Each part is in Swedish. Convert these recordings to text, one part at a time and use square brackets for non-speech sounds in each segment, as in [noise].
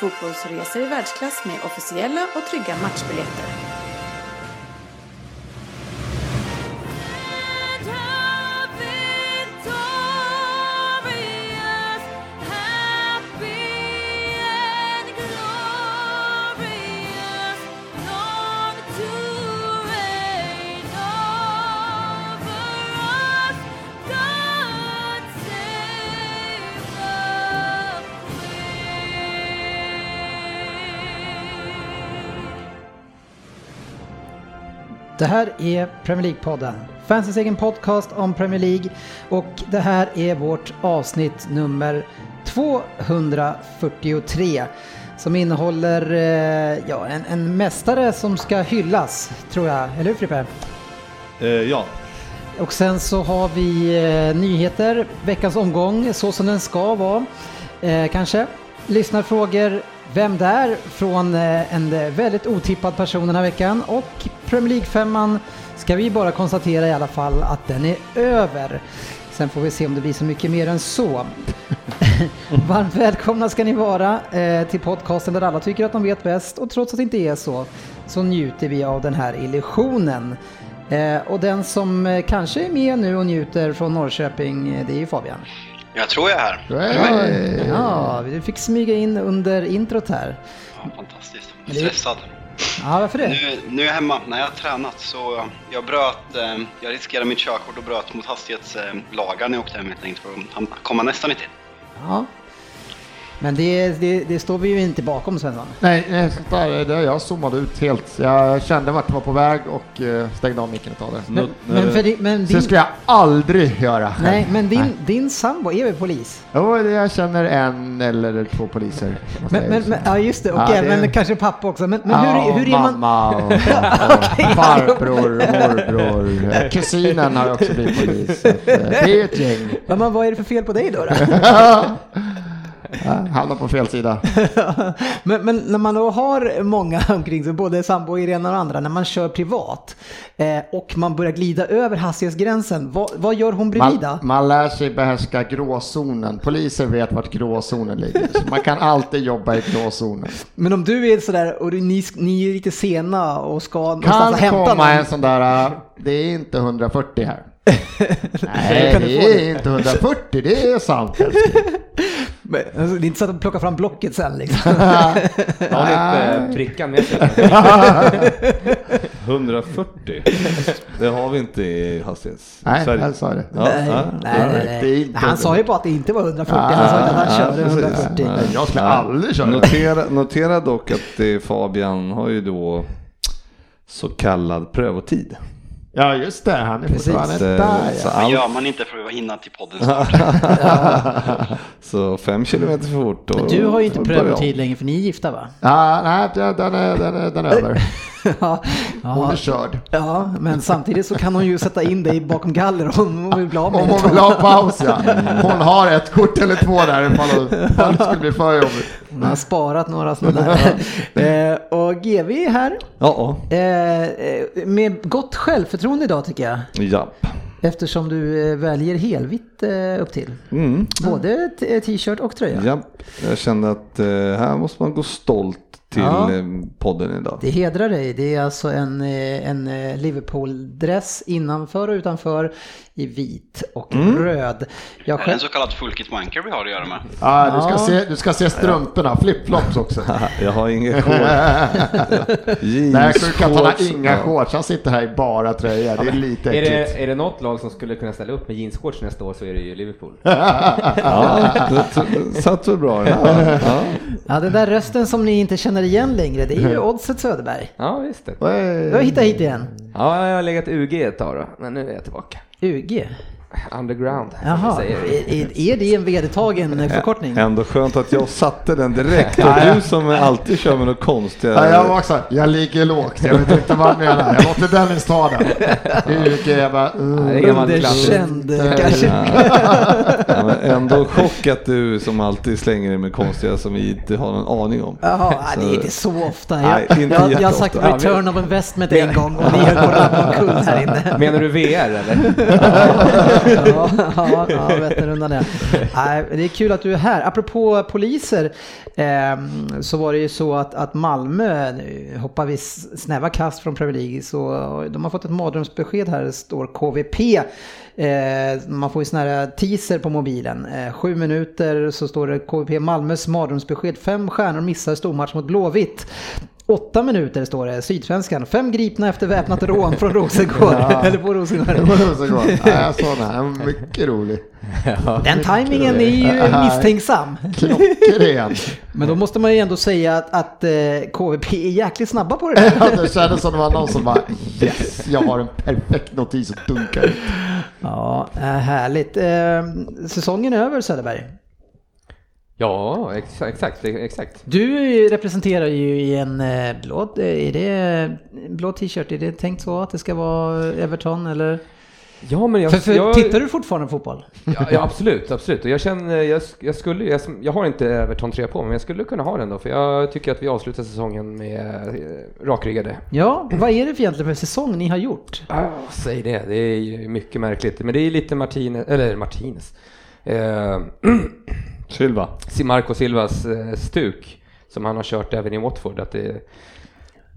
fotbollsresor i världsklass med officiella och trygga matchbiljetter. Det här är Premier League-podden. Fansens egen podcast om Premier League. Och det här är vårt avsnitt nummer 243. Som innehåller eh, ja, en, en mästare som ska hyllas, tror jag. Eller hur Frippe? Eh, ja, Och sen så har vi eh, nyheter, veckans omgång, så som den ska vara. Eh, kanske. Lyssnarfrågor, vem där? från eh, en eh, väldigt otippad person den här veckan. Och Premier League-femman ska vi bara konstatera i alla fall att den är över. Sen får vi se om det blir så mycket mer än så. [laughs] Varmt välkomna ska ni vara eh, till podcasten där alla tycker att de vet bäst och trots att det inte är så så njuter vi av den här illusionen. Och den som kanske är med nu och njuter från Norrköping, det är ju Fabian. Jag tror jag är här. Hey. Ja, du fick smyga in under introt här. Ja, fantastiskt. Stressad. Ja, varför det? Nu, nu är jag hemma. När jag har tränat så jag bröt, eh, jag riskerade mitt körkort och bröt mot hastighetslagar när jag åkte hem helt enkelt för att komma nästan i tid. Ja. Men det, det, det står vi ju inte bakom Svensson. Nej, nej där, det, jag zoomade ut helt. Jag kände vart det var på väg och eh, stängde av micken ett tag. Men, men, för men Så skulle jag aldrig göra själv. nej, men din, Nej. din sambo är väl polis? Jo, det- jag känner en eller två poliser. Men, men, men, ja just det, Ja, okej, det är- men kanske pappa också. Men, men Ja, hur, hur är man... mamma och, [laughs] [laughs] och farbror, morbror, kusinen har också blivit polis. Så att, eh, det är ett gäng. Ja, men vad är det för fel på dig då? då? [laughs] Ja, Hamnar på fel sida. [laughs] men, men när man då har många [laughs] omkring sig, både sambo, Irena och andra, när man kör privat eh, och man börjar glida över hastighetsgränsen, vad, vad gör hon bredvid Man, man lär sig behärska gråzonen. Poliser vet vart gråzonen ligger. Så man kan alltid jobba i gråzonen. Men om du är sådär och du- ni, ni är lite sena och ska någonstans Kan hämta komma någon. en sån där, äh, det är inte 140 här. [laughs] Nej, Kan det är inte 140, det är sant. Men, alltså, det är inte så att de plockar fram blocket sen liksom. [laughs] Har ni inte prickan med sig? [laughs] 140. Det har vi inte i hastighets... Nej, Sverige. jag sa det. Ja, nej, ja, nej, nej, Han sa ju bara att det inte var 140, han sa inte att han körde precis. 140. Ja. Jag skulle aldrig köra det. Notera, notera dock att det, Fabian har ju då så kallad prövotid. Ja, just det. Han är fortfarande Så, där. så, Ja. Vad allt, gör man inte för att hinna till podden [laughs] snart? så fem kilometer för fort. Men och- du har ju inte prövotid längre för ni är gifta va? Ja, nej, den den är, den är, den är över. [laughs] [laughs] ja, Hon ja, är körd. ja, men samtidigt så kan hon ju sätta in dig bakom galler om hon vill bli av med Om hon vill ha paus ja. Hon har ett kort eller två där ifall det [laughs] skulle bli för jobbigt. Hon har sparat några sådana där. [laughs] eh, och GV är här. Ja, Eh, eh, med gott självförtroende idag tycker jag. ja. Japp. Eftersom du väljer helvitt upp till. Mm. Både t-shirt och tröja. Japp. Jag kände att här måste man gå stolt till Ja. eh, podden idag. Det hedrar dig. Det är alltså en, eh, en eh, Liverpool-dress innanför och utanför i vit och röd. Jag Är det själv... en så kallad full kit wanker vi har att göra med? Ja, du, ska Ja. se, du ska se strumporna, flipflops också. [laughs] Jag har inga shorts. [laughs] Nej, Kurkat han har inga shorts, han sitter här i bara tröja. Det är lite Är äckligt. det, är det något lag som skulle kunna ställa upp med jeansshorts nästa år så är det ju Liverpool. [laughs] Ja, det satt väl bra. Ja. Ja. Ja, den där rösten som ni inte känner igen längre, det är ju Oddset Söderberg. Ja, visst det. Du har hittat hit igen. Ja, jag har legat UG ett tag då, men nu är jag tillbaka. UG. Underground. Jaha, är, är det en vedertagen förkortning? Ändå skönt att jag satte den direkt. Och du som alltid kör med något konstigt. Ja, jag var också, jag ligger lågt, jag vet inte vad han menar. Jag låter Dennis ta den. Jag bara, uh. Underkänd kanske. Ja, men ändå chock att du som alltid slänger dig med konstiga som vi inte har någon aning om. Jaha, Så- nej, det är inte så ofta. Nej, Jag, inte jag, jag har sagt return of investment en gång och ni höll på att ramla omkull här inne. Menar du VR eller? [laughs] ja, ja, ja Vätternrundan är. Nej, det är kul att du är här. Apropå poliser eh, så var det ju så att, att Malmö, nu hoppar vi snäva kast från Premier League, så de har fått ett mardrömsbesked här, det står KVP. Eh, man får ju sån här teaser på mobilen. Eh, sju minuter så står det KVP Malmös mardrömsbesked. Fem stjärnor missar stormatch mot Blåvitt. Åtta minuter står det, Sydsvenskan. Fem gripna efter väpnat rån från Rosengård. Ja. [laughs] Eller på Rosengård. så gott. Nej, jag såg den här, mycket rolig. Den tajmingen är ju misstänksam. Klockren. Men då måste man ju ändå säga att, att eh, KVP är jäkligt snabba på det där. Ja, det kändes som det var någon som bara [laughs] yes, jag har en perfekt notis att dunka ut. Ja, eh, härligt. Eh, säsongen är över Söderberg. Ja, ex- exakt, exakt. Du representerar ju i en eh, blå, är det blå t-shirt, är det tänkt så att det ska vara Everton eller? Ja, men jag... För, för jag tittar du fortfarande på fotboll? Ja, ja, absolut, absolut. Och jag känner, jag, jag skulle, jag, jag har inte Everton 3 på mig, men jag skulle kunna ha den då, för jag tycker att vi avslutar säsongen med eh, rakryggade. Ja, vad är det för egentligen för säsong ni har gjort? Ah, säg det, det är ju mycket märkligt. Men det är lite Martinez, eller Martinez. Eh, [clears throat] Silva. Marco Silvas eh, stuk som han har kört även i Watford. Att det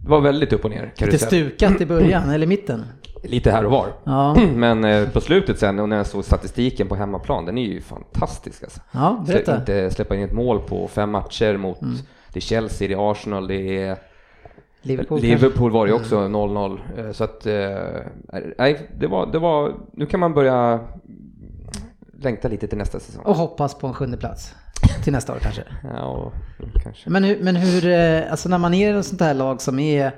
var väldigt upp och ner. Lite stukat i början, eller mitten? Lite här och var. Ja, [clears throat] Men eh, på slutet sen, och när jag såg statistiken på hemmaplan, den är ju fantastisk alltså. ja berätta. Mm. inte släppa in ett mål på fem matcher mot det är Chelsea, det är Arsenal, det är Liverpool, Liverpool var det ju också 0-0. Eh, Så att, nej, det var, det var, nu kan man börja längta lite till nästa säsong. Och hoppas på en sjunde plats. Till nästa år kanske. [laughs] Ja, och, kanske. Men hur, men hur, eh, alltså när man är i ett sånt här lag som är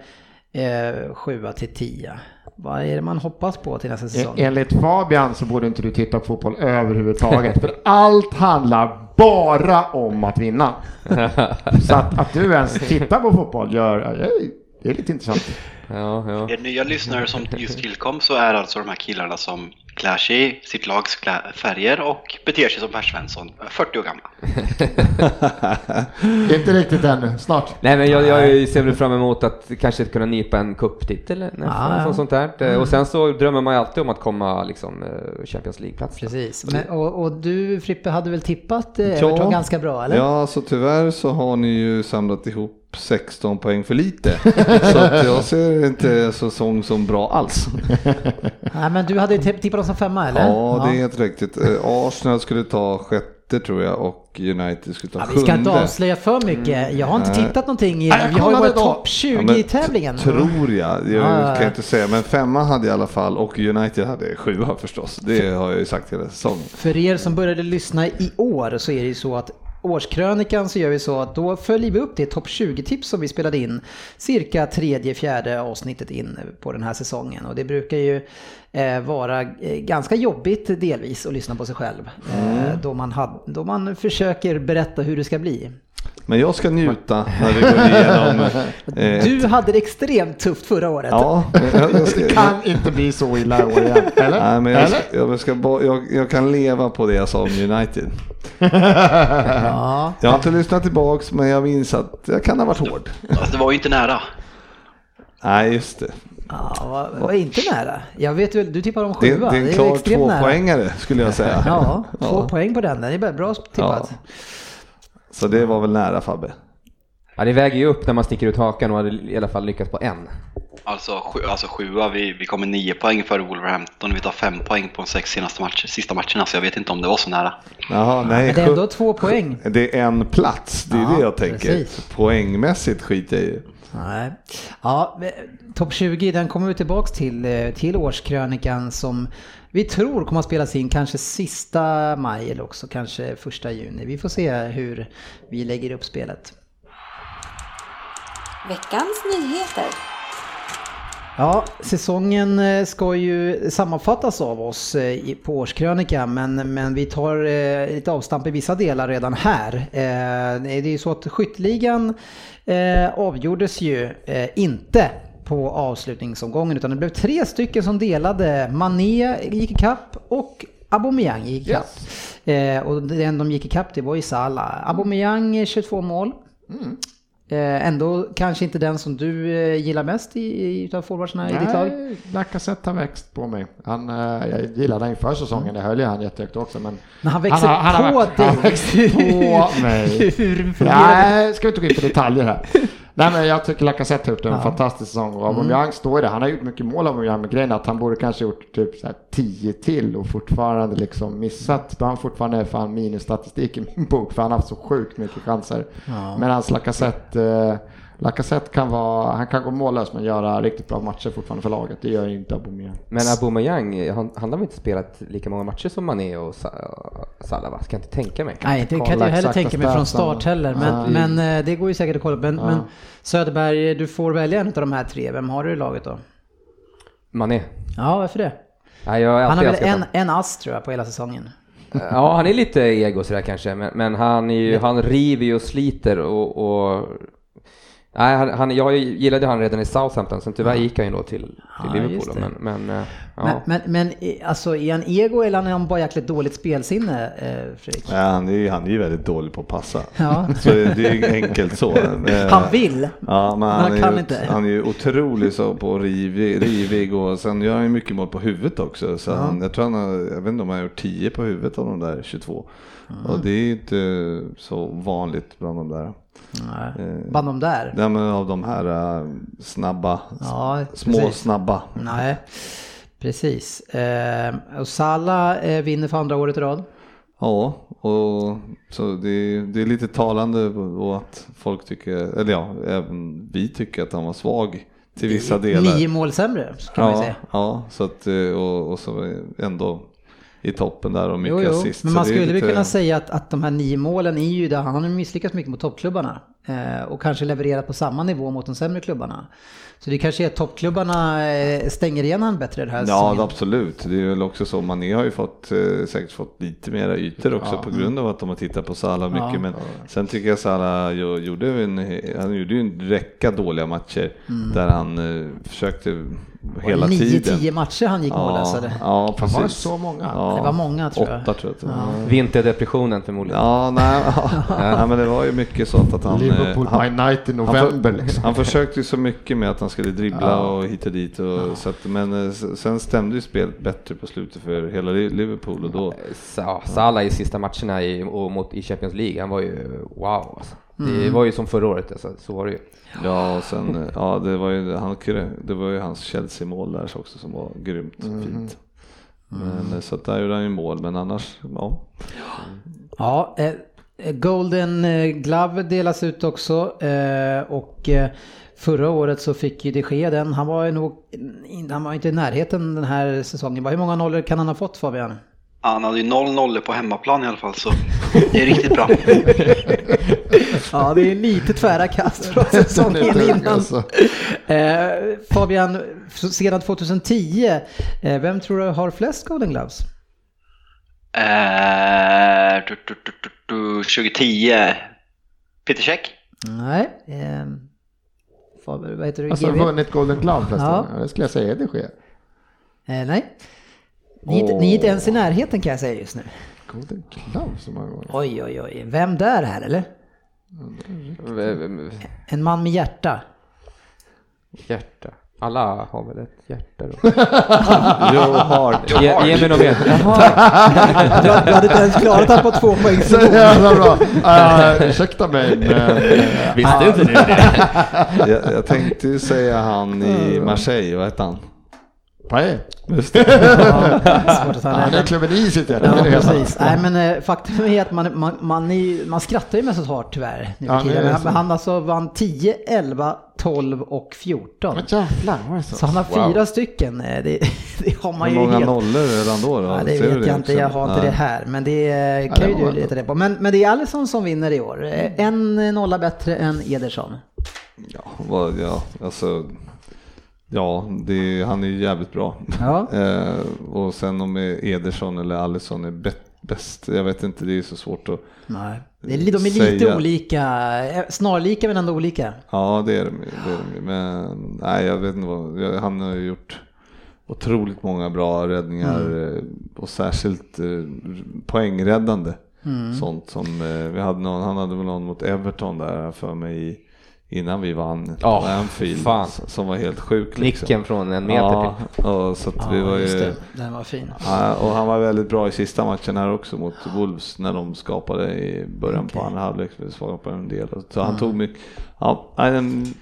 eh, sjua till tia, vad är det man hoppas på till nästa säsong? E- Enligt Fabian så borde inte du titta på fotboll överhuvudtaget. För allt handlar bara om att vinna. [laughs] Så att, att du ens tittar på fotboll gör, det är lite intressant. Ja, ja. Er nya lyssnare som just tillkom så är alltså de här killarna som klär sig i sitt lags färger och beter sig som Per Svensson, 40 år gamla. [laughs] Inte riktigt ännu, snart. Nej men jag, jag ser väl fram emot att kanske kunna nypa en cuptitel eller Ja, ja. sånt, där. Och sen så drömmer man ju alltid om att komma liksom eh, Champions League-plats. Precis. Men, och, och du Frippe hade väl tippat eh, Everton ganska bra eller? Ja, så tyvärr så har ni ju samlat ihop 16 poäng för lite. [laughs] så att jag ser inte säsong som bra alls. [laughs] Nej, men du hade ju tipp- tippat dem som femma eller? Ja, det är helt riktigt. Eh, Arsenal skulle ta sjätte tror jag och United skulle ta Ja, vi sjunde. ska inte avslöja för mycket. Jag har inte Nej. tittat någonting i, Nej, jag vi har ju varit topp 20 Ja, i tävlingen. Tror jag, jag Ja, ja, kan ja. inte säga. Men femma hade i alla fall och United hade sjua förstås. Det har jag ju sagt hela säsongen. För er som började lyssna i år så är det ju så att årskrönikan så gör vi så att då följer vi upp det topp 20-tips som vi spelade in cirka tredje, fjärde avsnittet in på den här säsongen. Och det brukar ju vara eh, ganska jobbigt delvis att lyssna på sig själv. Eh, då, man had, då man försöker berätta hur det ska bli. Men jag ska njuta när vi går igenom. [laughs] eh, Du hade det extremt tufft förra året. Ja, [laughs] jag, ska, Det kan inte bli så illa i år igen, [laughs] eller? Nej, men jag, eller? ska, jag, ska, jag, jag kan leva på det jag sa om United. Ja. Jag har inte lyssnat tillbaks men jag minns att jag kan ha varit hård. Alltså, det var ju inte nära. Nej, just det. Ja, är inte nära? Jag vet väl, du tippar om Det, sjua. det är en klar tvåpoängare skulle jag säga. Ja, [laughs] två Ja. poäng på den. Det är bara bra tippat. Så det var väl nära Fabbe. Ja, det väger ju upp när man sticker ut hakan och hade i alla fall lyckats på en. Alltså, sju, alltså sjua, vi, vi kommer nio poäng före Wolverhampton och vi tar fem poäng på de sex senaste matcher, sista matcherna, så jag vet inte om det var så nära. Jaha, nej. Men det är ändå två poäng. Det är en plats, det är Ja, det jag tänker. precis. Poängmässigt skiter jag i. Nej. Ja, topp 20 den kommer vi tillbaks till, eh, till årskrönikan som vi tror kommer att spelas in kanske sista maj eller också kanske första juni. Vi får se hur vi lägger upp spelet. Veckans nyheter. Ja, säsongen eh, ska ju sammanfattas av oss eh, på årskrönika men, men vi tar lite avstamp i vissa delar redan här. Det är ju så att skytteligan eh, avgjordes ju eh, inte på avslutningsomgången utan det blev tre stycken som delade. Mané gick ikapp och Aubameyang gick ikapp. Eh, och den de gick ikapp det var ju Salah. Aubameyang eh, 22 mål. Eh, ändå kanske inte den som du eh, gillar mest i, utav forwardsarna i ditt lag. Nej, Lacazette har växt på mig. Han, eh, jag gillade han inför säsongen, jag höll ju han jättehögt också. Men Men han växer han har på dig. Han växer på [laughs] mig. Hur fungerar det? Nej, ska vi inte gå in på detaljer här. Nej men jag tycker Lacazette har gjort en Ja. fantastisk säsong och Aubameyang står i det. Han har gjort mycket mål Aubameyang men grejen att han borde kanske gjort typ så här 10 till och fortfarande liksom missat. Då har han fortfarande fan minusstatistik i min bok för han har haft så sjukt mycket chanser. Ja. Medan Lacazette, eh, Lacazette kan vara, han kan gå mållös men göra riktigt bra matcher fortfarande för laget. Det gör ju inte Aubameyang. Men Aubameyang, han, han har väl inte spelat lika många matcher som Mané och Sa- Salah va? Ska jag inte tänka mig. Nej, det kan inte jag heller tänka mig från start heller. Men, Nej. men eh, det går ju säkert att kolla. Men, Ja. men Söderberg, du får välja en av de här tre. Vem har du i laget då? Mané. Ja, varför det? Nej, Han har väl en, en ass tror jag på hela säsongen. Ja, han är lite ego sådär kanske, men, men han, är ju, han river ju och sliter och... och nej, han, han, jag gillade han redan i Southampton, sen tyvärr gick han ju då till, till Ja, Liverpool. Men, men, eh, ja. Men, men, men eh, alltså, är han ego eller är han bara jäkligt dåligt spelsinne, eh, Fredrik? Ja, han, är, ju- han är ju väldigt dålig på att passa. [laughs] Ja. Så det det är ju enkelt så. [laughs] Han vill. Ja, men han han, är kan ju, inte. han är ju otrolig så på rivig, rivig och sen gör han ju mycket mål på huvudet också. Så han, jag tror han har, jag vet inte om han har gjort 10 på huvudet av de där 22. Och det är ju inte så vanligt bland de där. Nej. Eh, Bland de där. Ja, men av de här eh, snabba, Ja, små precis. snabba. Nej, precis. Eh, och Salah eh, vinner för andra året i rad. Ja, och så det, det är lite talande och att folk tycker, eller ja, även vi tycker att han var svag till vissa delar. Nio mål sämre kan man ju Ja, säga. ja så att, eh, och, och så ändå i toppen där och mycket Jo, jo. assist. Men man skulle väl lite- kunna säga att, att de här nio målen är ju där, han har misslyckats mycket mot toppklubbarna. Eh, och kanske levererat på samma nivå mot de sämre klubbarna. Så det kanske är att toppklubbarna eh, stänger igen han bättre det här Ja, säsongen. absolut. Det är väl också så. Mané har ju fått, eh, säkert fått lite mera ytor också på grund av att de har tittat på Salah mycket. Ja. Men sen tycker jag Salah gjorde en, han gjorde ju en räcka dåliga matcher där han eh, försökte hela Nio, tiden. tio matcher han gick mållös. eller? ja, Fan, var det precis. så många? Ja, Det var många, tror jag. Åtta tror jag. var. Vinterdepressionen förmodligen. Ja, nej, ja, men det var ju mycket så att, han... eh, Liverpool han, by night i han, november för, liksom. han försökte ju så mycket med att han skulle dribbla och hit och dit. Och, så att, men eh, sen stämde ju spelet bättre på slutet för hela Li- Liverpool och då... Sa- Salah i sista matcherna i, och mot, i Champions League, han var ju wow alltså. Det var ju som förra året, alltså, så var det ju. Ja, och sen, eh, ja det var ju, han, det var ju hans Chelsea-mål där också som var grymt fint. Men, eh, så att där gjorde han ju mål, men annars, ja. Ja, eh, Golden eh, Glove delas ut också eh, och eh, förra året så fick ju de Gea den. Han var ju nog, han var inte i närheten den här säsongen. Hur många nollor kan han ha fått Fabian? Han hade ju 0-0 på hemmaplan i alla fall, så det är riktigt bra. Ja, det är lite tvära kast från [laughs] säsongen innan. Alltså. Eh, Fabian, sedan 2010, eh, vem tror du har flest Golden Gloves? Eh, du, du, du, du, du, 2010, Peter Käck. Nej. Eh, Fabian, vad heter du? Alltså GV? vunnit Golden Glove förresten. Ja. Ja. Det skulle jag säga, det sker. Eh, nej. Ni, är inte- ni är inte ens i närheten kan jag säga just nu. Golden Glove så många gånger. Oj, oj, oj. Vem där här eller? En man med hjärta. Hjärta. Alla har väl ett hjärta då? [laughs] Joe Hart. Ge, ge mig något mer. [laughs] Du, du hade inte ens klarat han på två poäng. Så [laughs] jävla bra! Uh, ursäkta mig men... eh, Visste inte du det? Jag, jag tänkte ju säga han i Marseille, vad hette han? Paé. Just det. Ja, [laughs] svårt att ta Han är klubben i sitt hjärta. Ja, precis. Nej, men eh, faktum är att man, man, man, är, man skrattar ju mest åt Hart tyvärr. Ja, Men så. han, alltså vann 10, 11, 12 och 14. Men jävlar, var det så? Så han har Wow. fyra stycken. Eh, Det, [laughs] det har man Hur ju många helt... nollor han då? då? Ja, det Ser vet jag inte, jag har inte Nej. det här. Men det kan det ju du leta det på. Men, men det är Alisson som vinner i år. Eh, En nolla bättre än Ederson. Ja, vad, ja, alltså. Ja, det, han är ju jävligt bra. Ja. [laughs] eh, och sen om Ederson eller Alisson är bäst, jag vet inte, det är så svårt att Nej. Är, de är lite säga. olika, eh, snarlika men ändå olika. Ja, det är de, det är de. Men nej, jag vet inte vad, han har ju gjort otroligt många bra räddningar Mm. eh, och särskilt poängräddande. Mm. Sånt som, vi hade någon, han hade väl någon mot Everton där för mig i- innan vi vann Ja, på Anfield fan. som var helt sjuk. Liksom. Nicken från en meter Ja, och så att vi Ja, var just ju, det. Den var fin. Ja, och han var väldigt bra i sista matchen här också mot Wolves när de skapade i början på Okej. andra halvlek. Vi skapade en del. Så han tog mycket, ja, en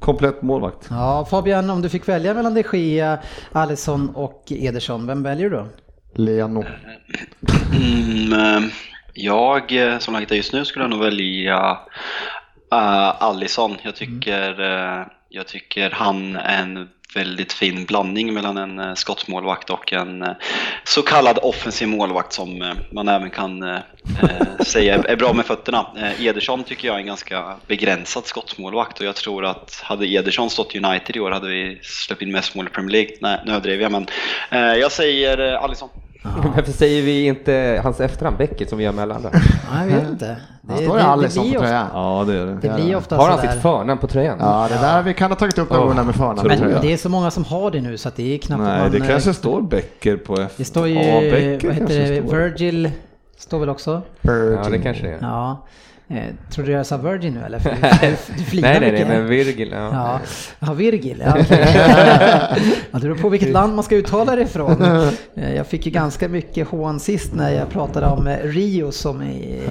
komplett målvakt. Ja, Fabian, om du fick välja mellan de Gea, Alisson och Ederson, vem väljer du då? Leno. Mm, eh, jag, eh, som läget är just nu, skulle jag nog välja uh, Allison. Jag tycker, eh, jag tycker han är en väldigt fin blandning mellan en uh, skottmålvakt och en uh, så kallad offensiv målvakt som man även kan säga är, är bra med fötterna. Ederson tycker jag är en ganska begränsad skottmålvakt och jag tror att hade Ederson stått i United i år hade vi släppt in mest mål i Premier League. Nej, nu överdrev jag men jag säger uh, Allison. [laughs] Varför säger vi inte hans efternamn Beckett som vi gör med alla andra? Nej, jag vet inte. Det står ju Alisson på tröjan. Ja, det är det. det blir ofta Har han sådär. sitt förnamn på tröjan? Ja, det där vi kan ha tagit upp någon gång med förnamn. Men det är så många som har det nu så att det är knappt Nej, man... det eh, kanske står Becker på F. Det står ju, Ja, vad heter det, står. Virgil står väl också? Ja, det kanske det är. Ja. Eh, tror du jag sa Virgin nu eller? För du, [laughs] du flinar Nej, nej, nej, men Virgil, ja. Ja, ja Virgil. Ja, [laughs] okej. ja, det beror på vilket land man ska uttala det ifrån. Eh, Jag fick ju ganska mycket hån sist när jag pratade om eh, Rio som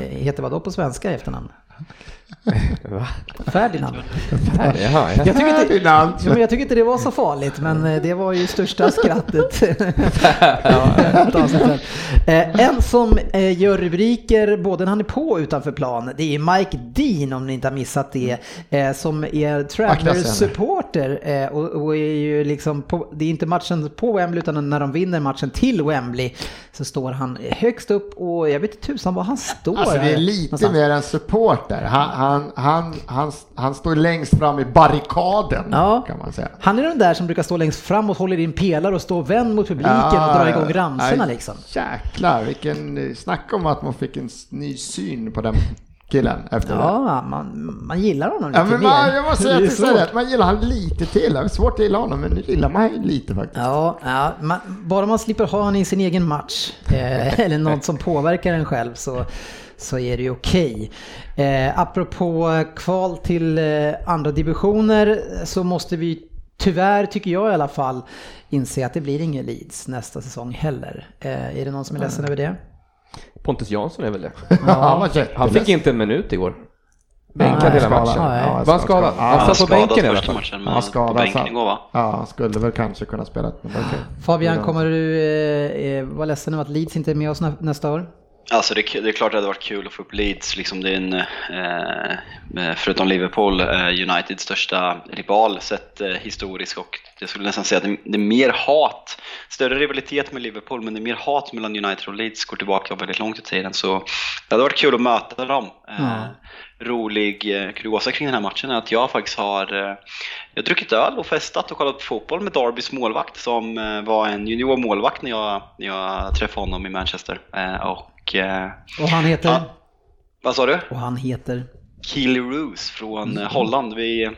heter vad då på svenska i efternamn? Va? Ferdinand. Jaha, ja. Jag tycker, inte, Ferdinand. men jag tycker inte det var så farligt, men eh, det var ju största skrattet. [laughs] Eh, en som eh, gör rubriker både när han är på och utanför plan, det är Mike Dean om ni inte har missat det, som är Travelers supporter eh, och, och är ju liksom på, det är inte matchen på Wembley utan när de vinner matchen till Wembley så står han högst upp och jag vet inte tusan var han står. Alltså det är lite någonstans. mer en supporter. Han, han, han, han, han står längst fram i barrikaden Ja. kan man säga. Han är den där som brukar stå längst fram och håller in pelare och stå vänd mot publiken och dra igång ramsorna liksom. Jäklar, vilken, snacka om att man fick en ny syn på den killen efter det. Ja, man, man gillar honom lite Ja, men man, mer. jag måste säga Det att, det, man gillar han lite till. Det är svårt att gilla honom, men nu gillar man ju lite faktiskt. Ja, ja man, bara man slipper ha honom i sin egen match eh, [laughs] eller något som påverkar en själv så, så är det ju okej. Eh, apropå kval till eh, andra divisioner så måste vi tyvärr, tycker jag i alla fall, inse att det blir ingen Leeds nästa säsong heller. Eh, är det någon som är ledsen över det? Pontus Jansson är väl det? [laughs] han jätteledsen. Han fick inte en minut igår. Bänkad hela matchen. Ja, Var han skadad? Ja, Han Han satt på bänken i alla fall. matchen, men Ja, på igår va? Ja, han skulle väl kanske kunna spela. Fabian, Ja. kommer du eh, eh, vara ledsen över att Leeds inte är med oss nä- nästa år? Alltså det, är- det är klart det hade varit kul att få upp Leeds, liksom det är en, eh, förutom Liverpool, eh, Uniteds största rival sett eh, historiskt och jag skulle nästan säga att det, det är mer hat, större rivalitet med Liverpool men det är mer hat mellan United och Leeds, går tillbaka väldigt långt i tiden så det hade varit kul att möta dem. Eh. Rolig eh, kuriosa kring den här matchen är att jag faktiskt har eh, jag druckit öl och festat och kollat på fotboll med Darbys målvakt som eh, var en juniormålvakt när jag, när jag träffade honom i Manchester. Eh, och, eh, Och han heter? Ja. vad sa du? Och han heter? Keely Roos från eh, Holland. Vi,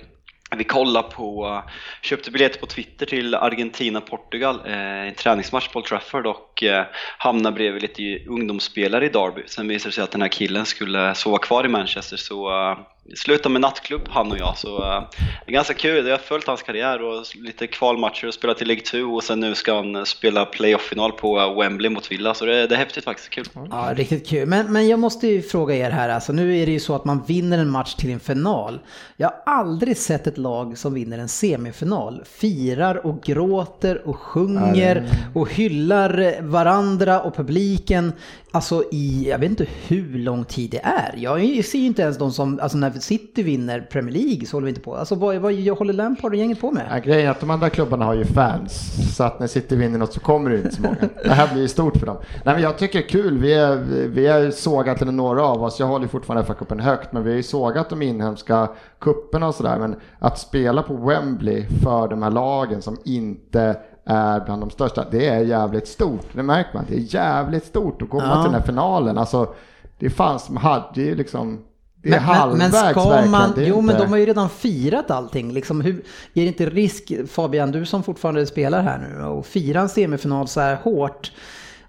vi kollade på, köpte biljetter på Twitter till Argentina-Portugal, eh, en träningsmatch på Old Trafford och eh, hamnade bredvid lite ungdomsspelare i Derby. Sen visade det sig att den här killen skulle sova kvar i Manchester så eh, slutade med nattklubb han och jag. Så eh, det är ganska kul, jag har följt hans karriär och lite kvalmatcher och spelat i League 2 och sen nu ska han spela playoff-final på eh, Wembley mot Villa så det, det är häftigt faktiskt, kul. Ja, riktigt kul. Men, men jag måste ju fråga er här, alltså nu är det ju så att man vinner en match till en final. Jag har aldrig sett ett lag som vinner en semifinal, firar och gråter och sjunger och hyllar varandra och publiken. Alltså i, jag vet inte hur lång tid det är. Jag ser ju inte ens de som, alltså när City vinner Premier League så håller vi inte på. Alltså vad, vad håller Lampard och gänget på med? Ja, grejen är att de andra klubbarna har ju fans, så att när City vinner något så kommer det inte så många. Det här blir ju stort för dem. Nej, men jag tycker det är kul, vi är, vi är sågat till några av oss, jag håller fortfarande FA-cupen högt, men vi har ju sågat de inhemska kupperna och sådär. Men att spela på Wembley för de här lagen som inte är bland de största, det är jävligt stort. Det märker man. Det är jävligt stort att komma Ja. till den här finalen. Alltså, det fanns som hade ju liksom, det är Men, men, halvvägs men ska verkligen. man, Det är jo men inte- de har ju redan firat allting. Liksom, hur, är det inte risk, Fabian, du som fortfarande spelar här nu, och fira en semifinal så här hårt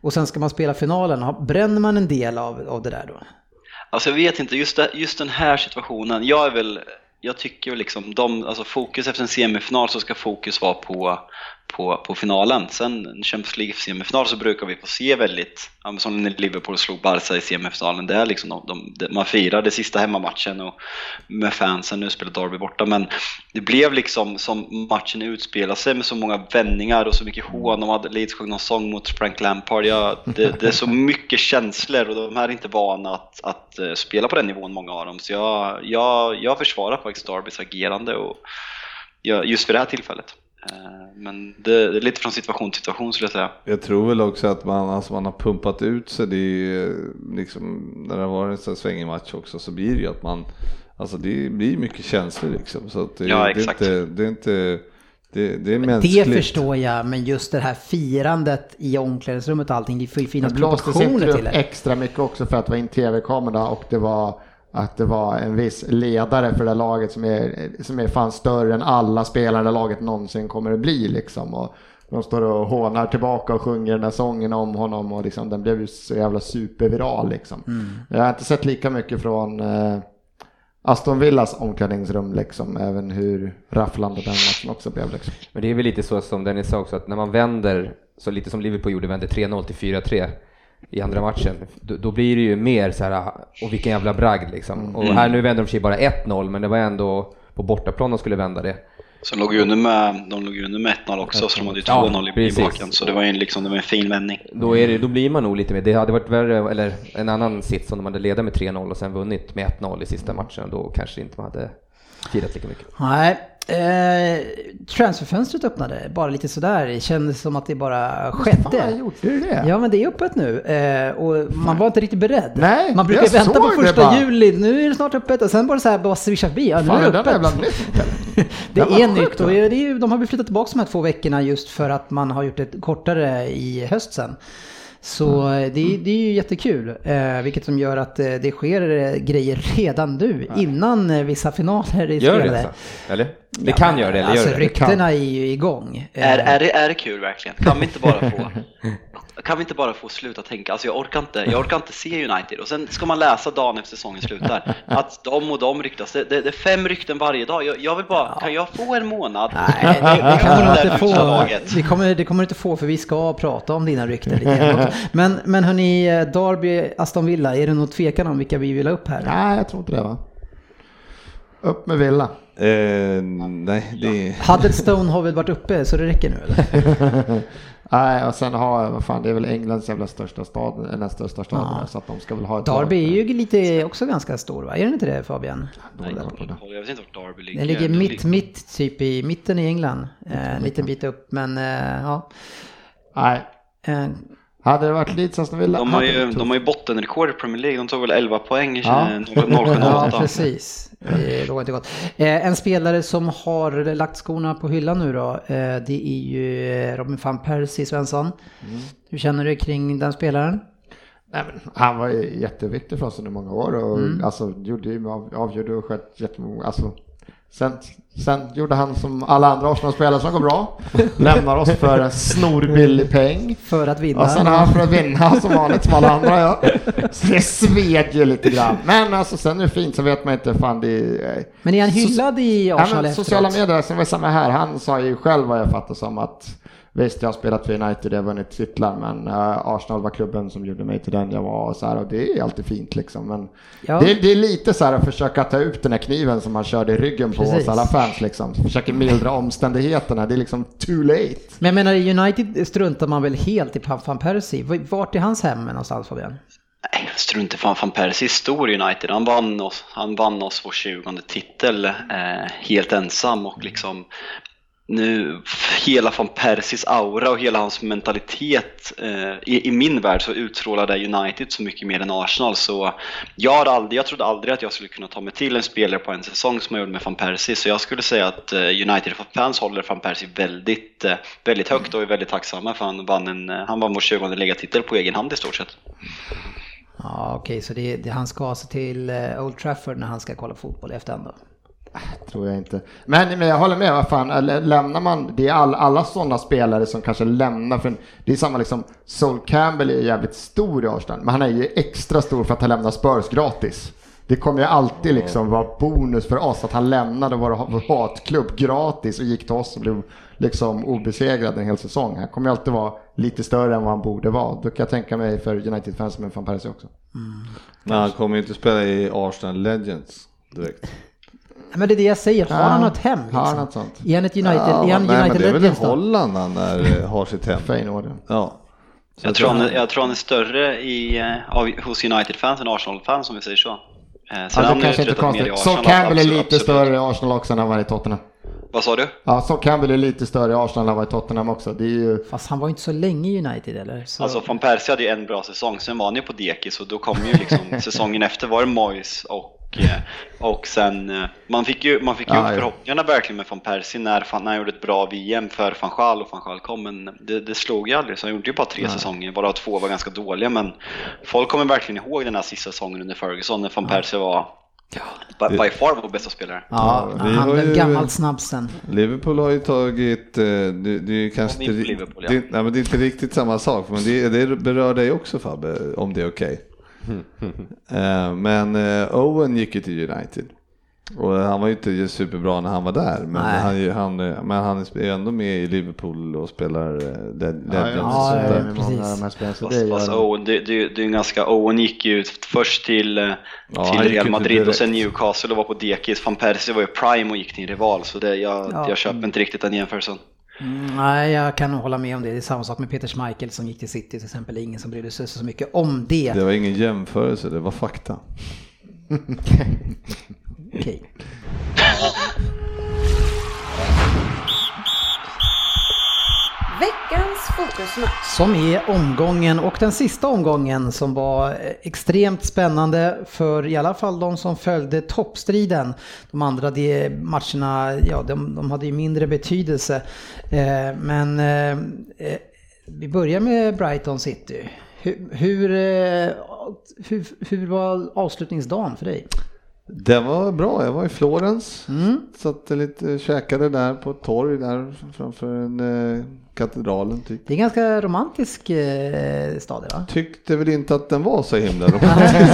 och sen ska man spela finalen, bränner man en del av, av det där då? Alltså jag vet inte, just, det, just den här situationen, jag är väl, jag tycker liksom, de, alltså fokus efter en semifinal så ska fokus vara på, på, på finalen. Sen en Champions League-semifinal så brukar vi få se väldigt, ja, som när Liverpool slog Barca i semifinalen, det är liksom de, de, man firar det sista hemmamatchen och med fansen, nu spelar Derby borta, men det blev liksom som matchen utspelade sig med så många vändningar och så mycket hån. De hade Leeds sjöng någon sång mot Frank Lampard. Ja, det, det är så [laughs] mycket känslor och de här är inte vana att, att eh, spela på den nivån, många av dem. Så jag, jag, jag försvarar faktiskt Derbys agerande och, just vid det här tillfället. Eh, Men det, det är lite från situation till situation skulle jag säga. Jag tror väl också att man, alltså man har pumpat ut sig. Det är ju, liksom, när det har varit en sån svängig match också så blir det ju att man, alltså det blir mycket känslor liksom. Så att det, Ja, det är exakt. inte, det är inte, det, det är Det mänskligt. förstår jag, men just det här firandet i omklädningsrummet och allting, det får ju Det finnas proportioner till det. extra mycket också för att det var in tv-kamera och det var att det var en viss ledare för det laget som är, som är fan större än alla spelare det laget någonsin kommer att bli liksom. Och de står och hånar tillbaka och sjunger den här sången om honom och liksom, den blev ju så jävla superviral liksom. Jag har inte sett lika mycket från eh, Aston Villas omklädningsrum liksom, även hur rafflande den matchen också blev liksom. Men det är väl lite så som Dennis sa också, att när man vänder, så lite som Liverpool gjorde, vände 3-0 till 4-3 i andra matchen, då, då blir det ju mer så här, och vilken jävla bragd liksom. Och här nu vänder de sig bara 1-0, men det var ändå på bortaplan de skulle vända det. Så de låg ju under med, de låg ju under med 1-0 också, så de hade ju Ja, 2-0 i, i baken. Så det var ju en, liksom, det var en fin vändning. Då, är det, då blir man nog lite mer, det hade varit värre, eller en annan sits om de hade ledat med 3-0 och sen vunnit med 1-0 i sista matchen, då kanske inte man hade firat lika mycket. Nej, eh, transferfönstret öppnade bara lite sådär. Det kändes som att det bara skedde. Fan, gjorde det? Ja men det är öppet nu eh, och man var inte riktigt beredd. Nej, man brukar vänta på första juli, nu är det snart öppet och sen bara så här bara swisha förbi. Ja, nu Fan, [laughs] är är det öppet. nytt eller? Det är nytt och det är, de har flyttat tillbaka de här två veckorna just för att man har gjort det kortare i höst sen. Så Mm. eh, det, är- det är ju jättekul, eh, vilket som gör att eh, det sker eh, grejer redan nu, innan eh, vissa finaler är Gör det alltså? Eller? Det kan göra det, eller alltså, gör det? ryktena är ju igång. Är, är, det, är det kul verkligen? Kan vi inte bara få [laughs] kan vi inte bara få sluta tänka, alltså jag orkar inte, jag orkar inte se United och sen ska man läsa dagen efter säsongen slutar [laughs] att de och de ryktas, det, det, det är fem rykten varje dag, jag, jag vill bara, kan jag få en månad? Nej, [laughs] det, det kommer du inte få. kommer, det kommer du inte få för vi ska prata om dina rykten lite. [laughs] Men, men hörni, Derby, Aston Villa, är det något tvekan om vilka vi vill ha upp här? Nej, jag tror inte det va. Upp med Villa. Eh, nej, det Huddestone har väl varit uppe så det räcker nu eller? [laughs] Nej, och sen har jag, vad fan, det är väl Englands jävla största stad, den näst största staden, så att de ska väl ha ett Derby är ju lite också ganska stor va? Är den inte det Fabian? Nej, jag vet inte vart Derby ligger. Den ligger mitt, mitt typ i mitten i England. Eh, en liten bit upp men eh, ja. Nej, Eh, hade det varit Leeds Aston Villa De har, ju, de har ju bottenrekord i Premier League, de tog väl 11 poäng i Ja. 0,08. Ja, precis. Det inte gott. Eh, En spelare som har lagt skorna på hyllan nu då, eh, det är ju eh, Robin van Persie, Svensson. Hur känner du kring den spelaren? Nej, men han var ju jätteviktig för oss under många år och Mm. alltså, gjorde avgjorde och sköt jättemånga, alltså, sen, sen gjorde han som alla andra Arsenal-spelare som går bra, [laughs] lämnar oss för en snorbillig peng. För att vinna. Och sen han för att vinna som vanligt som alla andra gör. Så det sved ju lite grann. Men alltså sen är det fint så vet man inte fan det är... Men är han hyllad i Ja, Arsenal men efteråt? sociala medier, som var samma här, han sa ju själv vad jag fattar som att Visst, jag har spelat för United, jag har vunnit titlar, men eh, Arsenal var klubben som gjorde mig till den jag var och så här, och det är alltid fint liksom. Men Ja. det, det är lite så här att försöka ta ut den här kniven som han körde i ryggen på Precis. oss alla fans liksom. Försöker mildra omständigheterna, det är liksom too late. Men jag menar i United struntar man väl helt i Van van Persie? Vart är hans hem någonstans Fabian? Nej, strunt i fan van Persie, stor i United. Han vann oss, han vann oss vår 20 titel eh, helt ensam och liksom nu, hela van Persis aura och hela hans mentalitet eh, i, i, min värld så utstrålade United så mycket mer än Arsenal så jag, har aldrig, jag trodde aldrig att jag skulle kunna ta mig till en spelare på en säsong som jag gjorde med van Persie så jag skulle säga att eh, United-fans håller van Persie väldigt, eh, väldigt högt och är väldigt tacksamma för han vann, en, eh, han vann vår 20 ligatitel på egen hand i stort sett. Ja, okej, okay, så det, det, han ska alltså till eh, Old Trafford när han ska kolla fotboll efter då? Tror jag inte. Men, men jag håller med, vad fan, lämnar man, det är all, alla sådana spelare som kanske lämnar, för det är samma liksom, Sol Campbell är jävligt stor i Arsenal, men han är ju extra stor för att han lämnar Spurs gratis. Det kommer ju alltid liksom vara bonus för oss att han lämnade vår, vår hatklubb gratis och gick till oss och blev liksom obesegrad en hel säsong. Han kommer ju alltid vara lite större än vad han borde vara. Då kan jag tänka mig för United-fans med van Persie också. Mm. Men han kommer ju inte spela i Arsenal Legends direkt. Men det är det jag säger, har han något hem? Liksom? Har han något sånt? Är han ett United? Ja, är han nej, United men det är väl i Holland han är, har sitt hem. Feyenoord. Ja. jag, tror han, jag tror han är större i, av, hos United-fans än Arsenal-fans om vi säger så. Eh, sen alltså, han kanske inte konstigt. Så Campbell är lite absolut. större i Arsenal också än han var i Tottenham. Vad sa du? Ja, så Campbell är lite större i Arsenal än han var i Tottenham också. Det är ju... Fast han var inte så länge i United eller? Så... Alltså van Persie hade ju en bra säsong, sen var han ju på dekis och då kom ju liksom [laughs] säsongen efter var det Moyes och Eh, och sen, eh, man fick ju, man fick ju upp förhoppningarna verkligen med van Persie när, när han gjorde ett bra VM för van Gaal och van Gaal kom, men det, det slog ju aldrig. Så han gjorde ju bara tre Nej. säsonger, varav två var ganska dåliga, men folk kommer verkligen ihåg den här sista säsongen under Ferguson när van Persie var Ja. By, by far vår bästa spelare. Ja, ja han är gammalt snabbsen. Liverpool har ju tagit, eh, det, det är kanske inte, Liverpool, ja. det, nej, men det är inte riktigt samma sak, men det, det berör dig också Fabbe, om det är okej. Okay. [laughs] Eh, men eh, Owen gick ju till United. Och han var ju inte superbra när han var där, men, han, han, men han är ändå med i Liverpool och spelar eh, Legends. Ja, ja, ja, precis. Fast, fast Owen, det, det, det är ganska, Owen gick ju först till, ja, till Real Madrid och sen Newcastle och var på dekis. Van Persie var ju prime och gick till en rival, så det, jag, ja. jag köper inte riktigt den jämförelsen. Mm, nej, jag kan hålla med om det. Det är samma sak med Peter Schmeichel som gick till City till exempel. Det är ingen som brydde sig så mycket om det. Det var ingen jämförelse, det var fakta. [laughs] Okej. [laughs] Veckans fokusmatch. Som är omgången och den sista omgången som var extremt spännande för i alla fall de som följde toppstriden. De andra de matcherna, ja de, de hade ju mindre betydelse. Eh, men eh, eh, vi börjar med Brighton City. Hur, hur, hur, hur var avslutningsdagen för dig? Det var bra, jag var i Florens. Mm. Satt lite, käkade där på ett torg där framför en eh, katedralen. Typ. Det är en ganska romantisk eh, stad va? Tyckte väl inte att den var så himla [laughs] romantisk.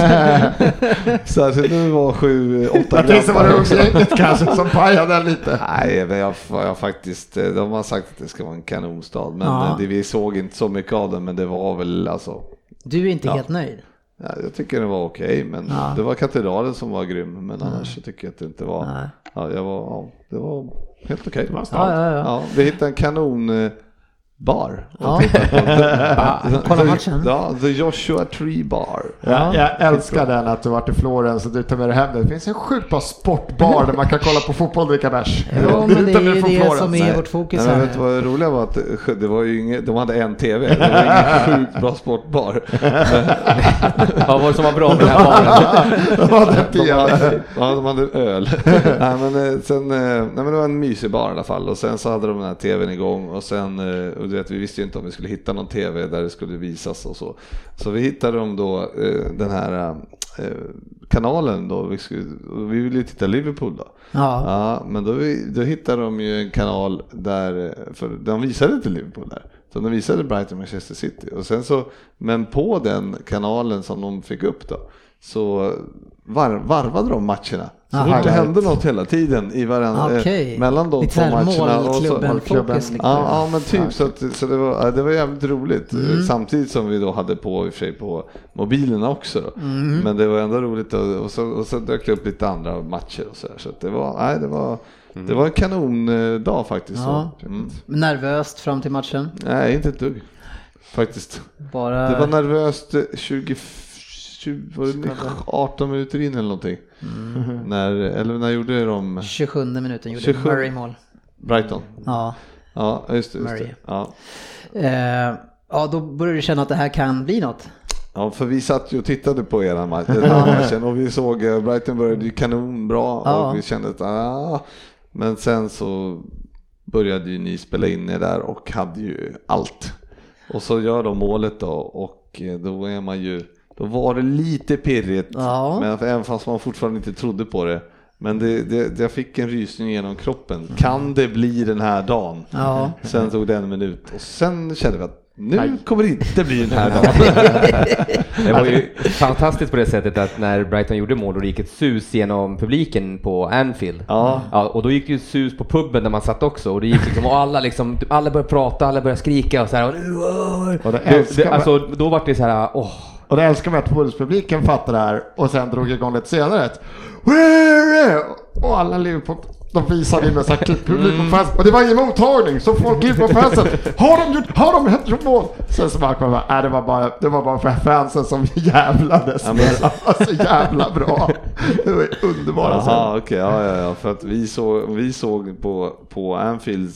Särskilt när det var sju, åtta grabbar. Det var det också gänget kanske som pajade lite. Nej, men jag, jag faktiskt, eh, de har sagt att det ska vara en kanonstad. Men ja. Eh, det, vi såg inte så mycket av den, men det var väl alltså. Du är inte ja. helt nöjd? Ja, jag tycker det var okej, okay, men ja. det var katedralen som var grym. Men annars så tycker jag att det inte var. Ja, jag var ja, det var helt okej. Okay. Ja, ja, vi hittade en kanon eh, bar. [laughs] Ja. Kolla matchen. Ja, The Joshua Tree Bar. Ja, jag älskar den att du varit i Florens och du tar med dig hem det. Det finns en sjukt bra sportbar där man kan kolla på fotboll och dricka bärs. Ja, men det är ju det Florens. som är vårt fokus Nej, här. vet du vad det roliga var? Att det var ju inget, de hade en TV. Det var ingen [laughs] sjukt bra sportbar. [laughs] Vad var det som var bra med den här baren? de hade en. Ja, de hade öl. nej, men, eh, sen, eh, nej, men det var en mysig bar i alla fall. Och sen så hade de den här TVn igång och sen eh, och du vet, vi visste ju inte om vi skulle hitta någon tv där det skulle visas och så. Så vi hittade dem då eh, den här eh, kanalen då, vi, skulle, vi ville ju titta Liverpool då. Ja. ja men då, då hittade de ju en kanal där, för de visade inte Liverpool där. Så de visade Brighton Manchester City. Och sen så, men på den kanalen som de fick upp då, så var, varvade de matcherna. Så Aha, det hände något hela tiden i varandra, eh, okay. eh, mellan de Lite två matcherna. Och så, klubben, liksom. ja, ja, men typ. Ja. Så, att, så det, var, det var jävligt roligt. Mm. Samtidigt som vi då hade på i och för sig på mobilerna också. Mm. Men det var ändå roligt och, och, så, och så dök det upp lite andra matcher och så där. Så det var, nej, det var Mm. Det var en kanondag faktiskt. Ja. Mm. Nervöst fram till matchen? Nej, inte ett dugg. Faktiskt. Bara... Det var nervöst 20 20, 18 minuter in eller någonting. Mm. När, eller när gjorde de? 27 minuten gjorde 27. Murray mål. Brighton. Ja. Ja, just det. Just det. Ja. Eh, ja, då börjar du känna att det här kan bli något. Ja, för vi satt ju och tittade på era match, matchen och vi såg eh, Brighton började ju kanonbra Ja. och vi kände att ah, men sen så började ju ni spela in er där och hade ju allt. Och så gör de målet då och eh, då är man ju, då var det lite pirrigt, Ja. men även fast man fortfarande inte trodde på det. Men det, det, jag fick en rysning genom kroppen. Kan det bli den här dagen? Ja. Sen tog det en minut och sen kände vi att nu kommer det inte bli den här [laughs] dagen. Det var ju fantastiskt på det sättet att när Brighton gjorde mål och det gick ett sus genom publiken på Anfield. Ja. Ja, och då gick det ju sus på puben där man satt också och det gick liksom, och alla liksom, alla började prata, alla började skrika och så här. Och, Och det det, alltså, då var det så här, åh. Och det älskar man att Wolves-publiken fattar det här och sen drog igång lite senare? Och alla Liverpool, de visade in en sån här på fansen. Och det var ingen mottagning, så folk gick på fansen. Har de gjort, har de gjort mål? Sen så bara jag, nej det var bara, det var bara för fansen som [laughs] jävlades. Ja, men- Det var så jävla bra. Det var underbara Jaha, scener. okej, ja, ja, ja, för att vi såg, vi såg på, på Anfield,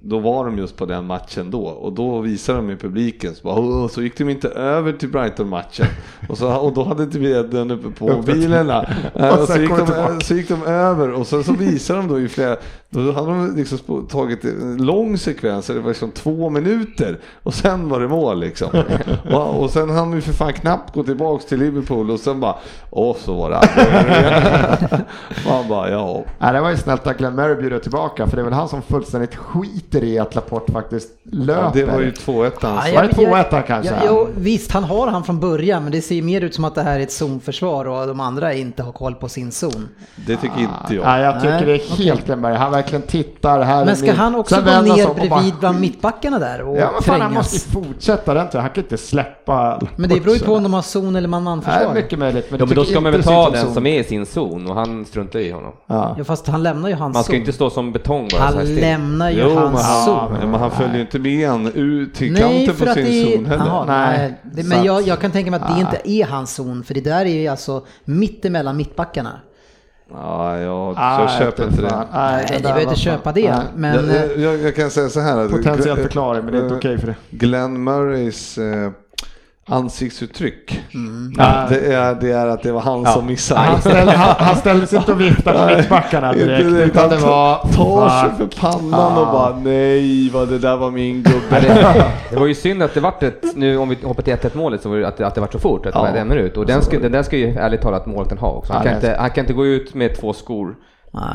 då var de just på den matchen då och då visade de i publiken så, bara, så gick de inte över till Brighton-matchen [laughs] och, så, och då hade inte vi den uppe på mobilerna. [laughs] Eh, Och så, gick de, tillbaka. så gick de över och sen så visade de då i flera, då hade de liksom tagit en lång sekvens, så det var liksom två minuter och sen var det mål liksom. [laughs] och, och sen hann vi för fan knappt gå tillbaks till Liverpool och sen bara, åh så var det Man bara, ja. Nej, det var ju snällt att Glenn Murray bjuder tillbaka för det är väl han som fullständigt skiter i att Laporte faktiskt löper. ja det var ju 2-1 hans. Ja, Var det jag- 2-1 där kanske? Ja, jo, visst, han har han från början, men det ser mer ut som att det här är ett zonförsvar och de andra inte har koll på sin zon. Det tycker inte jag. Nej, jag tycker Nej, det är helt Glenn Murray. Han verkligen tittar här. Men ska min- han också gå han ner bara bredvid bland mittbackarna där och Ja, men fan, han måste ju fortsätta den Han kan inte släppa. Men det beror ju på om de har zon eller man-man-försvar. mycket möjligt. Men, Ja, men då ska man väl ta den som zon. är i sin zon och han struntar i honom. Ja. Ja, fast han lämnar ju hans Man ska zon. inte stå som betong bara Han still. lämnar ju Jo, hans han, zon. men han följer ju inte med han ut till Nej, kanten för på sin det är... zon heller. Jaha, Nej, nej. Men jag, jag kan tänka mig att det inte är hans zon, för det där är ju alltså mitt emellan mittbackarna. Ja, jag, Ah, jag köper inte det. Nej, ni behöver inte köpa det, Nej. men... jag, eh, jag, jag kan säga så här. att- Potentiell förklaring, men det är inte okej för det. Glenn Murrays ansiktsuttryck. Ja. Det, är, det är att det var han som missade. Han ställde, han, han [laughs] ställde sig inte och viftade på mittbackarna Inte direkt. direkt. Utan det var... tar sig för pannan och bara nej vad det där var min Ja, gubbe. det, [laughs] det var ju synd att det vart ett, nu om vi hoppar till 1-1 målet, så var det att, det- att det vart så fort, att det Ja. var en minut. Och den, ska, den där ska ju ärligt talat målvakten ha också. Han Ja, kan, inte, han kan inte gå ut med två skor.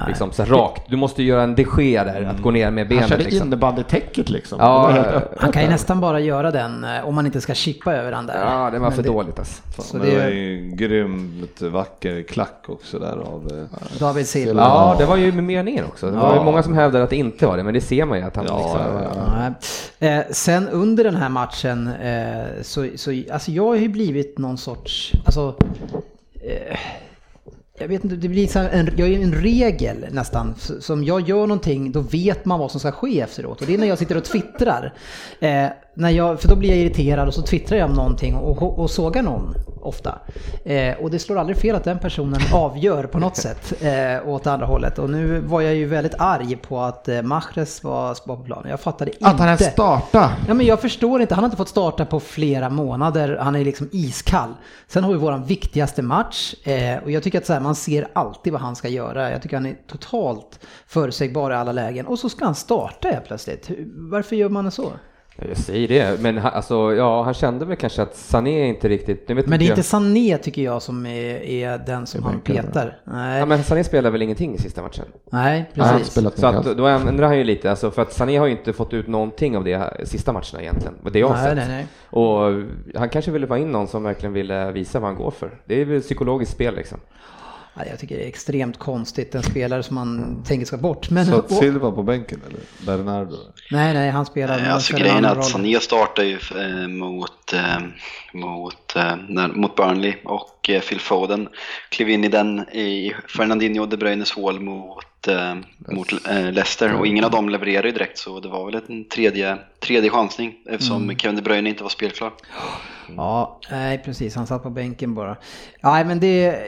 Liksom, så rakt. Du måste ju göra en de Gea där, att gå ner med Han benet körde liksom. innebandytäcket liksom. Ja, Det. Han kan ju nästan bara göra den eh, om man inte ska chippa över den där. ja, det var Men för dåligt alltså. Så Men det det var är ju en grymt vacker klack också där av... eh, David Silva. Ja, det var ju med meningen också. Det var ju Ja. många som hävdade att det inte var det, men det ser man ju att han Ja, liksom... ja. Eh, sen under den här matchen eh, så, så alltså jag har ju blivit någon sorts, alltså eh, jag vet inte, det blir så en, jag är en regel nästan. Så Som jag gör någonting, då vet man vad som ska ske efteråt. Och det är när jag sitter och twittrar. Eh, när jag, för då blir jag irriterad och så twittrar jag om någonting och, och, och sågar någon ofta. Eh, och det slår aldrig fel att den personen [laughs] avgör på något sätt eh, åt andra hållet. Och nu var jag ju väldigt arg på att eh, Mahrez var, var på planen. Jag fattade inte. Att han ens startade. Ja, men jag förstår inte, han har inte fått starta på flera månader, han är liksom iskall. Sen har vi våran viktigaste match eh, och jag tycker att så här, man ser alltid vad han ska göra. Jag tycker han är totalt förutsägbar i alla lägen och så ska han starta helt plötsligt. Varför gör man så? Jag säger det, men han- alltså, ja, han kände väl kanske att Sané inte riktigt... Nu vet Men det är jag. inte Sané tycker jag som är, är den som han petar. Nej, Ja, men Sané spelade väl ingenting i sista matchen? nej precis. spelat Så att, då ändrar han ju lite, alltså, för att Sané har ju inte fått ut någonting av det här, sista matcherna egentligen, vad det jag har Nej, sett. nej, nej. Och han kanske ville få in någon som verkligen ville visa vad han går för. Det är väl psykologiskt spel liksom. Nej, Jag tycker det är extremt konstigt, en spelare som man tänker ska bort. Men, Så att och, Silva på bänken eller? Bernardo? nej, nej, han spelar. Han Alltså grejen är att. Sané startar ju eh, mot, eh, mot, eh, när, mot Burnley och eh, Phil Foden klev in i den i Fernandinho och De Bruynes hål mot, eh, mot eh, Leicester och ingen av dem levererade ju direkt så det var väl en tredje, tredje chansning eftersom Kevin De Bruyne inte var spelklar. [gasps] Ja, nej precis, han satt på bänken bara. Ja, men det,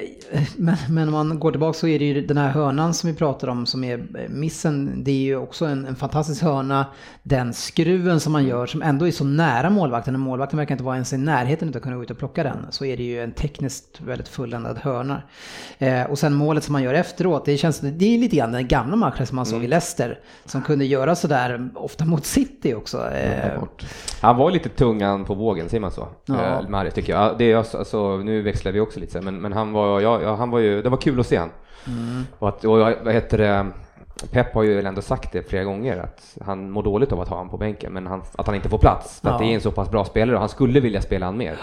men, men om man går tillbaka så är det ju den här hörnan som vi pratar om som är missen. Det är ju också en, en fantastisk hörna. Den skruven som man gör som ändå är så nära målvakten och målvakten verkar inte vara ens i närheten att kunna gå ut och plocka den. Så är det ju en tekniskt väldigt fulländad hörna. Eh, och sen målet som man gör efteråt, det känns, det är lite grann den gamla matchen som man såg mm. i Leicester. Som kunde göra sådär ofta mot City också. Eh, han var lite tungan på vågen, säger man så? Ja. Eh, Marius tycker jag. Det är alltså, nu växlar vi också lite men, men han var, ja, han var ju, det var kul att se han. Mm. Och, att, och vad heter det, Pep har ju ändå sagt det flera gånger att han mår dåligt av att ha honom på bänken men han, att han inte får plats. För ja. att det är en så pass bra spelare och han skulle vilja spela han mer.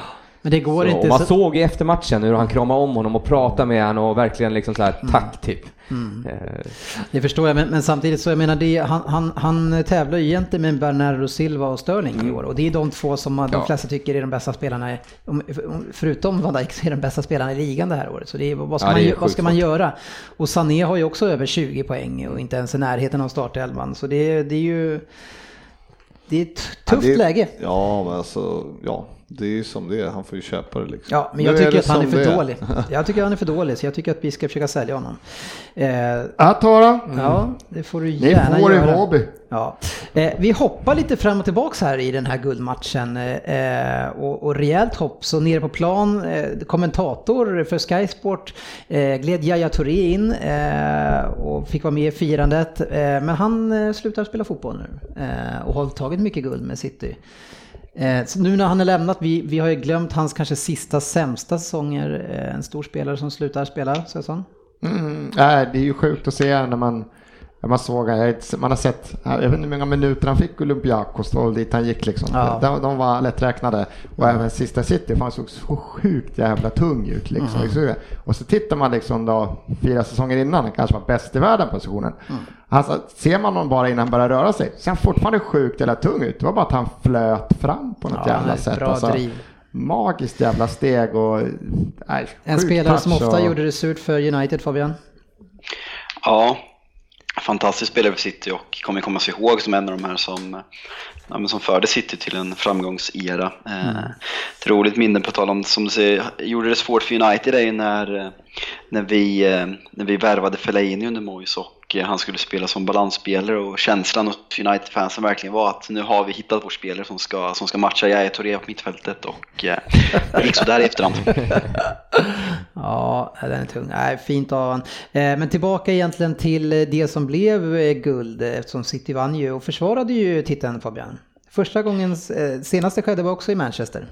Men det går så, inte. man så... såg i eftermatchen hur han kramade om honom och pratade med honom och verkligen liksom så här, mm. tack typ. Mm. Eh. Det förstår jag, men, men, samtidigt så jag menar, det, han, han, han tävlar ju egentligen med Bernardo Silva och Sterling mm. i år och det är de två som de ja. flesta tycker är de bästa spelarna, förutom Van Dijk, är de bästa spelarna i ligan det här året. Så det är, vad ska, ja, man, vad ska man göra? Och Sané har ju också över 20 poäng och inte ens i närheten av startelvan. Så det, det är ju det är ett tufft ja, det, läge. Ja, men alltså, ja, det är ju som det är, han får ju köpa det liksom. Ja, men jag nu tycker att han är för dålig. Jag tycker att han är för dålig, så jag tycker att vi ska försöka sälja honom. Eh, att höra. Mm. Ja, det får du gärna det får göra. Det hobby. Ja. Eh, vi hoppar lite fram och tillbaka här i den här guldmatchen. Eh, och, och rejält hopp, så nere på plan, eh, kommentator för Sky Sport eh, gled Yahya Touré in eh, och fick vara med i firandet. Eh, men han eh, slutar spela fotboll nu och har tagit mycket guld med City. Eh, så nu när han har lämnat, vi, vi har ju glömt hans kanske sista sämsta säsonger. Eh, en stor spelare som slutar spela, Svensson. Mm, äh, det är ju sjukt att se när man man såg, man har sett, jag vet inte hur många minuter han fick Olympiakos, det var dit han gick liksom. Ja. De, de var lätträknade. Och även sista City, för han såg så sjukt jävla tung ut liksom. Mm. Och så tittar man liksom då, fyra säsonger innan, han kanske var bäst i världen på positionen. Mm. Alltså, ser man honom bara innan han börjar röra sig, ser han fortfarande sjukt jävla tung ut. Det var bara att han flöt fram på något ja, jävla sätt. Bra alltså. driv magiskt jävla steg och... Nej, en spelare som ofta och... gjorde det surt för United, Fabian. Ja, fantastisk spelare för City och kommer komma sig ihåg som en av de här som, ja, som förde City till en framgångsera. Eh, mm. ett roligt minne på tal om, som du säger, gjorde det svårt för United är när, när, vi, eh, när vi värvade Fellaini under Moyes och och han skulle spela som balansspelare och känslan hos United-fansen verkligen var att nu har vi hittat vår spelare som ska, som ska matcha Yahya Touré på mittfältet och eh, det gick sådär i efterhand. [laughs] ja, den är tung. Nej, fint av han. Eh, men tillbaka egentligen till det som blev eh, guld eftersom City vann ju och försvarade ju titeln Fabian. Första gången, senaste skedde var också i Manchester.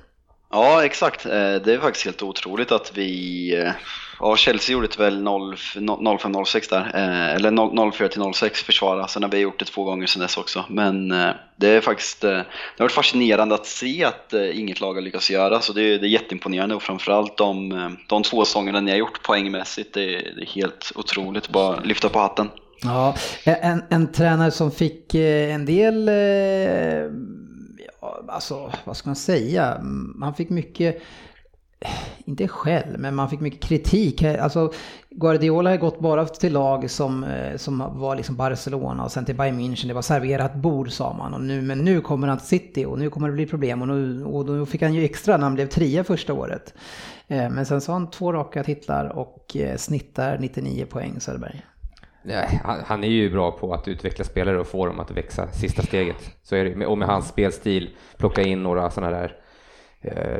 Ja, exakt. Det är faktiskt helt otroligt att vi Ja, Chelsea gjorde det väl 05-06 där, eh, eller 04-06 försvara, sen har vi gjort det två gånger sedan dess också. Men eh, det är faktiskt, eh, det har varit fascinerande att se att eh, inget lag har lyckats göra, så det är, det är jätteimponerande. Och framförallt de, eh, de två säsongerna ni har gjort poängmässigt, det är, det är helt otroligt, bara lyfta på hatten. Ja, en, en tränare som fick eh, en del, alltså vad ska man säga, mm, han fick mycket inte skäll, men man fick mycket kritik. Alltså, Guardiola har gått bara till lag som, eh, som var liksom Barcelona och sen till Bayern München. Det var serverat bord sa man. Och nu, men nu kommer han till City och nu kommer det bli problem. Och, nu, och då fick han ju extra när han blev trea första året. Eh, men sen så har han två raka titlar och eh, snittar 99 poäng Söderberg. Nej, han, han, är ju bra på att utveckla spelare och få dem att växa sista steget. Så är det, och med hans spelstil, plocka in några sådana där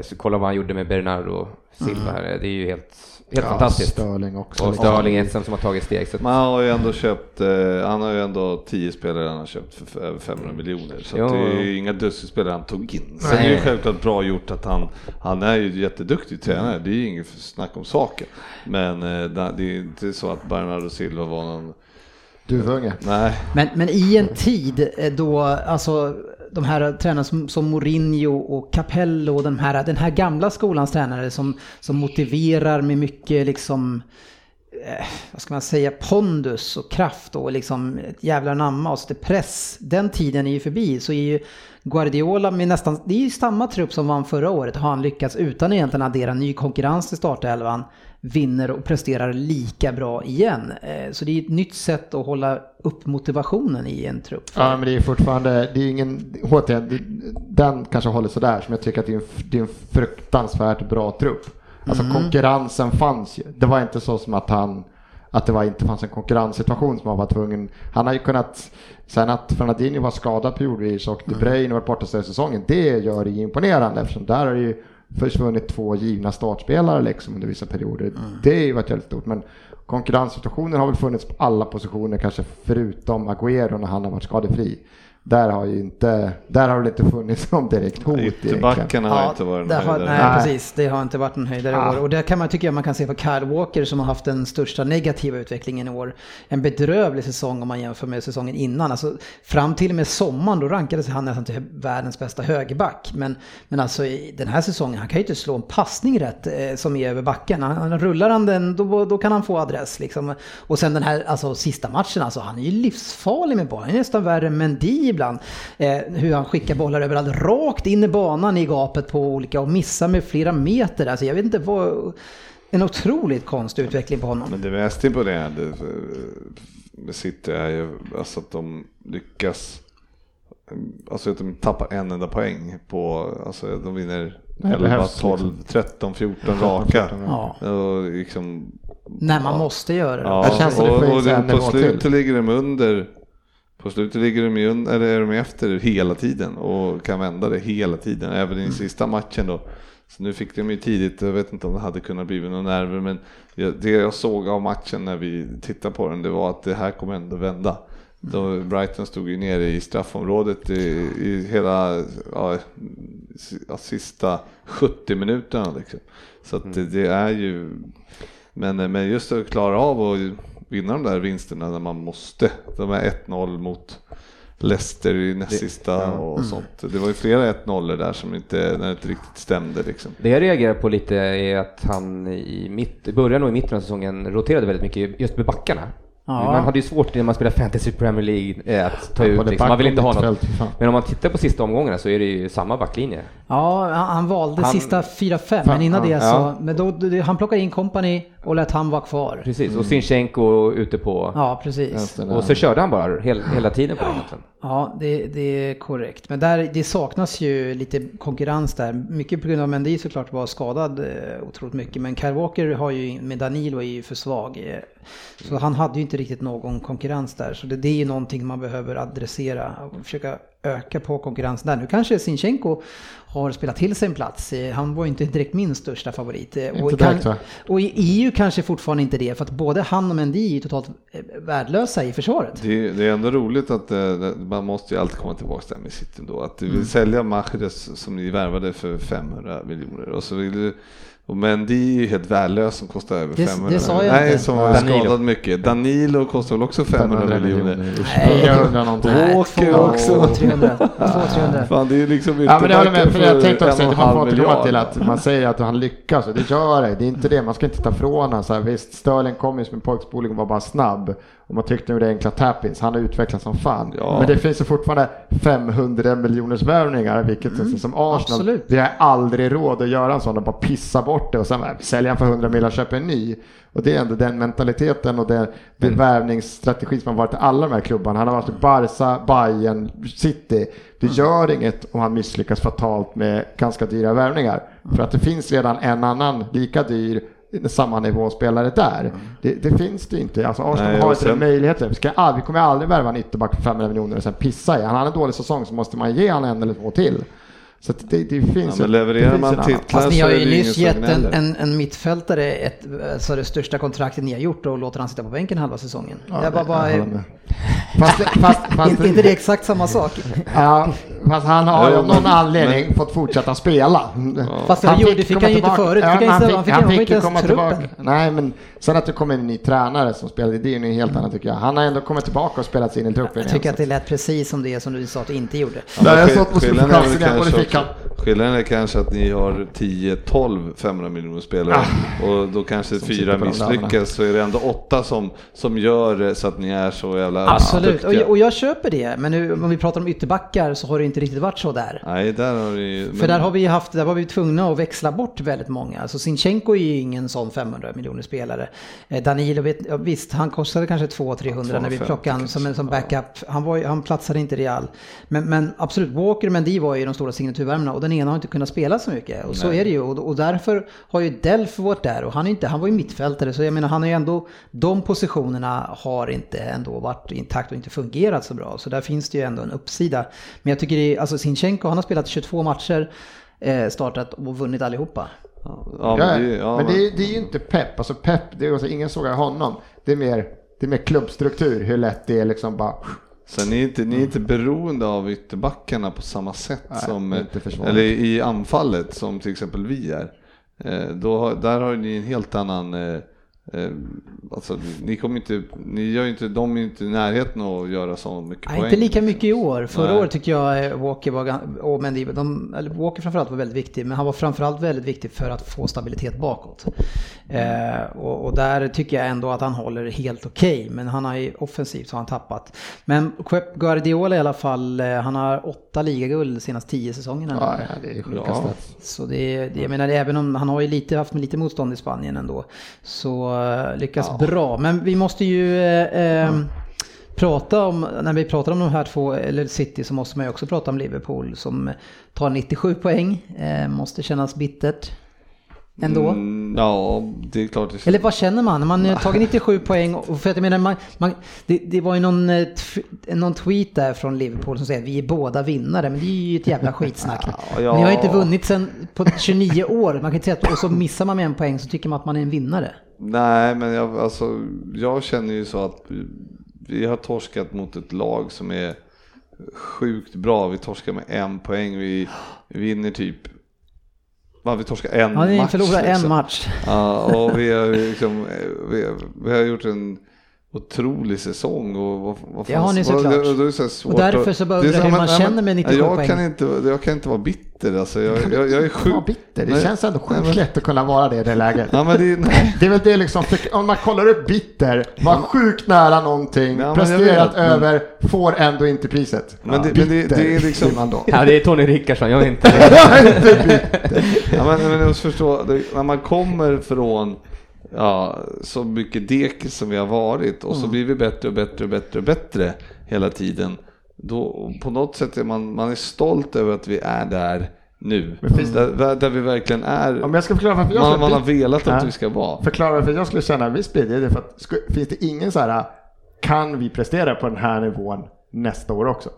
så kolla vad han gjorde med Bernardo Silva här. Mm. Det är ju helt, helt ja, fantastiskt. Störling också. Och Störling är som har tagit steg. Så. Men han har ju ändå köpt, eh, han har ju ändå tio spelare han har köpt för över 500 miljoner. Så det är ju inga dussinspelare han tog in. Sen är det ju självklart bra gjort att han, han är ju jätteduktig tränare. Det är ju inget snack om saken. Men eh, det är inte så att Bernardo Silva var någon Duvunge. Nej. Men, men i en tid då, alltså de här tränarna som, som Mourinho och Capello och den här, den här gamla skolans tränare som, som motiverar med mycket liksom eh, vad ska man säga, pondus och kraft och liksom ett jävla namma och sätter press. Den tiden är ju förbi så är ju Guardiola med nästan, det är ju samma trupp som vann förra året har han lyckats utan egentligen addera ny konkurrens till startelvan vinner och presterar lika bra igen. Eh, så det är ett nytt sätt att hålla upp motivationen i en trupp. Ja, men det är fortfarande, det är ingen, återigen, den kanske håller sådär, som jag tycker att det är en, det är en fruktansvärt bra trupp. Alltså mm. konkurrensen fanns ju. Det var inte så som att han att det var, inte fanns en konkurrenssituation som han var tvungen. Han har ju kunnat, sen att Fernandinho var skadad periodvis och De Bruyne var borta säsongen, det gör det imponerande eftersom där har det ju försvunnit två givna startspelare liksom under vissa perioder. Mm. Det har ju varit väldigt stort. Men konkurrenssituationen har väl funnits på alla positioner, kanske förutom Agüero när han har varit skadefri där har ju inte, där har det inte funnits [laughs] någon direkt hot. Ytterbackarna har ja, inte varit en höjdare. Nej, nej, precis. Det har inte varit en höjdare ah. i år. Och det kan man tycka man kan se på Kyle Walker som har haft den största negativa utvecklingen i år. En bedrövlig säsong om man jämför med säsongen innan. Alltså, fram till och med sommaren då rankades han nästan till världens bästa högerback. Men, men alltså i den här säsongen, han kan ju inte slå en passning rätt eh, som är över backen. Han, han, rullar han den, då, då kan han få adress. Liksom. Och sen den här alltså, sista matchen, alltså, han är ju livsfarlig med bollen. Han är nästan värre än Mendy ibland. Eh, hur han skickar bollar överallt, rakt in i banan i gapet på olika och missar med flera meter. Alltså jag vet inte vad... En otroligt konstig utveckling på honom. Men det mest imponerande med City är ju alltså att de lyckas Alltså att de tappar en enda poäng på, alltså de vinner 11, 12, 13, 14 raka. Ja. Och liksom, När man ja. måste göra det. Ja, det och, och, och på slutet ligger de under på slutet ligger de, ju, eller är de efter hela tiden och kan vända det hela tiden, även i den sista matchen då. Så nu fick de ju tidigt, jag vet inte om det hade kunnat bli några nerver, men det jag såg av matchen när vi tittade på den, det var att det här kommer ändå vända. Då Brighton stod ju nere i straffområdet i, i hela ja, sista 70 minuterna. Liksom. Så det, det, är ju, men, men just att klara av och vinna de där vinsterna när man måste. De är 1-0 mot Leicester i näst sista och mm. sånt. Det var ju flera 1-0 där som inte, när det inte riktigt stämde liksom. Det jag reagerar på lite är att han i, mitt, i början och i mitten av säsongen roterade väldigt mycket just med backarna. Ja. Man hade ju svårt när man spelar Fantasy Premier League eh, att ta ut, liksom. man vill inte ha något. Men om man tittar på sista omgångarna så är det ju samma backlinje. Ja, han valde han, sista 4-5, men innan det så, ja. men då, han plockade in kompani och lät han vara kvar. Precis, och mm. Sinchenko ute på... Ja, precis. Och så körde han bara hela, hela tiden på den Ja, det, det, är korrekt. Men där, det saknas ju lite konkurrens där. Mycket på grund av Mendy såklart var skadad eh, otroligt mycket. Men Kyle Walker har ju, med Danilo är ju för svag. Eh, så han hade ju inte riktigt någon konkurrens där. Så det, det är ju någonting man behöver adressera och försöka öka på konkurrensen där. Nu kanske Sinchenko har spelat till sig en plats. Han var ju inte direkt min största favorit. Och, kan, och i EU kanske fortfarande inte det, för att både han och Mendy är totalt eh, värdelösa i försvaret. Det, det är ändå roligt att man måste ju alltid komma tillbaka till med City då. Att du vill mm. sälja Mahrez som ni värvade för 500 miljoner och så vill du och Mendy är ju helt värdelös som kostar över det, 500 Det sa jag Nej, inte. som har skadat mycket. Danilo kostar väl också 500, 500 miljoner? Nej, jag undrar någonting. Walker också. 300. 200 [laughs] Fan, det är liksom inte ja, men det håller med, för jag tänkte också att man får återkomma till att man säger att han lyckas och det gör det. Det är inte det, man ska inte ta från honom. Visst, Sterling kom ju som en pojkspoling och var bara snabb. Och man tyckte nog det enkla tappins, han har utvecklats som fan. Ja. Men det finns ju fortfarande 500 miljoners värvningar, vilket mm, som Arsenal, absolut. vi har aldrig råd att göra en sån och bara pissa bort det och sen sälja han för 100 miljoner och köpa en ny. Och det är ändå den mentaliteten och den, den mm. värvningsstrategi som har varit i alla de här klubbarna. Han har varit i Barca, Bayern, City. Det mm. gör inget om han misslyckas fatalt med ganska dyra värvningar. För att det finns redan en annan lika dyr samma nivå spelare där. Mm. Det, det, finns det inte. Alltså Arsenal Nej, har inte den möjligheten. Vi, ska, vi kommer aldrig värva en ytterback för 500 miljoner och sen pissa i. Han har en dålig säsong så måste man ge honom en eller två till. Så det, det, finns ja, men levererar det man titlar Fast ni har ju nyss gett en, en, en, mittfältare ett, alltså det största kontraktet ni har gjort och låter han sitta på bänken halva säsongen. Ja, jag bara, bara, [laughs] fast, fast, fast, inte, det exakt samma sak? [laughs] Ja, fast han har ju av någon anledning men, fått fortsätta spela. Ja. Fast han fick, det fick han ju inte förut. Ja, han fick, han fick, han fick ju komma tillbaka. Nej, men sen att det kommer en ny tränare som spelar, det är ju helt annat tycker jag. Han har ändå kommit tillbaka och spelat sig in i truppen. Jag tycker att det lät precis som det som du sa att du inte gjorde. Ja, jag stått på Skillnaden Skillnaden är kanske att ni har 10-12 500 miljoner spelare Ah. och då kanske Som fyra de misslyckas så är det ändå åtta som, som gör så att ni är så jävla Absolut, och duktiga. jag, och jag köper det. Men nu, om vi pratar om ytterbackar så har det inte riktigt varit så där. Nej, där har ni För där har vi haft, där var vi tvungna att växla bort väldigt många. Alltså Sinchenko är ju ingen sån 500 miljoner spelare. Eh, Danilo, vet, visst han kostade kanske 200-300 när vi 250 plockade han som en som backup. Han, var, han platsade inte i Real. Men, men absolut, Walker och Mendy var ju de stora signaturvärmarna och den ena har inte kunnat spela så mycket. Och så är det ju. Och, och därför har ju Delf varit där och han, är inte, han var ju mittfältare. Så jag menar han är ju ändå, de positionerna har inte ändå varit intakt och inte fungerat så bra. Så där finns det ju ändå en uppsida. Men jag tycker det, alltså Sinchenko han har spelat 22 matcher eh, startat och vunnit allihopa. Ja, men det, ja, men det, är- det är ju inte pepp. Alltså pepp, det är alltså, ingen sågar honom. Det är mer, det är mer klubbstruktur, hur lätt det är liksom bara... Sen ni är inte, ni är inte beroende av ytterbackarna på samma sätt Nej, som, försvaret. eller i anfallet som till exempel vi är. Eh, Då, där har ni en helt annan, eh, eh, alltså ni kommer inte, ni gör inte, de är inte i närheten att göra så mycket Nej, poäng. inte lika mycket i år. Förra Nej. året tycker jag eh, Walker var, och Mendy, de, eller Walker framförallt var väldigt viktig, men han var framförallt väldigt viktig för att få stabilitet bakåt. Eh, och, och där tycker jag ändå att han håller helt okej, men han har ju offensivt så har han tappat. Men Pep Guardiola i alla fall, eh, han har åtta ligaguld de senaste tio säsongerna. Ja, det är sjukaste. Så det, det, jag menar, även om han har ju lite, haft lite motstånd i Spanien ändå, så eh, lyckas bra. Men vi måste ju eh, eh, prata om, när vi pratar om de här två, eller City, så måste man ju också prata om Liverpool som tar 97 poäng. Eh, måste kännas bittert ändå. Mm, ja, det är klart. Eller vad känner man? När man har tagit 97 [laughs] poäng, och för att jag menar, man, man, det, det var ju någon, eh, någon tweet där från Liverpool som säger att vi är båda vinnare, men det är ju ett jävla skitsnack. [laughs] ja. Ni har inte vunnit sen på 29 år, man kan inte säga att, och så missar man med en poäng så tycker man att man är en vinnare. Nej, men jag, alltså, jag känner ju så att vi- har torskat mot ett lag som är sjukt bra. Vi torskar med en poäng. Vi vinner typ... Va, vi torskar en Ja, ni match. förlorar en liksom. match. Ja, och vi har, [laughs] liksom, vi, vi har gjort en otrolig säsong. Och vad, vad Det har ni såklart. det- det är så svårt Och därför så bara det är undrar så- hur man nej, känner med 97 jag poäng. Kan inte, jag kan inte vara bitter. Alltså, jag, jag, jag är sjukt... Fan bitter, det Nej. känns ändå Nej, sjukt men- lätt att kunna vara det i det läget. Ja, men det, nej. Det är väl det liksom, om man kollar upp bitter, var sjukt nära någonting, Ja, jag presterat vet, men- över, får ändå inte priset. Men det- men det- Bitter det är liksom- man då. Ja, det är Tony Rickardsson, jag vet inte. [laughs] Ja, men, men jag måste förstå, det, när man kommer från ja, så mycket dekis som vi har varit och så blir vi bättre och bättre och bättre och bättre hela tiden. Då på något sätt är man, man är stolt över att vi är där nu. Där, där vi verkligen är, Om jag ska förklara varför jag man, man har velat att vi ska vara. Förklara varför jag skulle känna viss är för att sku- finns det ingen så här kan vi prestera på den här nivån nästa år också?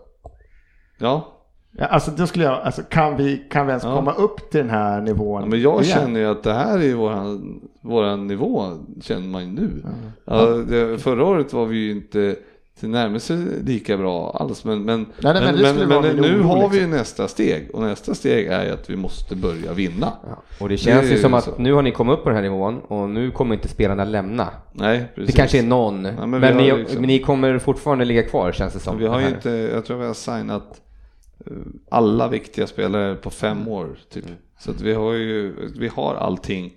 Ja, Ja, alltså då skulle jag, alltså kan vi, kan vi ens Ja. komma upp till den här nivån? Ja, men jag igen? känner ju att det här är våran, våran nivå, känner man ju nu. Ja, det, förra året var vi ju inte till närmelse lika bra alls, men, men, nej, men men, men, men, min nu oro, har vi ju liksom. nästa steg och nästa steg är ju att vi måste börja vinna. Och det känns Det ju som att så. nu har ni kommit upp på den här nivån och nu kommer inte spelarna lämna. Nej, precis. Det kanske är någon, men men, har ni, liksom- men ni kommer fortfarande ligga kvar känns det som. Vi har ju inte, jag tror vi har signat eh, alla viktiga spelare på fem Mm. år typ. Så att vi har ju, vi har allting,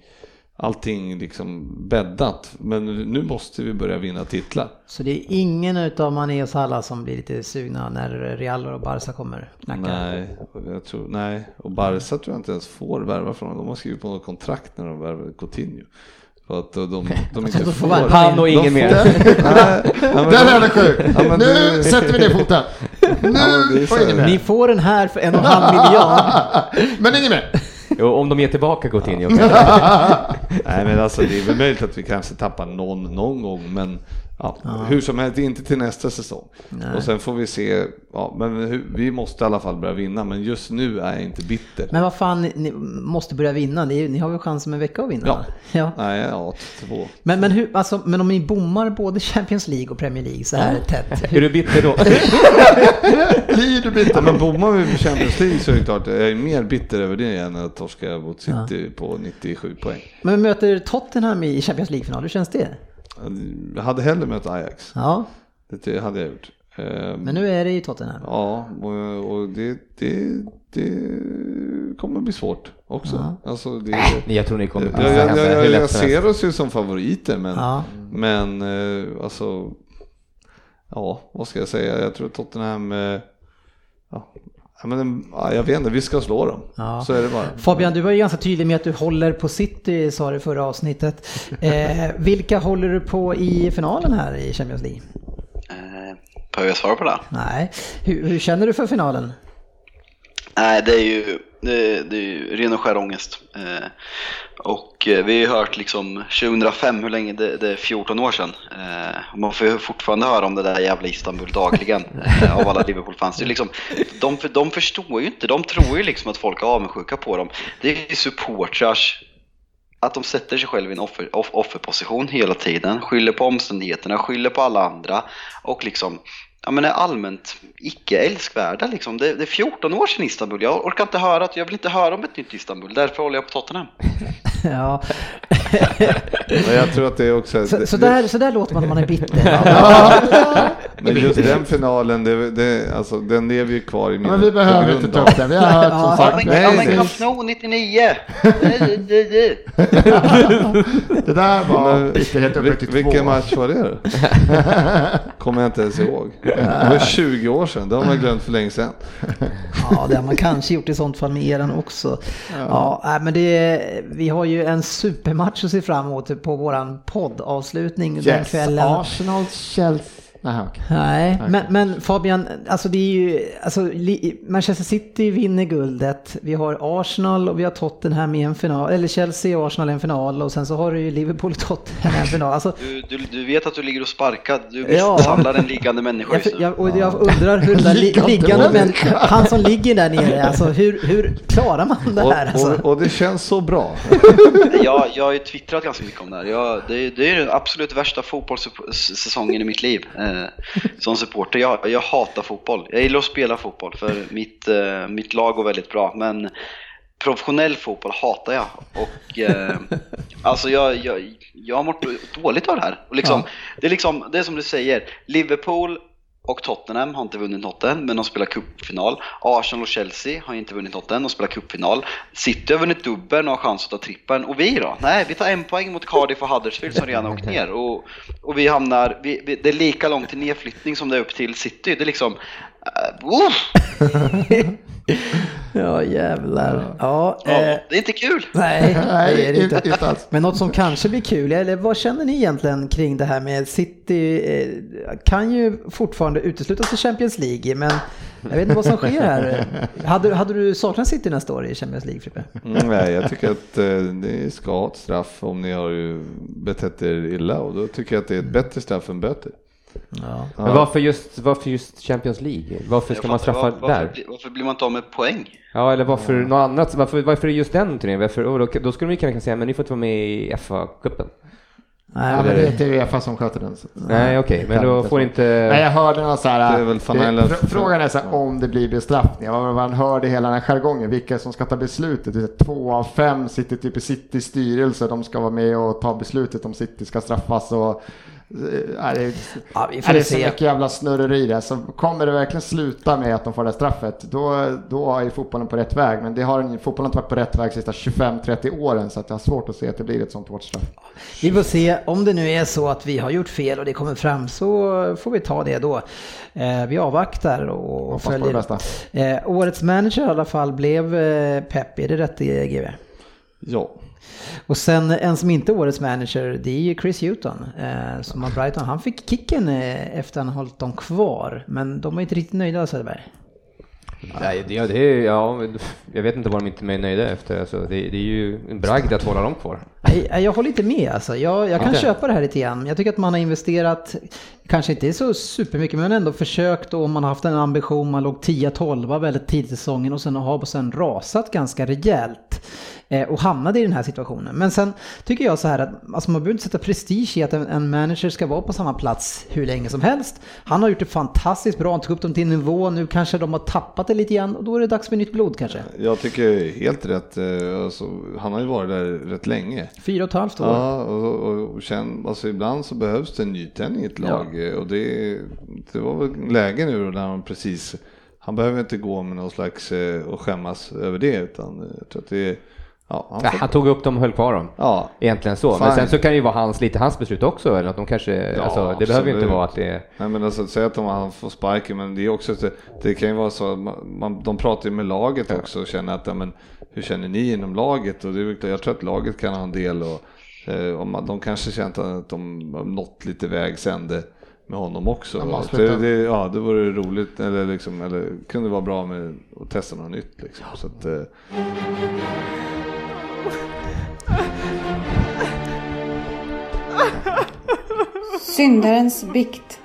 allting liksom bäddat. Men nu måste vi börja vinna titlar. Så det är ingen utav Mané och Salah som blir lite sugna när Real och Barca kommer knacka? Nej, jag tror, nej, och Barca tror jag inte ens får värva från De har skrivit på något kontrakt när de värvar Coutinho. För att de, de, [laughs] de inte får får. Han och ingen mer. [laughs] får- [laughs] ja, Den de- är sjuk! Ja, nu det- sätter vi ner foten! Nu så och ingen här- Ni mer! får den här för en och en halv miljard. Men ingen mer! Jo, om de ger tillbaka Coutinho. [laughs] Nej men alltså det är väl möjligt att vi kanske tappar någon någon gång men ja, hur som helst inte till nästa säsong. Och sen får vi se, ja men hur, vi måste i alla fall börja vinna men just nu är jag inte bitter. Men vad fan, ni, måste börja vinna. Ni, ni har väl chans om en vecka att vinna? Ja. [laughs] ja. Nej, ja, två. Men, men, hur, alltså, men om ni bommar både Champions League och Premier League så här tätt. [laughs] Är du bitter då? [laughs] Blir du bitter? Ja, men bommar vi Champions League så är det klart, jag är mer bitter över det än att torska mot City på 97 poäng. Men vi möter Tottenham i Champions League-final, hur känns det? Jag hade hellre mött Ajax, Ja. det hade jag gjort. Eh, Men nu är det i Tottenham. Ja, och, och det, det, det kommer bli svårt också. Alltså det, Jag tror ni kommer jag, jag, jag, jag, jag ser oss ju som favoriter men, Ja. men eh, alltså, ja vad ska jag säga, jag tror Tottenham, eh, ja, ja, men, ja, jag vet inte, vi ska slå dem. Ja. Så är det bara. Fabian, du var ju ganska tydlig med att du håller på City, sa du förra avsnittet. Eh, vilka håller du på i finalen här i Champions League? Eh, behöver jag svara på det? Nej, hur, hur känner du för finalen? Nej, det är ju, det, det är ju ren och skär ångest. Eh, och eh, vi har ju hört liksom 2005, hur länge, det, det är 14 år sedan. Eh, man får ju fortfarande höra om det där jävla Istanbul dagligen [laughs] av alla Liverpool-fans. Det är liksom, de, de förstår ju inte, de tror ju liksom att folk är avundsjuka på dem. Det är ju supportrars att de sätter sig själv i en offer, off, offerposition hela tiden, skyller på omständigheterna, skyller på alla andra och liksom ja, men är allmänt icke älskvärda. Liksom. Det, det är 14 år sedan Istanbul. Jag orkar inte höra att jag vill inte höra om ett nytt Istanbul. Därför håller jag på Tottenham. [laughs] Ja, [laughs] Men jag tror att det är också, så, det- så, där, så där låter man när man är bitter. [laughs] men just den finalen, det, det, alltså, den lever ju kvar i minnet. Men vi behöver inte ta upp den. Vi har hört som Ja, Ja sagt. men, ja, men nej. Camp Nou 99! Det där var bitterhet vil- vilken match var det? Kommer jag inte ens ihåg. Det var 20 år sedan, det har man glömt för länge sedan. Ja, det har man kanske gjort i sånt fall med eran också. Ja, nej, men det, vi har ju en supermatch att se fram emot på våran poddavslutning den Yes, kvällen. Arsenal, Chelsea. Nej, okej. Nej, men, men Fabian, alltså det är ju, alltså Manchester City vinner guldet, vi har Arsenal och vi har Tottenham i en final, eller Chelsea och Arsenal i en final och sen så har du ju Liverpool och Tottenham i en final. Alltså, Du, du, du vet att du ligger och sparkar. Du Ja. misshandlar en liggande människa jag, just nu. jag, och jag undrar hur den där li, Liggande liggande, men människa. han som ligger där nere, alltså hur, hur klarar man det här Och, alltså? och, och det känns så bra. [laughs] Jag, jag har ju twittrat ganska mycket om det här. Jag, det, det är den absolut värsta fotbollssäsongen i mitt liv. Eh, som supporter. Jag, jag hatar fotboll. Jag gillar att spela fotboll för mitt, eh, mitt lag går väldigt bra. Men professionell fotboll hatar jag. Och, eh, alltså jag, jag, jag har mått dåligt av det här. Och liksom, det, är liksom, det är som du säger, Liverpool och Tottenham har inte vunnit något än, men de spelar cupfinal. Arsenal och Chelsea har inte vunnit något än, de spelar cupfinal. City har vunnit dubbeln och har chans att ta trippeln. Och vi då? Nej, vi tar en poäng mot Cardiff och Huddersfield som redan har åkt ner. Och, och vi hamnar, vi, vi, det är lika långt till nedflyttning som det är upp till City. Det är liksom... Uh, [laughs] Ja jävlar. Ja, ja, eh, det är inte kul! nej, Nej, det är det inte, inte. alls. Men något som kanske blir kul, eller vad känner ni egentligen kring det här med City? Eh, kan ju fortfarande uteslutas i Champions League, men jag vet inte vad som sker här. Hade, hade du saknat City nästa år i Champions League, Frippe? Mm, nej, jag tycker att eh, ni ska ha ett straff om ni har ju betett er illa och då tycker jag att det är ett bättre straff än böter. Ja. Men varför just, varför just Champions League? Varför ska man straffa var- varför, där? blir- Varför blir man inte av med poäng? Ja, eller varför något annat? Varför, varför är det just den turneringen? Varför, och då, då skulle de kunna säga, men ni får inte vara med i FA-cupen. Nej, Ja, men men det är inte Uefa som sköter den. så- Nej, okej, men kan då får inte... Nej, jag hörde någon så här. Det är väl fr- Frågan är så här, om det blir bestraffning. Man man hörde hela den här jargongen, vilka som ska ta beslutet. Det är Två av fem sitter typ i Citys styrelse, de ska vara med och ta beslutet om City ska straffas. Och, det, är, Ja, vi är det så mycket jävla snurreri där. Så kommer det verkligen sluta med att de får det straffet, då, då är fotbollen på rätt väg. Men det har, fotbollen har inte varit på rätt väg de sista 25-30 åren, så att jag har svårt att se att det blir ett sånt hårt straff. Vi får se om det nu är så att vi har gjort fel och det kommer fram så får vi ta det då. Eh, vi avvaktar och Hoppas på det följer. bästa. Eh, årets manager i alla fall blev eh, Pep, är det rätt eh, GW? Ja, Och sen en som inte är årets manager, det är ju Chris Hewton eh, som har Brighton. Han fick kicken eh, efter att han hållit dem kvar, men de var inte riktigt nöjda Söderberg. Nej, det, det är, ja, jag vet inte vad de inte är nöjda efter. Alltså, det, det är ju en bragd att hålla dem kvar. Nej, nej, jag håller inte med alltså. Jag, jag kan Okej. köpa det här lite grann. Jag tycker att man har investerat, kanske inte så supermycket, men ändå försökt och man har haft en ambition. Man låg 10-12 väldigt tidigt i säsongen och sen har sen rasat ganska rejält. Eh, Och hamnade i den här situationen. Men sen tycker jag så här att alltså man behöver inte sätta prestige i att en, en manager ska vara på samma plats hur länge som helst. Han har gjort det fantastiskt bra, han tog upp dem till en nivå, nu kanske de har tappat det lite grann och då är det dags för nytt blod kanske. jag tycker helt rätt. eh, Alltså, han har ju varit där rätt länge. Fyra och ett halvt år. Ja, och, och, och känn, alltså ibland så behövs det en nytändning i ett lag eh, och det, det var väl läge nu då när han precis, han behöver inte gå med någon slags eh, och skämmas över det utan eh, jag tror att det är Ja, han, ja, han, tog upp dem och höll kvar dem. Ja. Egentligen så. Fine. Men sen så kan det ju vara hans, lite hans beslut också. Eller att de kanske, ja, alltså, det absolut. behöver ju inte vara att det. Nej men alltså säg att de, han får sparken men det är också, det, det kan ju vara så, man, de pratar ju med laget ja. också och känner att, ja, men, hur känner ni inom laget? Och det är, jag tror att laget kan ha en del och eh, om man, de kanske känt att de har nått lite vägs ände med honom också. Det, det, ja, det vore roligt, eller, liksom, eller kunde vara bra med att testa något nytt. Liksom. Så att, eh. Syndarens bikt.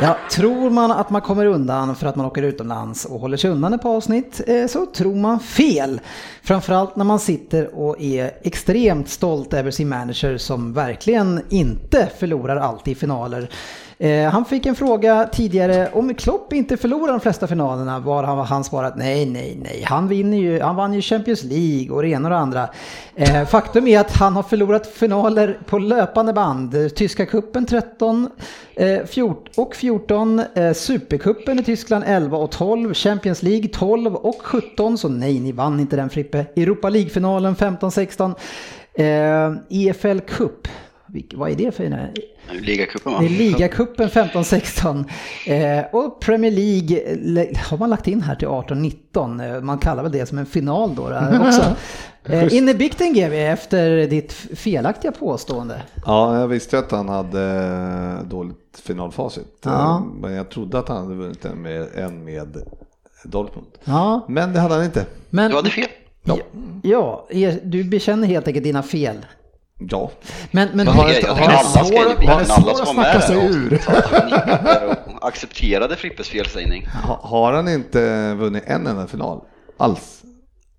Ja, tror man att man kommer undan för att man åker utomlands och håller sig undan ett par avsnitt eh, så tror man fel. Framförallt när man sitter och är extremt stolt över sin manager som verkligen inte förlorar alltid i finaler. Eh, han fick en fråga tidigare om Klopp inte förlorar de flesta finalerna var han, han svarat nej, nej, nej. Han, vinner ju, han vann ju Champions League och det ena och det andra. Eh, faktum är att han har förlorat finaler på löpande band. Tyska kuppen 13 eh, 14, och 14, eh, Supercupen i Tyskland 11 och 12, Champions League 12 och 17, så nej, ni vann inte den Frippe. Europa League-finalen 15-16. Eh, EFL Cup, vad är det för Ligacupen va? Det är ligacupen 15-16. Eh, och Premier League har man lagt in här till 18-19. Eh, man kallar väl det som en final då, [laughs] också. Eh, in i bikten GW efter ditt felaktiga påstående. Ja, jag visste att han hade eh, dåligt finalfacit. Ja. Men jag trodde att han hade vunnit en med, en med Dortmund. Ja. Men det hade han inte. Men, du hade fel. Ja. ja, du bekänner helt enkelt dina fel. Ja. Men, men har inte, har alla ska i alla som var med sig ur. och accepterade Frippes felsägning. Ha, har han inte vunnit en enda final alls?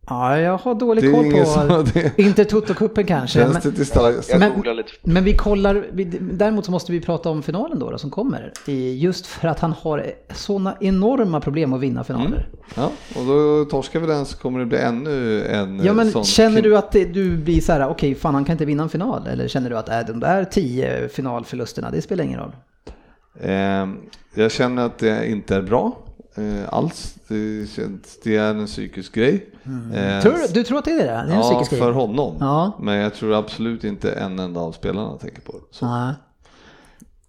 Ja, jag har dålig koll på så, det... Intertoto-cupen kanske. Men, men, men, vi kollar, vi, däremot så måste vi prata om finalen då, då som kommer. Just för att han har sådana enorma problem att vinna finaler. Mm. Ja, och då torskar vi den så kommer det bli ännu en Ja, men sån... känner du att det, du blir så här, okej, okay, fan han kan inte vinna en final? Eller känner du att äh, de där tio finalförlusterna, det spelar ingen roll? Eh, jag känner att det inte är bra eh, alls. Det, känns, det är en psykisk grej. Mm. Eh, tror, du tror att det är det? det är ja, för grej. honom. Ja. Men jag tror absolut inte en enda av spelarna tänker på det.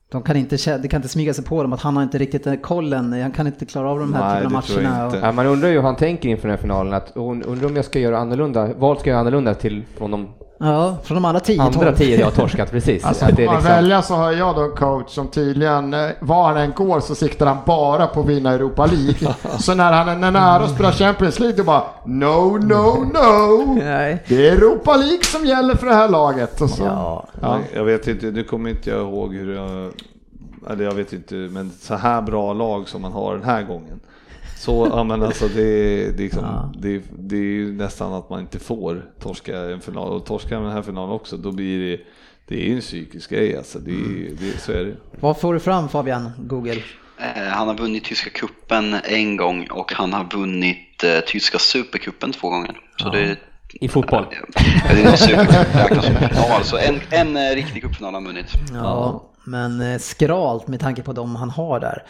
De kan inte, det kan inte smyga sig på dem att han har inte riktigt kollen, han kan inte klara av de här typerna av matcherna. Och... Ja, man undrar ju hur han tänker inför den här finalen, att undrar om jag ska göra annorlunda, vad ska jag göra annorlunda till från de Ja, från de andra tio. Andra tio jag har torskat, precis. Alltså, det man liksom... välja så har jag då en coach som tydligen, eh, var han än går så siktar han bara på att vinna Europa League. [laughs] så när han är nära att spela Champions League, då bara no, no, no. [laughs] Nej. Det är Europa League som gäller för det här laget. Och så. Ja. ja. Jag vet inte, nu kommer inte jag ihåg hur jag, eller jag vet inte, men så här bra lag som man har den här gången. Så, ja men alltså det, det, liksom, ja. det, det är ju nästan att man inte får torska en final och torska den här finalen också, då blir det det är en psykisk grej alltså, det, mm. det, så är det. Vad får du fram Fabian, Google? Eh, han har vunnit tyska kuppen en gång och han har vunnit eh, tyska supercupen två gånger. Så ja. det, I fotboll? Det är supercup, ja, alltså en, en eh, riktig cupfinal har han vunnit. Ja, men eh, skralt med tanke på de han har där.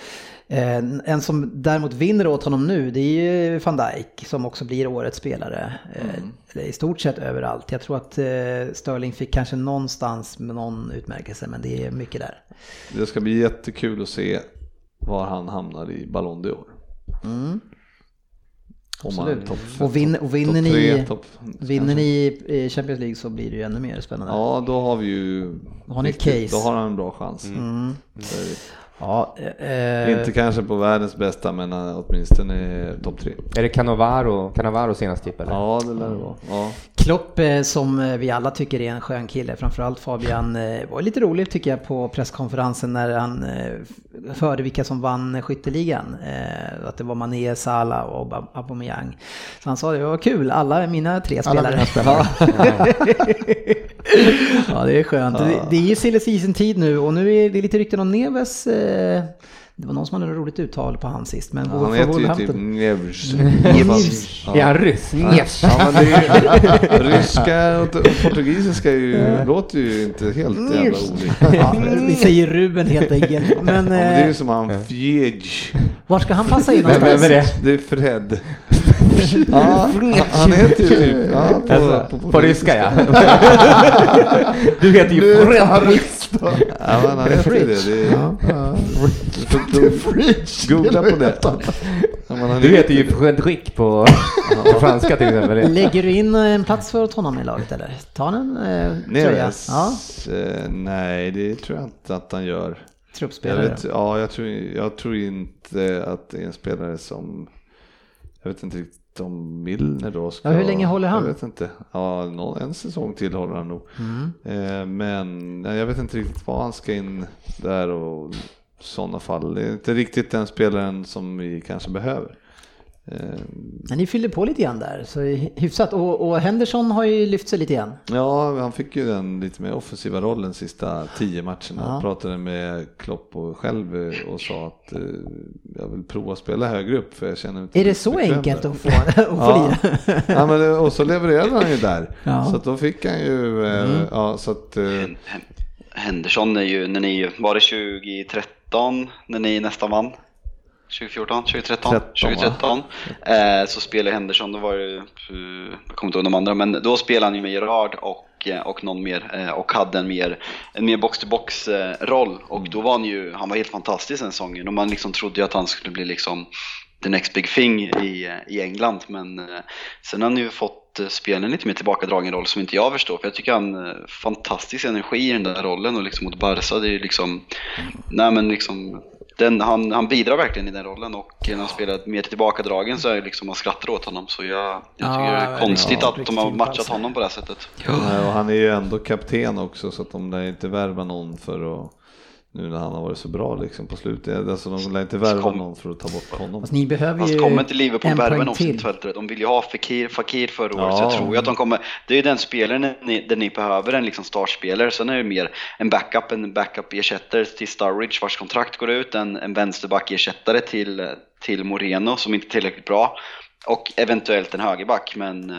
Eh, en som däremot vinner åt honom nu det är ju van Dijk som också blir årets spelare. Eh, mm. I stort sett överallt. Jag tror att eh, Sterling fick kanske någonstans med någon utmärkelse men det är mycket där. Det ska bli jättekul att se var han hamnar i Ballon d'Or. Mm. Absolut. Top, och, vin, och vinner, top ni, top, vinner ni i Champions League så blir det ju ännu mer spännande. Ja, då har vi ju... Då har ni ett case. Då har han en bra chans. Mm. Mm. Ja, eh, Inte kanske på världens bästa men eh, åtminstone topp tre. Är det Cannavaro, Cannavaro senast tipp eller? Ja det lär det vara. Ja. Klopp eh, som eh, vi alla tycker är en skön kille, framförallt Fabian, var lite roligt tycker jag på presskonferensen när han hörde vilka som vann skytteligan. Att det var Mané, Salah och Aubameyang. Så han sa det var kul, alla mina tre spelare. Mina spelare. [laughs] ja det är skönt. Ja. Det, är ju silly season tid nu och nu är det lite rykten om Neves Det var någon som hade ett roligt uttal på han sist, men Han heter ju typ Nevs. [laughs] Är han ryss? Ja, men är ju, [laughs] ryska och portugisiska ju, låter ju inte helt jävla olika. [laughs] Ja, vi säger Ruben helt enkelt. Men, Ja, men det är ju eh, som han Fjej. var ska han passa in Vem, vem är någonstans? det? Det är Fred. Ja, han, heter ju typ, ja, på, Alltså, på, på ryska ja. [laughs] Du heter ju Fred. Ja, men han heter ju det. det är, Googla på det. Ja, Du heter ju Fredrik på, på franska till exempel. Lägger du in en plats för honom i laget eller? Tar han en eh, tröja? Ja, Eh, nej, det tror jag inte att han gör. Jag, truppspelare. vet, ja, jag, tror, jag tror inte att det är en spelare som... Jag vet inte riktigt om Milner då ska... Ja, hur länge håller han? Jag vet inte. Ja, någon, en säsong till håller han nog. Mm. Eh, men jag vet inte riktigt vad han ska in där och sådana fall. Det är inte riktigt den spelaren som vi kanske behöver. Eh, Men ni fyllde på lite grann där, så hyfsat. Och, och Henderson har ju lyft sig lite grann. Ja, han fick ju den lite mer offensiva rollen sista tio matcherna. Ja. Jag pratade med Klopp och själv eh, och sa att eh, jag vill prova att spela högre upp för jag känner mig inte Är det så enkelt där. att få, att få Ja. lira? ja, men det, och så levererade han ju där. Ja. Så att då fick han ju, eh, Mm. ja så att, eh, Hen- Henderson är ju, när ni, var det 2013 när ni nästan vann? 2014, 2013, 13, va? 2013 eh, så spelade Henderson, då var det, jag kommer inte ihåg de andra, men då spelade han ju med Gerard och, eh, och någon mer eh, och hade en mer, en mer box-to-box eh, roll. Och då var han ju, han var helt fantastisk den säsongen. Och man liksom trodde ju att han skulle bli liksom the next big thing i, eh, i England. Men eh, sen har han ju fått spela en lite mer tillbakadragen roll som inte jag förstår. För jag tycker han fantastisk energi i den där rollen och liksom mot Barca. Det är ju liksom, nej men liksom den, han, han bidrar verkligen i den rollen och när han spelar mer tillbakadragen så är det liksom man skrattar åt honom. Så jag, jag tycker Ja, det är ja, konstigt ja, att de har matchat honom på det här sättet. nej, och han är ju ändå kapten också så att de lär inte värva någon för att nu när han har varit så bra liksom på slutet. Alltså de lär inte värva kom- någon för att ta bort honom. Fast ni behöver ju kommer inte Liverpool värva poäng en offensivt till. fältare? De vill ju ha Fakir, Fakir förra året, så Ja. jag tror ju att de kommer... Det är ju den spelaren ni, där ni behöver en liksom startspelare. Sen är det mer en backup, en backup-ersättare till Sturridge vars kontrakt går ut, en, en vänsterback-ersättare till, till Moreno som inte är tillräckligt bra och eventuellt en högerback. Men eh,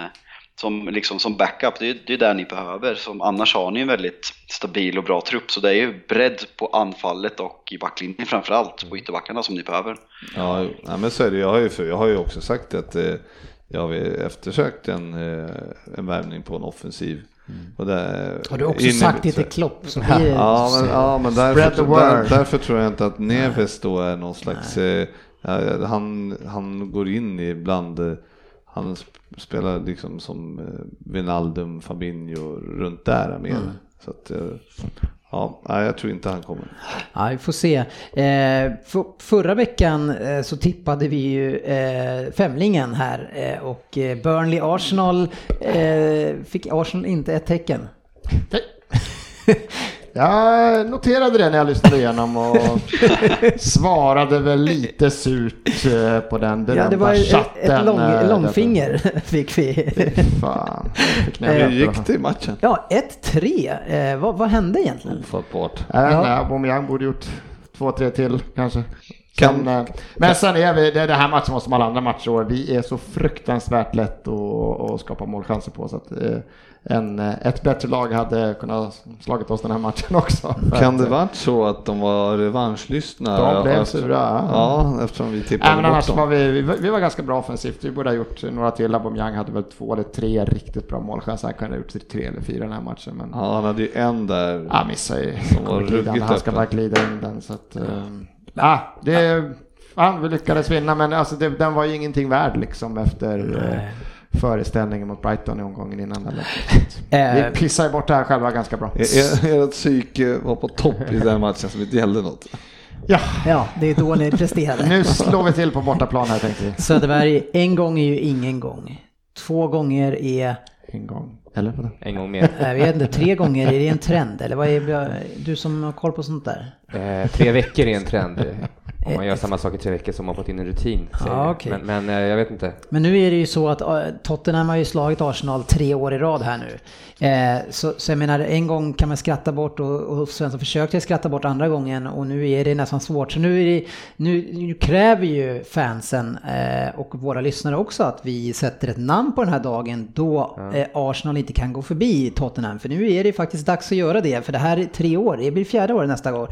som, liksom, som backup, det är, det är där ni behöver. Som, annars har ni en väldigt stabil och bra trupp. Så det är ju bredd på anfallet och i backlinjen framförallt, på ytterbackarna som ni behöver. Ja, nej, men så är det. Jag har ju, jag har ju också sagt att eh, jag har eftersökt en, eh, en värvning på en offensiv. Och det, Har du också inne- sagt det till Klopp blir det... Ja, men, ja, men därför, där, därför tror jag inte att Neves då är någon slags, eh, ja, han, han går in i bland, eh, han sp- spelar liksom som eh, Wijnaldum, Fabinho runt där med. Mm. Så att, eh, ja, nej, jag tror inte han kommer. Ja, vi får se. Eh, för, förra veckan så tippade vi ju femlingen här och Burnley-Arsenal fick Arsenal inte ett tecken. [laughs] Jag noterade det när jag lyssnade igenom och [laughs] svarade väl lite surt eh, på den berömda Ja, det var ett, chatten. ett lång, eh, långfinger [laughs] fick vi. Fan. Fick Hur gick det i matchen? Ja, 1-3. Eh, vad, vad hände egentligen? Ofattbart. Inte, Ja. Aubameyang borde gjort två, tre till kanske. Kan- Sen, eh, men sen är vi, det är det här matchen som som alla andra matcher vi är så fruktansvärt lätt att, att skapa målchanser på så att eh, en, eh, ett bättre lag hade kunnat slagit oss den här matchen [laughs] också. Kan det eh, varit så att de var revanschlystna? De blev Efter- sura. Ja, eftersom vi tippade Nej, men bort annars dem. var vi, vi, var- vi var ganska bra offensivt. Vi borde ha gjort några till. Aubameyang hade väl två eller tre riktigt bra målchanser. Han kunde ha gjort tre eller fyra den här matchen. Men Ja, han hade ju en där. han missade ju. Som var ruggigt Han ska bara glida in den. Så att, ehm, ja, det, fan, vi lyckades vinna men alltså, det, den var ju ingenting värd liksom efter eh, föreställningen mot Brighton i omgången innan. Eller. Eh, Vi pissade bort det här själva ganska bra. Er- Ert psyke var på topp i den matchen som inte gällde något. Ja, ja, det är då ni [laughs] presterade. nu slår vi till på bortaplan här tänkte vi. Söderberg, en gång är ju ingen gång. Två gånger är, En gång. Eller vadå? En gång mer. jag vet inte, tre gånger, är det en trend? Eller vad är du som har koll på sånt där? Eh, tre veckor är en trend. Om man gör samma sak i tre veckor så har man fått in en rutin. Ja, okej. men, men eh, jag vet inte. Men nu är det ju så att eh, Tottenham har ju slagit Arsenal tre år i rad här nu. Eh, så, så jag menar, en gång kan man skratta bort och, och Svensson försökte skratta bort andra gången och nu är det nästan svårt. Så nu, det, nu, nu kräver ju fansen eh, och våra lyssnare också att vi sätter ett namn på den här dagen då eh, Arsenal inte kan gå förbi Tottenham. För nu är det faktiskt dags att göra det, för det här är tre år, det blir fjärde året nästa Eh,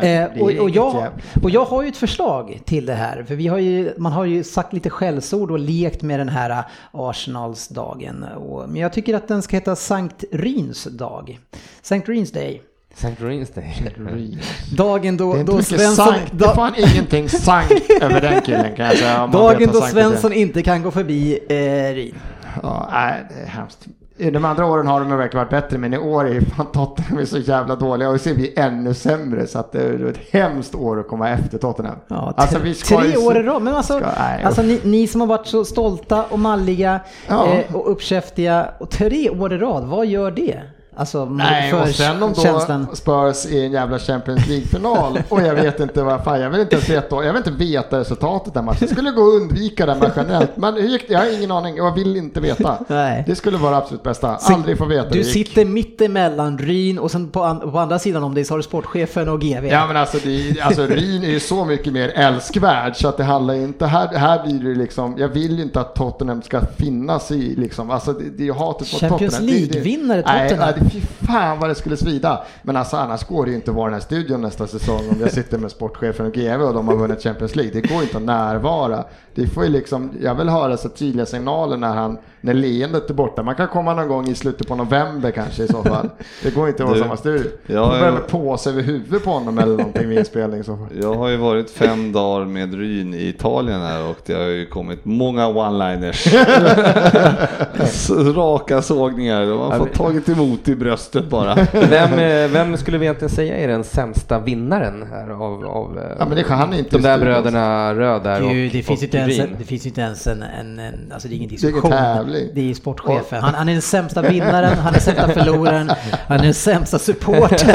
det är och, och, jag, och jag har ju ett förslag till det här, för vi har ju, man har ju sagt lite skällsord och lekt med den här äh, Arsenalsdagen. Och, men jag tycker att den ska heta Sankt Ryns dag. Sankt Ryns Day. St. Rins Day. Dagen då, Det är då Svensson... sankt, det är fan ingenting sankt över den killen kan jag säga. dagen då sankt. Svensson inte kan gå förbi eh, Ryn. Ja, nej, det är hemskt. De andra åren har de verkligen varit bättre, men i år är fan Tottenham är så jävla dåliga och så är vi ännu sämre så att det är ett hemskt år att komma efter Tottenham. Ja, Alltså, tre, år i rad. Men alltså, ska- nej, alltså ni, ni som har varit så stolta och malliga Ja. eh, och uppkäftiga och tre år i rad, vad gör det? Alltså Nej, och sen om då känslan. Spurs i en jävla Champions League-final [laughs] och jag vet inte vad fan, jag vill inte ens veta, jag vill inte veta resultatet den matchen. Jag skulle gå och undvika den matchen generellt, men hur gick det? Jag har ingen aning, jag vill inte veta. Nej. Det skulle vara absolut bästa, Så aldrig få veta Du sitter mitt emellan Ryn och sen på, an, på andra sidan om dig så har du sportchefen och GV. Ja men alltså, det, alltså Ryn är ju så mycket mer älskvärd så att det handlar ju inte, här, här blir det liksom, jag vill ju inte att Tottenham ska finnas i liksom, alltså det, det är ju hatet mot Champions Tottenham. Det- League-vinnare Nej, Tottenham. nej, fy fan vad det skulle svida. Men alltså annars går det ju inte att vara i den här studion nästa säsong om jag sitter med sportchefen och GV och de har vunnit Champions League. Det går inte att närvara. Det får ju liksom, jag vill höra så tydliga signaler när han, när leendet är borta. Man kan komma någon gång i slutet på november kanske i så fall. Det går inte att vara Du, samma studio. jag- med påse över huvudet på honom eller någonting vid inspelning i så fall. Jag har ju varit fem dagar med Ryn i Italien här och det har ju kommit många one-liners. [laughs] Raka sågningar, de har fått tagit emot i bröstet bara. [laughs] Vem, eh, vem skulle vi egentligen säga är den sämsta vinnaren här av, av eh, Ja men det, han är inte de där bröderna Röd där och, Gud, det finns och ju inte ens, det finns inte ens en, en, en alltså det är ingen är ingen diskussion. tävling. Det är sportchefen. Han, han är den sämsta vinnaren, han är den sämsta [laughs] förloraren, han är den sämsta supporten. [laughs]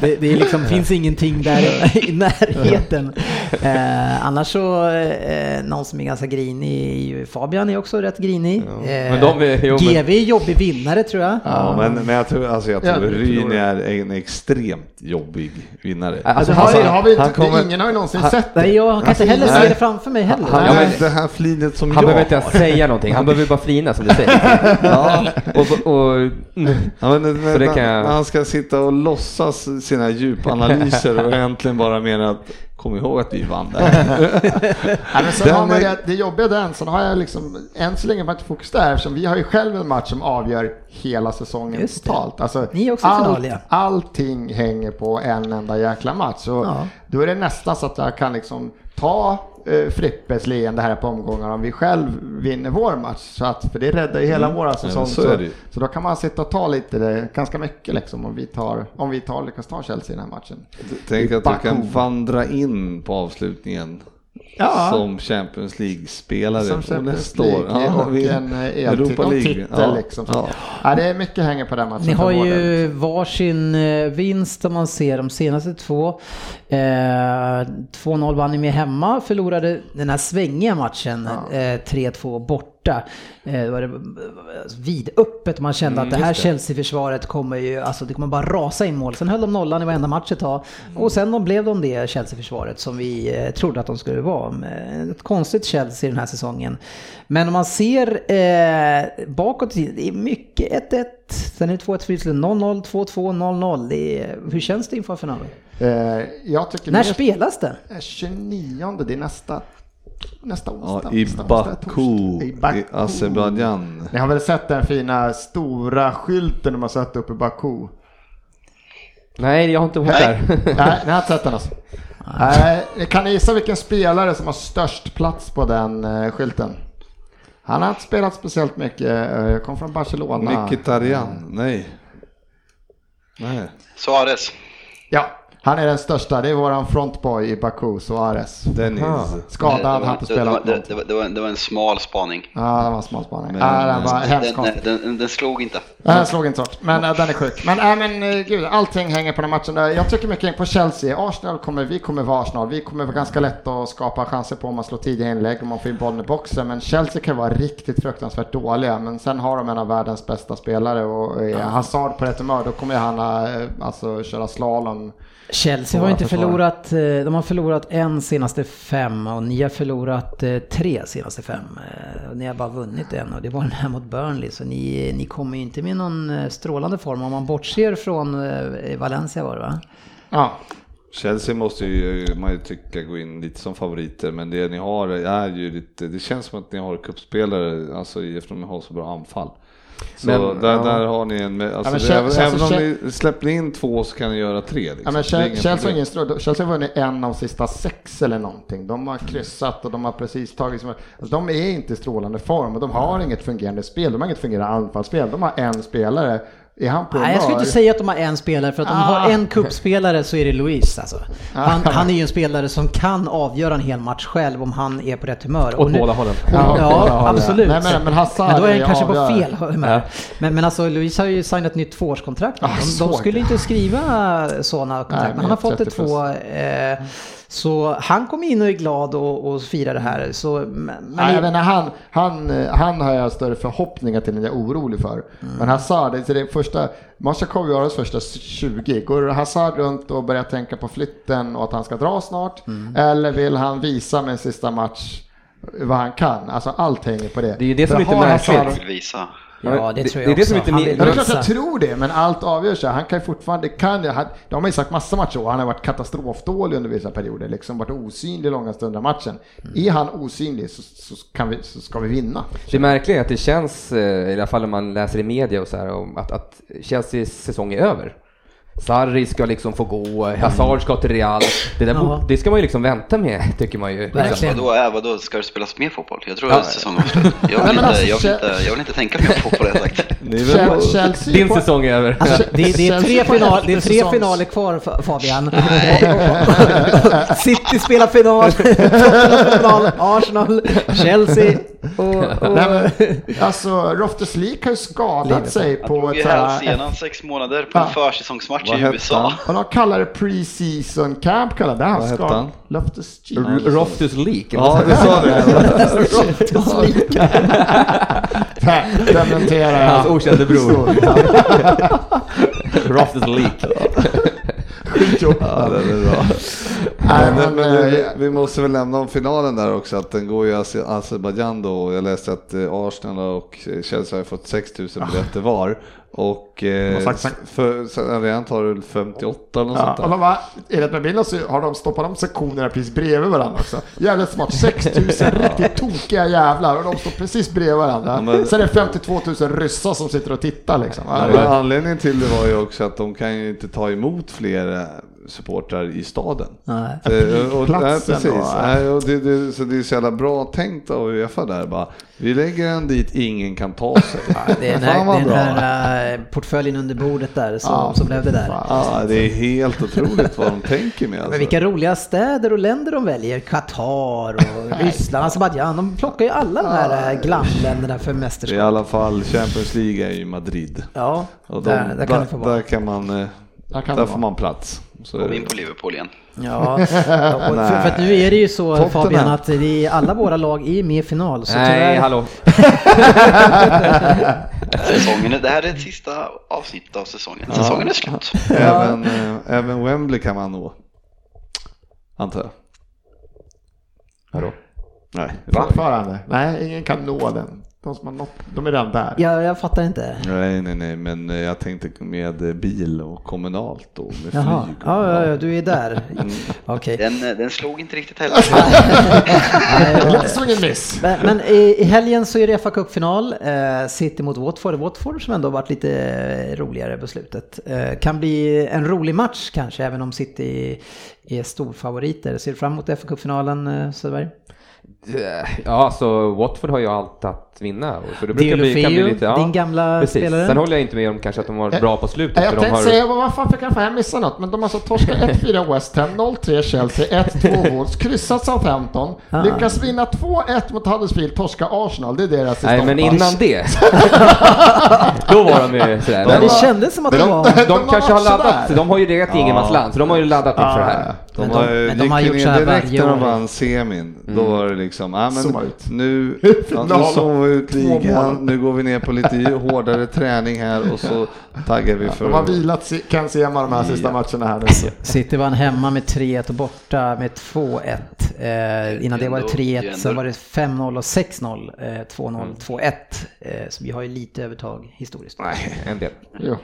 det, det är liksom, finns ingenting där i närheten. [laughs] Eh, annars så, eh, någon som är ganska grinig är ju Fabian är också rätt grinig. Eh, Men de är- jo, men- GV är jobbig vinnare tror jag. Ja, men, men jag tror, alltså jag tror Ja, Ryn är en extremt jobbig vinnare. Alltså, det har, han- har vi inte, han kommer- ingen har ju någonsin sett det. Nej, jag kan inte heller se det framför mig heller. Han Ja, har men- det här flinet som Han jag behöver inte säga någonting, han behöver bara flina som du säger. [laughs] Ja. Och, och. Ja, men, det när, kan jag- när han ska sitta och låtsas sina djupanalyser och egentligen bara mena att kom ihåg att vi vann där. [laughs] Nej, men sen Den har man är- det, det jobbiga den, sen har jag liksom, än så länge varit inte fokus där eftersom vi har ju själv en match som avgör hela säsongen Just det. totalt. Alltså, Ni är också final, ja. Allting hänger på en enda jäkla match. Så Ja. Då är det nästan så att jag kan liksom ta eh, Frippes leende här på omgångar om vi själv vinner vår match. Så att, för det räddar ju hela våra säsong. Mm. så så, så då kan man sitta och ta lite, det, ganska mycket liksom om vi tar, om vi tar, lyckas ta Chelsea i den här matchen. Tänk I att du kan vandra in på avslutningen Ja. som Champions League-spelare Som på Champions nästa League år. och vi- en eh, någon titel Ja, liksom. Ja. Ja. det är mycket hänger på den matchen. Ni har ju varsin eh, vinst om man ser de senaste två. Eh, 2-0 vann ni med hemma, förlorade den här svängiga matchen eh, 3-2 borta. Eh, var det eh, vidöppet, man kände att det här Chelsea-försvaret kommer ju, alltså det kommer bara rasa in mål. Sen höll de nollan i varenda match ett tag. Och sen då blev de det Chelsea-försvaret som vi eh, trodde att de skulle vara. Eh, Ett konstigt Chelsea den här säsongen. Men om man ser eh, bakåt, det är mycket 1-1. Sen är det 2-1 för Island, 0-0, 2-2, 0-0. Det är, hur känns det inför finalen? Eh, När spelas det? Eh, 29, det är nästa, nästa Ja, onsdag. I nästa onsdag, Baku, torsdag. i Azerbajdzjan. Ni har väl sett den fina stora skylten de har satt upp i Baku? Nej, jag har inte varit där. [laughs] Nej, ni har inte sett den alltså? Nej, kan ni gissa vilken spelare som har störst plats på den eh, skylten? Han har inte spelat speciellt mycket, eh, kom från Barcelona. Mkhitaryan, nej. Nej. Suarez. Ja, han är den största. Det är våran frontboy i Baku, Suarez. Dennis. Skadad, Det var- har inte spelat det, det, var, det, var, det var en smal spaning. Ja, det var en smal spaning. Men- Ja, den var hemskt Den, konstig. den, den, den slog inte. Det här slog inte hårt, men äh, den är sjuk. Men, äh, men äh, gud, allting hänger på den matchen. Där. Jag tycker mycket på Chelsea. Arsenal kommer, vi kommer vara Arsenal. Vi kommer vara ganska lätt att skapa chanser på om man slår tidiga inlägg och man får in bollen i boxen. Men Chelsea kan vara riktigt fruktansvärt dåliga. Men sen har de en av världens bästa spelare och är Hazard på rätt humör, då kommer han alltså köra slalom. Chelsea har inte förlorat, eh, de har förlorat en senaste fem och ni har förlorat eh, tre senaste fem. Eh, ni har bara vunnit en och det var den här mot Burnley. Så ni, ni kommer ju inte med någon strålande form om man bortser från Valencia var det va? Ja. Chelsea måste ju, man ju tycka gå in lite som favoriter, men det ni har är ju lite, det känns som att ni har kuppspelare, alltså eftersom ni har så bra anfall. Så men, där, ja. där har ni en, alltså, ja, även, även om ni släpper in två så kan ni göra tre. Liksom. Ja, men Chelsea har vunnit en av sista sex eller någonting. De har kryssat och de har precis tagit, alltså, de är inte i strålande form och de har inget fungerande spel. De har inget fungerande anfallsspel. De har en spelare är han på Nej, jag skulle inte säga att de har en spelare, för att om de har ah. en kuppspelare så är det Luis. Alltså. Ah. Han, han, är ju en spelare som kan avgöra en hel match själv om han är på rätt humör. Åt båda hållen. Ja, ja absolut. Nej, men, men, men då är han kanske på fel humör. Ja. Men, men alltså, Luis har ju signat ett nytt tvåårskontrakt. Ah, de, de skulle inte skriva sådana kontrakt, Nej, men han har fått ett två. Eh, så han kom in och är glad och, och firar det här. Så, men ja, jag menar, han, han, han har jag större förhoppningar till än jag är orolig för. Mm. Men Hazard, det är det första, Mashakov göras första 20. Går Hazard runt och börjar tänka på flytten och att han ska dra snart? Mm. Eller vill han visa med en sista match vad han kan? Alltså allt hänger på det. Det är ju det som är lite märkligt. Visa. Ja, det, tror jag det, också. Det är det som inte det är klart jag tror det, men allt avgör sig. Han kan ju fortfarande, kan jag, de har ju sagt massa matcher och han har varit katastrofdålig under vissa perioder, liksom varit osynlig långa stunder av matchen. Mm. Är han osynlig så, så, kan vi, så ska vi vinna. Det märkliga är att det känns, eh, i alla fall om man läser i media och så här, att, att Chelseas säsong är över. Sarri ska liksom få gå, Hazard ska till Real. Det, där, ja. det ska man ju liksom vänta med, tycker man ju. Verkligen. Vadå, äh, vadå, ska det spelas mer fotboll? Jag tror ja. att säsongen jag, jag, vill inte, jag vill inte tänka mer på fotboll, jag sagt. [laughs] Din säsong är över. Alltså, [laughs] det, det, är tre, final, det är tre finaler kvar Fabian. [laughs] City spelar final, final, Arsenal, Chelsea och... och... Nej, men, alltså, Roftus Leak har ju skadat sig på... Han drog ju hälsenan sex månader på en försäsongsmatch i USA. Och de kallar det pre-season camp, kallar det. Han ska... han? [laughs] Loftus G. Roftus Leak. Ja, du sa det. Roftus Leak. Dementerar jag. Hans okände bror. Roftus [laughs] Leak. Ja, det är bra. Nej, men, men, men vi, vi, måste väl nämna om finalen där också, att den går ju i Azerbajdzjan då. Jag läste att eh, Arsenal och Chelsea har fått 6000 biljetter var. Och eh, för arenan tar det 58 eller något ja, sånt där. Och de har, enligt med bilden så har de stoppat de sektionerna precis bredvid varandra också. Jävligt smart. 6000 [laughs] riktigt tokiga jävlar och de står precis bredvid varandra. Ja, men, Sen är det 52 000 ryssar som sitter och tittar liksom. Ja, anledningen till det var ju också att de kan ju inte ta emot fler supportrar i staden. Nej. Eh, och, Platsen nej, precis. Nej, och det, det, så det är så jävla bra tänkt av Uefa där bara. Vi lägger den dit ingen kan ta sig. Det är den här, den här uh, portföljen under bordet där som, ja, som blev det där. Ja, det är helt otroligt vad de tänker med. Alltså. Men vilka roliga städer och länder de väljer. Qatar och [laughs] Ryssland, Azerbajdzjan. De plockar ju alla de här uh, glamländerna för mästerskap. I alla fall Champions League är ju Madrid. Ja, och de, där, där, kan där, där kan man, där, kan där får man plats. Så Kom in på Liverpool igen. Ja, [laughs] för, för att nu är det ju så Tottenham. Fabian att det är alla våra lag är med i final. Så Nej, tyvärr... hallå. säsongen, det här är det sista avsnittet av säsongen. Säsongen är slut. Även, äh, även Wembley kan man nå. Antar jag. Vadå? Nej. Fortfarande? Nej, ingen kan nå den. De som har nått, de är redan där. Ja, jag fattar inte. Nej, nej, nej, men jag tänkte med bil och kommunalt och med Jaha. flyg. Ja, ja, ja, du är där. [laughs] Mm. Okay. Den, den slog inte riktigt heller. [laughs] nej, [laughs] Lite swing and miss. Men, men i, i, helgen så är det fa Cup-final. Eh, City mot Watford. Watford som ändå varit lite roligare på slutet. Eh, kan bli en rolig match kanske, även om City är storfavoriter. Ser du fram emot fa Cup-finalen, eh, Söderberg? Ja, alltså Watford har ju alltid vinna. Så det brukar bli, kan bli lite, ja, din gamla precis. spelare. Sen håller jag inte med om kanske att de var bra på slutet. Jag för de tänkte har, säga, vad fan fick jag för jag missade något? Men de har alltså torskat [laughs] 1-4 West Ham, 0-3 Chelsea, 1-2 Wolves, kryssat Southampton, Ah. lyckas vinna 2-1 mot Huddersfield, torska Arsenal. Det är deras nej, men innan det, [laughs] då var de ju sådär. Ja, Men det kändes som att det de- var... [laughs] de- de de kanske har laddat, där. de har ju legat i ingenmansland, så de har ju laddat inför det här. De, Men har, de- ju- men de har gjort så här direkt när de vann semin. Då var det liksom, ja Zooma men nu, ja, nu vi ut ligan, nu går vi ner på lite hårdare [laughs] träning här och så taggar vi för De har vilat Si- Ken Sema de här sista matcherna här nu. City vann hemma med 3-1 och borta med 2-1. Eh, innan det var det ändå- det 3-1, är sen var det 5-0 och 6-0, eh, 2-0, Mm. 2-1. Eh, så vi har ju lite övertag historiskt. Nej, en del. Jo.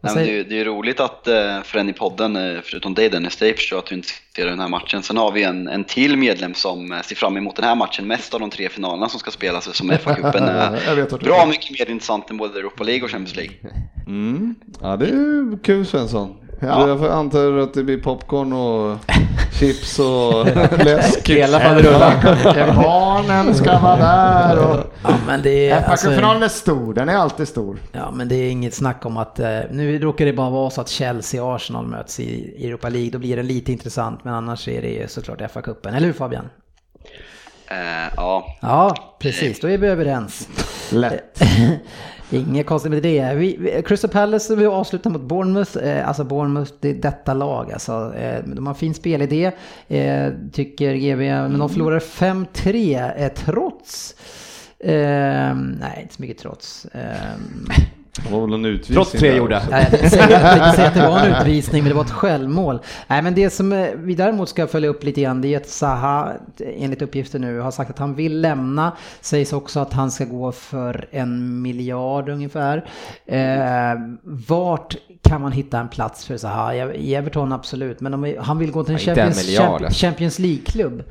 Nej, men det, är, det är roligt att eh, för en i podden, eh, förutom dig Dennis, jag att du inte ser den här matchen. Sen har vi en, en till medlem som eh, ser fram emot den här matchen mest av de tre finalerna som ska spelas som [laughs] vet vad du Bra mycket mer intressant än både Europa League och Champions League. Mm. Ja det är kul Svensson. Ja. Jag antar att det blir popcorn och [laughs] chips och läsk. [laughs] Hela faderullan. [laughs] Barnen ska vara där och... Ja, men det är... Alltså, FA-cupfinalen är stor, den är alltid stor. ja, men det är inget snack om att... Eh, nu råkar det bara vara så att Chelsea och Arsenal möts i Europa League. Då blir det lite intressant, men annars är det såklart FA-cupen. Eller hur Fabian? Eh, ja, Ja, precis. Då är vi överens. Lätt. [laughs] Inget konstigt med det. Vi, vi, Crystal Palace vi avslutar mot Bournemouth. Eh, alltså Bournemouth, det är detta lag. Alltså, eh, de har fin spelidé, eh, tycker GV. Men de förlorar 5-3 eh, trots... Eh, nej, inte så mycket trots. Det var väl en utvisning Trots tre gjorda. Nej, jag tänkte säga, att det var en utvisning, men det var ett självmål. Nej, men det som eh, vi däremot ska följa upp lite grann, det är att Zaha, enligt uppgifter nu, har sagt att han vill lämna. Sägs också att han ska gå för en miljard ungefär. Eh, vart kan man hitta en plats för Zaha? I Everton absolut, men om han vill gå till en. Champions, Champions League-klubb.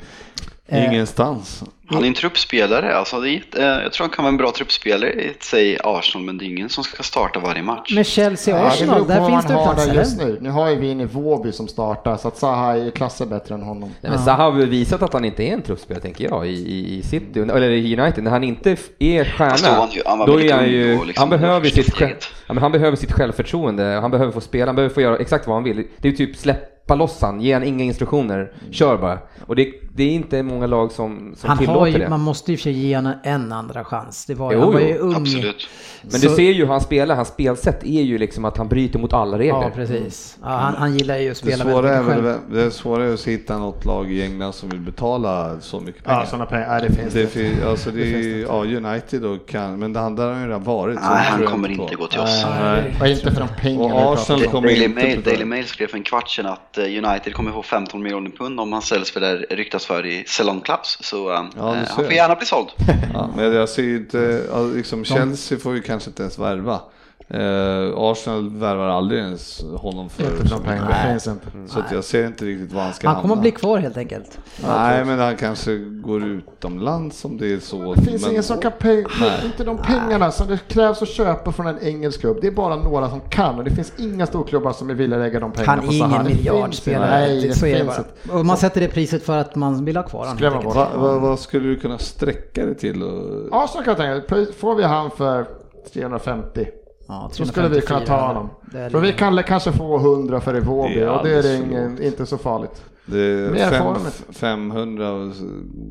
Eh, Ingenstans. han är en truppspelare. Alltså det är, eh, jag tror han kan vara en bra truppspelare i, säg Arsenal, men det är ingen som ska starta varje match. Med Chelsea och Ja, där finns det har plats där eller? just nu. Nu har ju vi inne Våby som startar, så att Zaha är ju klasser bättre än honom. Nej, men Zaha har visat att han inte är en truppspelare tänker jag i, i, i City, eller i United. När han inte är stjärna, han ju- han var då är han ju, liksom. han behöver sitt, själv, ja, men han behöver sitt självförtroende, han behöver få spela, han behöver få göra exakt vad han vill. Det är ju typ släppa loss han, ge han inga instruktioner, kör bara. Och det, det är inte många lag som, som Han tillåter har ju, det. man måste ju för sig ge honom en andra chans. Det var, Jo, han var ju ung. Absolut. Men Så- du ser ju hur han spelar, hans spelsätt är ju liksom att han bryter mot alla regler. Ja, precis. Ja, han, han gillar ju att Det spela svåra, är väldigt mycket väl, själv. det svåra är att hitta något lag i England som vill betala så mycket pengar. Ja, sådana pengar. Ja, det finns det, det. fin- alltså det, Det finns är, ja, United då kan, men det han där har ju redan varit. Nej, det han kommer på. inte gå till oss. Nej. Och inte för de pengarna Och Arsenal kommer Daily inte Mail. Daily Mail skrev för en kvart sedan att eh, United kommer få 15 miljoner pund om han säljs för det ryktas för i Clubs. Så eh, Ja, eh, han får gärna bli såld. [laughs] Ja, men jag ser ju inte, liksom Chelsea får ju kanske inte ens värva. Eh, Arsenal värvar aldrig ens honom för Inte så mycket. Det finns inte. Så att jag ser inte riktigt var han ska Han kommer hamna. att bli kvar helt enkelt. Nej, men han kanske går utomlands om det är så. Det finns men, ingen som kan penga, inte de pengarna som det krävs att köpa från en engelsk klubb. Det är bara några som kan och det finns inga storklubbar som är villiga lägga de pengarna Han på är ingen miljardspelare. Nej, det så är det finns bara. inte. Och man sätter det priset för att man vill ha kvar honom. Va, va, vad skulle du kunna sträcka det till? Och... Arsenal kan jag tänka, får vi han för 350 Ja, så skulle vi kunna ta 354. honom. För vi kan kanske få 100 för är och det är för ingen, inte så farligt. Det är fem, får de inte. 500, och så-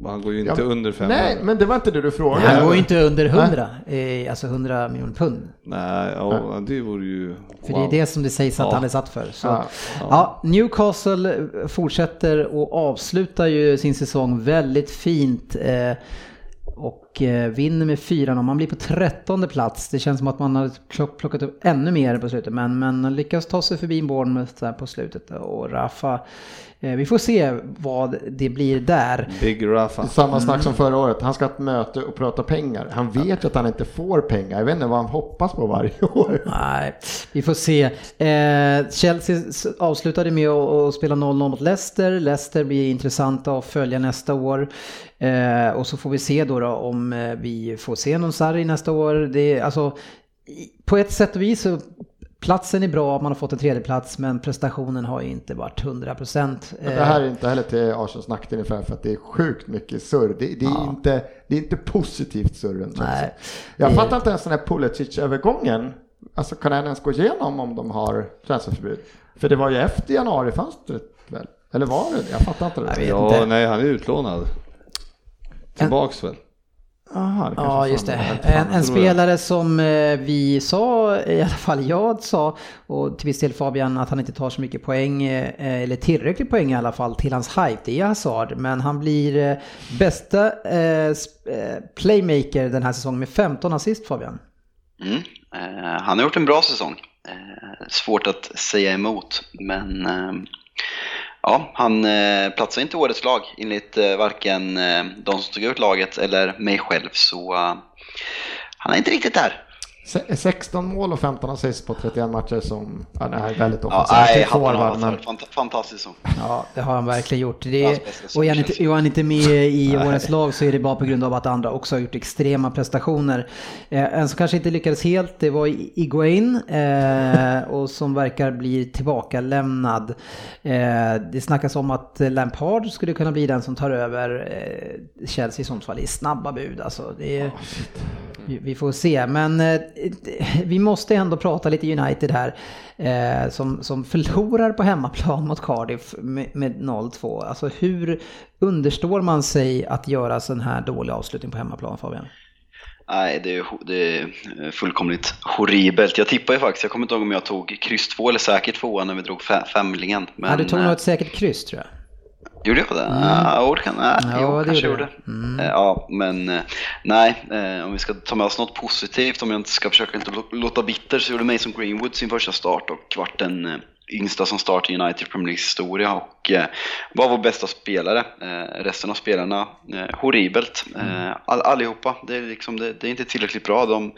han går ju inte Ja, under 500. Nej, men det var inte det du frågade. Han går ju inte under 100, eh, alltså 100 miljoner pund. Nej, ja, det vore ju... För wow. det är det som det sägs att Ja. han är satt för. Så. Ja. Ja. Newcastle fortsätter och avslutar ju sin säsong väldigt fint. Eh, och eh, vinner med 4 Man blir på trettonde plats. Det känns som att man har plock- plockat upp ännu mer på slutet. Men, men lyckas ta sig förbi Bournemouth där på slutet. Och Rafa, eh, vi får se vad det blir där. Big Rafa. Samma snack som förra året. Han ska ha ett möte och prata pengar. Han vet ju att han inte får pengar. Jag vet inte vad han hoppas på varje [laughs] år. Nej, vi får se. Eh, Chelsea avslutade med att att spela 0-0 mot Leicester. Leicester blir intressanta att följa nästa år. Eh, och så får vi se då, då om eh, vi får se någon Sarri nästa år. Det alltså, på ett sätt och vis så platsen är bra, man har fått en tredjeplats, men prestationen har ju inte varit 100 procent. Det här är inte heller till Arsenals nackdel ungefär för att det är sjukt mycket surr. Det, det är, ja. inte, det är inte positivt surren. Nej. Jag det... fattar inte ens den här Pulisic-övergången. Alltså kan den ens gå igenom om de har transferförbud? För det var ju efter januarifönstret väl? Eller var det Jag fattar inte det. ja, inte. nej han är utlånad. Tillbaks väl? Aha, ja, just det. En, en spelare som eh, vi sa, i alla fall jag sa, och till viss del Fabian, att han inte tar så mycket poäng, eh, eller tillräckligt poäng i alla fall, till hans hype, det är Hazard. Men han blir eh, bästa playmaker den här säsongen med 15 assist, Fabian. Mm. han har gjort en bra säsong. svårt att säga emot, men Ja, han eh, platsar inte i årets lag enligt eh, varken eh, de som tog ut laget eller mig själv. Så uh, han är inte riktigt där. 16 mål och 15 assist på 31 matcher som ja, det är väldigt offensivt. Ja, nej, forward, men... Fantastiskt. Ja, det har han verkligen gjort. Det är, och är han, inte, är han inte med i årets lag så är det bara på grund av att andra också har gjort extrema prestationer. Eh, en som kanske inte lyckades helt, det var Iguain eh, och som verkar bli tillbakalämnad. Eh, det snackas om att Lampard skulle kunna bli den som tar över eh, Chelsea sånt fall i snabba bud. Alltså, det är, vi får se, men eh, vi måste ändå prata lite United här. Eh, som, som förlorar på hemmaplan mot Cardiff med, med 0-2. Alltså hur understår man sig att göra sån här dålig avslutning på hemmaplan Fabian? Nej, det är, det är fullkomligt horribelt. Jag tippar ju faktiskt, jag kommer inte ihåg om jag tog kryss 2 eller säkert 2 när vi drog femlingen. Men, ja, du tog nog ett säkert kryss tror jag. Gjorde jag det? Mm. Ja, det kan, nej, ja, jo, det kanske gjorde. Mm. Eh, ja, men eh, nej, eh, om vi ska ta med oss något positivt, om jag inte ska försöka inte låta bitter, så gjorde Mason Greenwood sin första start och vart den yngsta som start i United Premier Leagues historia och var vår bästa spelare. resten av spelarna, horribelt. Mm. All, allihopa, det är, liksom, det, det, är inte tillräckligt bra. De,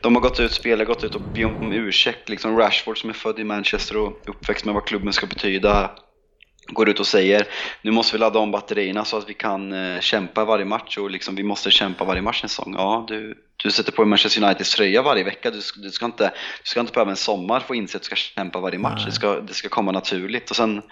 de har gått ut, spelat, gått ut och be om ursäkt. Liksom Rashford som är född i Manchester och uppväxt med vad klubben ska betyda går ut och säger nu måste vi ladda om batterierna så att vi kan eh, kämpa varje match och liksom, vi måste kämpa varje match en säsong. Ja, du, du sätter på Manchester Uniteds tröja varje vecka. Du, du, ska inte, du ska inte behöva en sommar att inse att du ska kämpa varje match. Det ska, det ska komma naturligt. Och sen,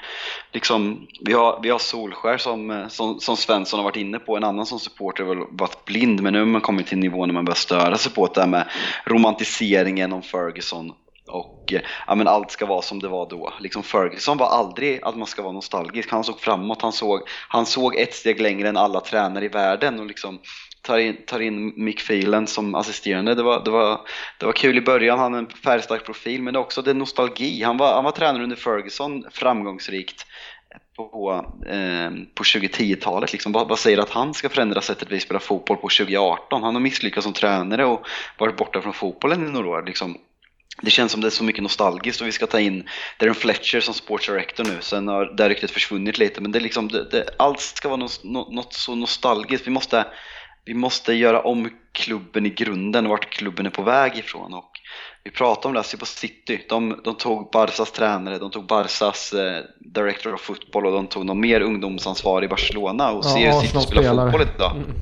liksom, vi, har, vi har Solskär som, eh, som, som Svensson har varit inne på. En annan som supporter har varit blind, men nu har man kommit till en nivå när man börjar störa sig på det här med romantiseringen om Ferguson och eh, ja, men allt ska vara som det var då. Liksom Ferguson var aldrig att man ska vara nostalgisk. Han såg framåt, han såg, han såg ett steg längre än alla tränare i världen och liksom tar in, tar in Mick Phelan som assisterande. Det var, det, var, det var kul i början, han hade en färgstark profil, men det är också det nostalgi. Han var, han var tränare under Ferguson, framgångsrikt på, eh, på 2010-talet. Liksom. Vad, vad, säger att han ska förändra sättet vi spelar fotboll på 2018? Han har misslyckats som tränare och varit borta från fotbollen i några år. Liksom det känns som det är så mycket nostalgiskt och vi ska ta in Darren Fletcher som sports director nu. Sen har det ryktet försvunnit lite men det är liksom, det, det, allt ska vara något, något så nostalgiskt. Vi måste, vi måste göra om klubben i grunden, vart klubben är på väg ifrån. Och vi pratade om det, se på City. De, de tog Barsas tränare, de tog Barsas eh, director of football och de tog någon mer ungdomsansvarig i Barcelona och ja, ser hur City spelar fotboll idag. Mm.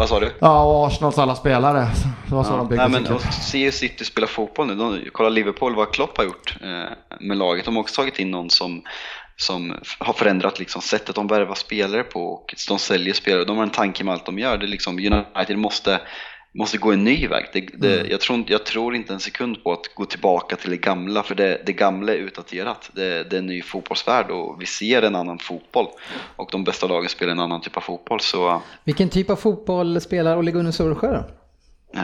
Vad sa du? Ja, och Arsenals alla spelare. Det var så ja, de nej, men och se City spela fotboll nu. De, kolla Liverpool, vad Klopp har gjort eh, med laget. De har också tagit in någon som, som har förändrat liksom, sättet de värvar spelare på och de säljer spelare. De har en tanke med allt de gör. Det är liksom, United måste måste gå en ny väg. Det, det, mm. jag, tror, jag, tror, inte en sekund på att gå tillbaka till det gamla, för det, det gamla är utdaterat. Det, är en ny fotbollsvärld och vi ser en annan fotboll. Och de bästa lagen spelar en annan typ av fotboll. Så, Vilken typ av fotboll spelar Ole Gunnar Solskjaer? Eh,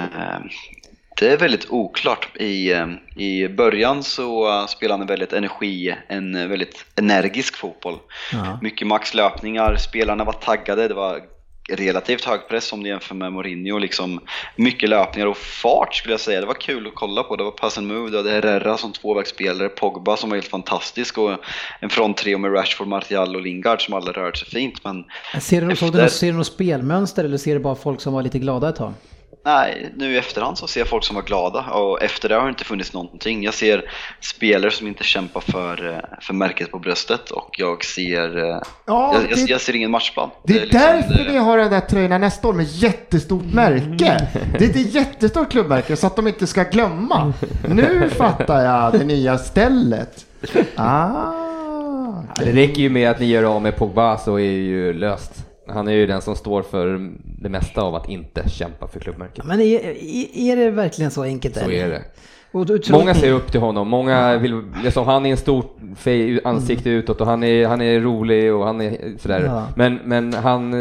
det är väldigt oklart. I, eh, I början så spelade han en väldigt energi, en väldigt energisk fotboll. Ja. Mycket maxlöpningar, spelarna var taggade, det var relativt hög press om du jämför med Mourinho. Liksom mycket löpningar och fart skulle jag säga. Det var kul att kolla på. Det var pass and move, du hade Herrera som tvåvägsspelare, Pogba som var helt fantastisk och en fronttrio med Rashford, Martial och Lingard som alla rörde sig fint. Men ser du, efter... du, ser du något spelmönster eller ser du bara folk som var lite glada ett tag? Nej, nu i efterhand så ser jag folk som var glada och efter det har det inte funnits någonting. Jag ser spelare som inte kämpar för, eh, för märket på bröstet och jag ser, eh, Ja, jag, det- jag ser ingen matchplan. Det är liksom, därför det- vi har den där tröjorna nästa år med jättestort märke. Det är ett jättestort klubbmärke så att de inte ska glömma. Nu fattar jag det nya stället. Ah. Det räcker ju med att ni gör av med Pogba så är ju löst. Han är ju den som står för det mesta av att inte kämpa för klubbmärket. Men är, är- det verkligen så enkelt? Så är det. Många ser upp till honom, många vill, liksom, han är en stor fej- ansikte utåt och han är, han är rolig och han är sådär. Ja. Men, men han,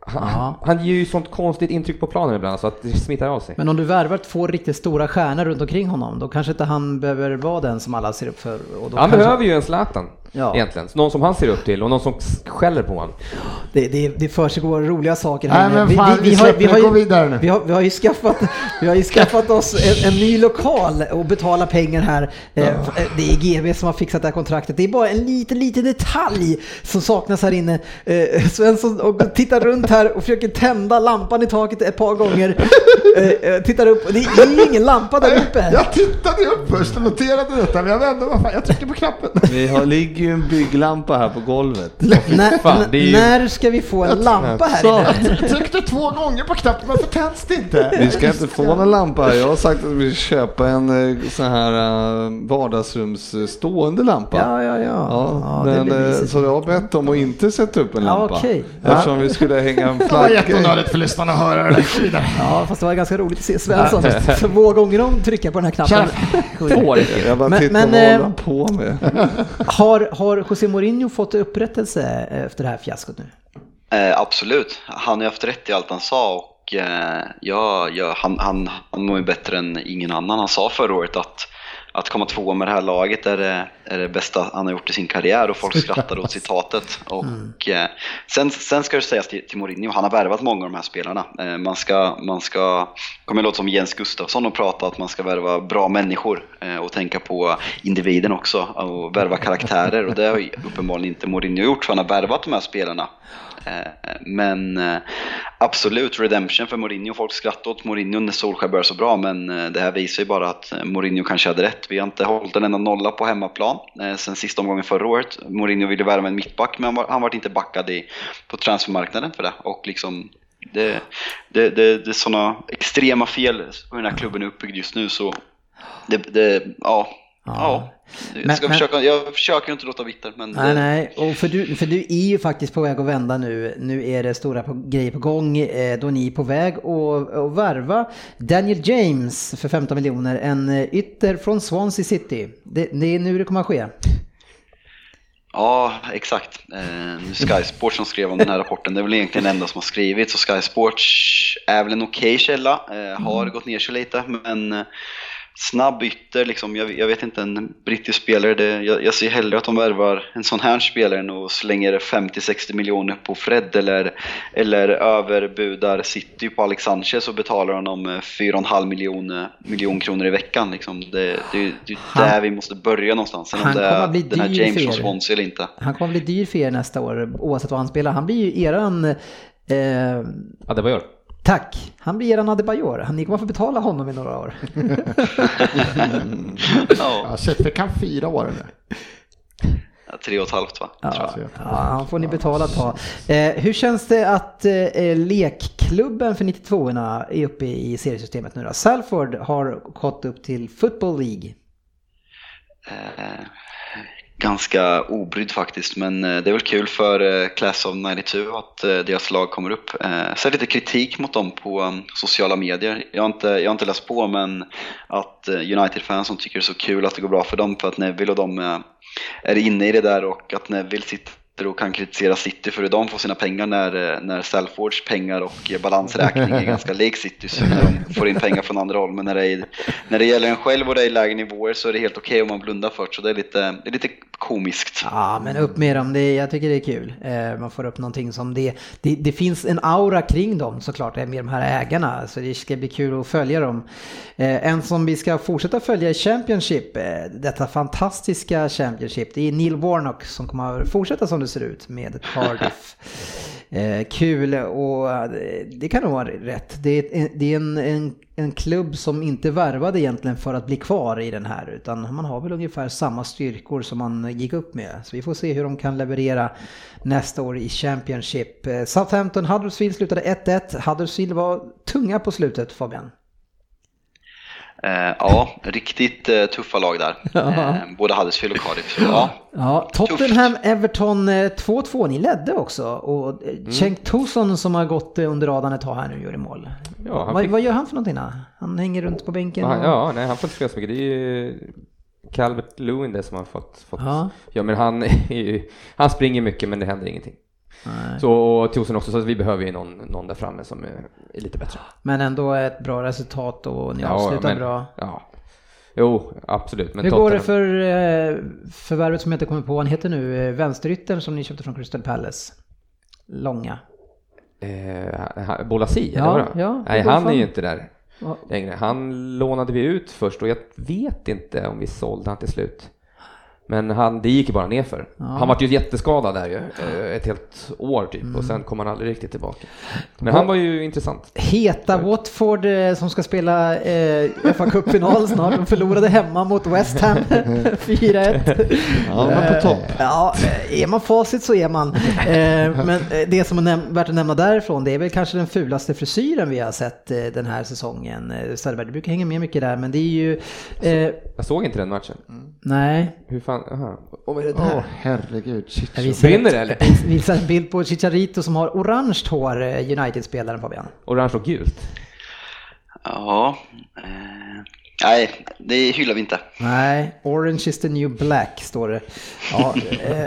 han, han ger ju sånt konstigt intryck på planen ibland så att det smittar av sig. Men om du värvar två riktigt stora stjärnor runt omkring honom, då kanske inte han behöver vara den som alla ser upp för. Han kanske... behöver ju en Zlatan Ja. egentligen. Någon som han ser upp till och någon som skäller på honom. Det, det, det försiggår roliga saker Nej, inne. men fan, vi släpper det. Gå vidare nu. Vi har, vi har ju skaffat, vi har ju skaffat oss en, en ny lokal och betalar pengar här. Eh, f- Det är GB som har fixat det här kontraktet. Det är bara en liten, liten detalj som saknas här inne. Eh, Svensson och tittar runt här och försöker tända lampan i taket ett par gånger. Eh, Tittar upp och det är ju ingen lampa där uppe. Jag tittade upp först och noterade detta men jag vände fan, jag tryckte på knappen. Vi har, ligger ju en bygglampa här på golvet. När, fan, det är ju- när ska vi få en lampa här inne? Jag tryckte två gånger på knappen men så tänds det inte. Vi ska inte få någon lampa här. Jag har sagt att vi ska köpa en eh, sån här eh, vardagsrums eh, stående lampa. Ja, ja, ja. Ja, Ja, det eh, mysigt. så jag har bett dem att inte sätta upp en Ja, lampa. okej. Eftersom vi skulle hänga en [laughs] Det var flagga. jätteonödigt för lyssnarna att höra det där. Ja, fast det var ganska roligt att se Svensson [laughs] två gånger om trycka på den här knappen. [laughs] Jag bara Men- tittar men, vad håller på med. Har, har José Mourinho fått upprättelse eh, efter det här fiaskot nu? Eh, absolut, han har ju haft rätt i allt han sa och eh, ja, ja, han, han, han mår ju bättre än ingen annan. Han sa förra året att, att komma tvåa med det här laget är det, är det bästa han har gjort i sin karriär och folk skrattade åt citatet. Och, eh, sen, sen ska det sägas till, till Mourinho, han har värvat många av de här spelarna. Eh, man ska, man ska, kommer låta som Jens Gustafsson och prata att man ska värva bra människor eh, och tänka på individen också och värva karaktärer och det har uppenbarligen inte Mourinho gjort för han har värvat de här spelarna. Eh, men eh, absolut redemption för Mourinho. Folk skrattade åt Mourinho när Solskjaer började så bra men eh, det här visar ju bara att Mourinho kanske hade rätt. Vi har inte hållit en enda nolla på hemmaplan sen sista omgången förra året. Mourinho ville värva en mittback men han var, han var inte backad i, på transfermarknaden för det. Och liksom, det, det, det, det är sådana extrema fel hur den här klubben är uppbyggd just nu så det, det ja. Ja, jag, ska men- försöka, jag försöker inte låta bitter men Nej, det, nej, och för du, för du är ju faktiskt på väg att vända nu. Nu är det stora på, grejer på gång eh, då ni är på väg att, värva Daniel James för 15 miljoner, en eh, ytter från Swansea City. Det, det är nu det kommer att ske. Ja, exakt. Eh, Sky Sports som skrev om den här rapporten, det är väl egentligen den enda som har skrivit. Så Sky Sports är väl en okej källa, eh, har gått ner sig lite, men eh, snabb ytter, liksom, jag, jag vet inte, en brittisk spelare, det, jag, jag ser hellre att de värvar en sån här spelare än och slänger 50-60 miljoner på Fred eller, eller överbudar City på Alex Sanchez och betalar honom eh, 4,5 miljon, miljon kronor i veckan. Liksom. Det, det, det är Han- där vi måste börja någonstans, sen om han det kommer är att bli den här dyr James er. Swansea eller inte. Han kommer att bli dyr för er nästa år oavsett vad han spelar. Han blir ju eran... Eh, Ja, det var jag. Tack! Han blir eran Adebayor. Ni kommer att få betala honom i några år. [laughs] Ja, fick han fyra år eller? tre och ett halvt va? Tror Ja, jag. ja, han får ni betala ta. Eh, hur känns det att eh, lekklubben för 92orna är uppe i seriesystemet nu då? Salford har gått upp till Football League. Eh, ganska obrydd faktiskt, men eh, det är väl kul för eh, Class of 92 att eh, deras lag kommer upp. Eh, lite kritik mot dem på mm, sociala medier. Jag har, inte, jag har inte läst på, men att United-fans som tycker det är så kul att det går bra för dem för att Neville och de är inne i det där och att Neville sitter och kan kritisera City för hur de får sina pengar när, eh, när Salfords pengar och eh, balansräkning är ganska [laughs] lik Citys. De får in pengar från andra håll, men när det, är, när det gäller en själv och det är i lägre nivåer så är det helt okej om man blundar för det. Så det är lite, det är lite komiskt. Ja, men upp med dem. Det, jag tycker det är kul. Eh, man får upp någonting som det, det. Det finns en aura kring dem såklart, med de här ägarna. Så det ska bli kul att följa dem. En som vi ska fortsätta följa i Championship, detta fantastiska Championship, det är Neil Warnock som kommer att fortsätta som det ser ut med Cardiff. [laughs] Eh, kul och eh, det kan nog vara rätt. Det är, en, det är en, en, en klubb som inte värvade egentligen för att bli kvar i den här utan man har väl ungefär samma styrkor som man gick upp med. Så vi får se hur de kan leverera nästa år i Championship. Eh, Southampton Huddersfield slutade 1-1. Huddersfield var tunga på slutet Fabian. Eh, ja, riktigt eh, tuffa lag där. Eh, både Huddersfield och Cardiff. Ja. Ja, Tottenham, Everton eh, 2-2. Ni ledde också. Och mm. Cenk Tosun som har gått under radarn ett tag här nu gör i mål. Ja, vad, fick... vad, gör han för någonting då? Han hänger runt på bänken? Och... Ja, nej, han får inte spela så mycket. Det är ju Calvert Lewin det som har fått, fått... Ja. ja. men han, ju... han springer mycket men det händer ingenting. Nej. Så och Tosen också, så vi behöver ju någon, någon där framme som är, är, lite bättre. Men ändå ett bra resultat och ni ja, avslutar men, bra. Ja. Jo, absolut. Men Hur går det för eh, förvärvet som jag inte kommer på, han heter nu, eh, vänsteryttern som ni köpte från Crystal Palace? Långa. Eh, Bolasi, ja, eller ja, Nej, han är ju inte där längre. Han lånade vi ut först och jag vet inte om vi sålde han till slut. Men han, det gick ju bara nerför. Ja. Han var ju jätteskadad där ju, eh, ett helt år typ mm. och sen kom han aldrig riktigt tillbaka. Men han var ju intressant. Heta Watford eh, som ska spela eh, fa Cup-final snart. De förlorade hemma mot West Ham [laughs] 4-1. Ja, men på topp. Ja, är man facit så är man. Men det som är värt att nämna därifrån, det är väl kanske den fulaste frisyren vi har sett den här säsongen. Söderberg, du brukar hänga med mycket där, men det är ju... Jag såg inte den matchen. Mm. Nej. Hur fan fan, aha. Och vad är det där? Åh oh, herregud, Chicharito. Brinner det eller? [laughs] Visar en bild på Chicharito som har orange hår, eh, United-spelaren Fabian. Orange och gult? Ja, eh, nej, det hyllar vi inte. Nej, orange is the new black står det. Ja, [laughs] eh,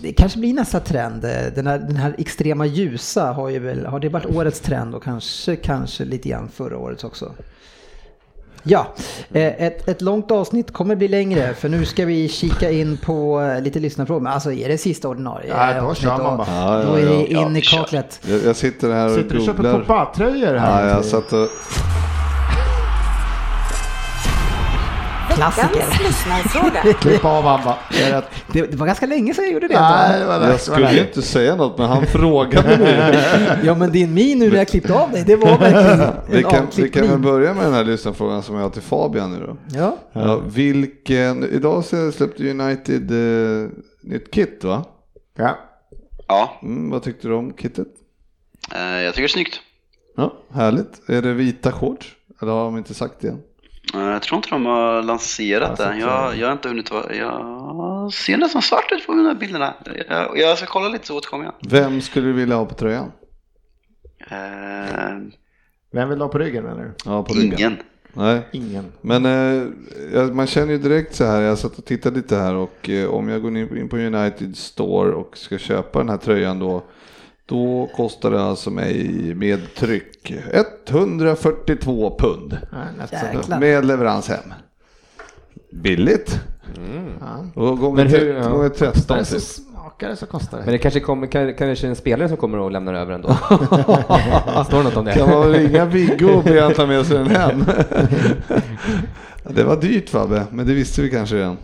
det kanske blir nästa trend. Den här, den här extrema ljusa har ju väl, har det varit årets trend och kanske, kanske lite grann förra årets också. Ja, eh, ett, ett långt avsnitt kommer bli längre för nu ska vi kika in på eh, lite lyssnarfrågor. Men alltså är det sista ordinarie ja, då kör man bara. Ja, då är det in i kaklet. Jag, jag sitter här och Sitter du och köper Copa-tröjor här? Ja, jag satt och Klassiker. lyssnarfråga. [laughs] Klipp av Abba. Det, det, var ganska länge sedan jag gjorde det. Nej, det var jag skulle ju inte säga något, men han frågade mig. [laughs] ja, men din min nu när jag klippte av dig, det var verkligen en vi kan, vi kan väl börja med den här lyssnarfrågan som jag har till Fabian nu då. Ja. ja vilken, idag släppte United eh, nytt kit va? Ja. Ja. Mm, vad tyckte du om kittet? Uh, jag tycker det är snyggt. Ja, härligt. Är det vita shorts? Eller har de inte sagt det än? Jag tror inte de har lanserat det. Jag, jag har inte hunnit vara... Jag ser nästan svart ut på de här bilderna. Jag, jag ska kolla lite så återkommer jag. Vem skulle du vilja ha på tröjan? Uh, Vem vill du ha på ryggen menar du? Ja, på ryggen. Ingen. Nej, ingen. Men eh, man känner ju direkt så här, jag satt och tittade lite här och eh, om jag går in på United Store och ska köpa den här tröjan då då kostar det alltså mig med tryck 142 pund. Ja, med leverans hem. Billigt. Mm. Och gånger, Men hur, gånger 13 så smakar det så kostar det. Men det kanske kommer, kan, kanske en spelare som kommer och lämnar över ändå. [laughs] Står det något om det? Kan man ringa Viggo och be han ta med sig den hem? [laughs] det var dyrt Fabbe, men det visste vi kanske redan.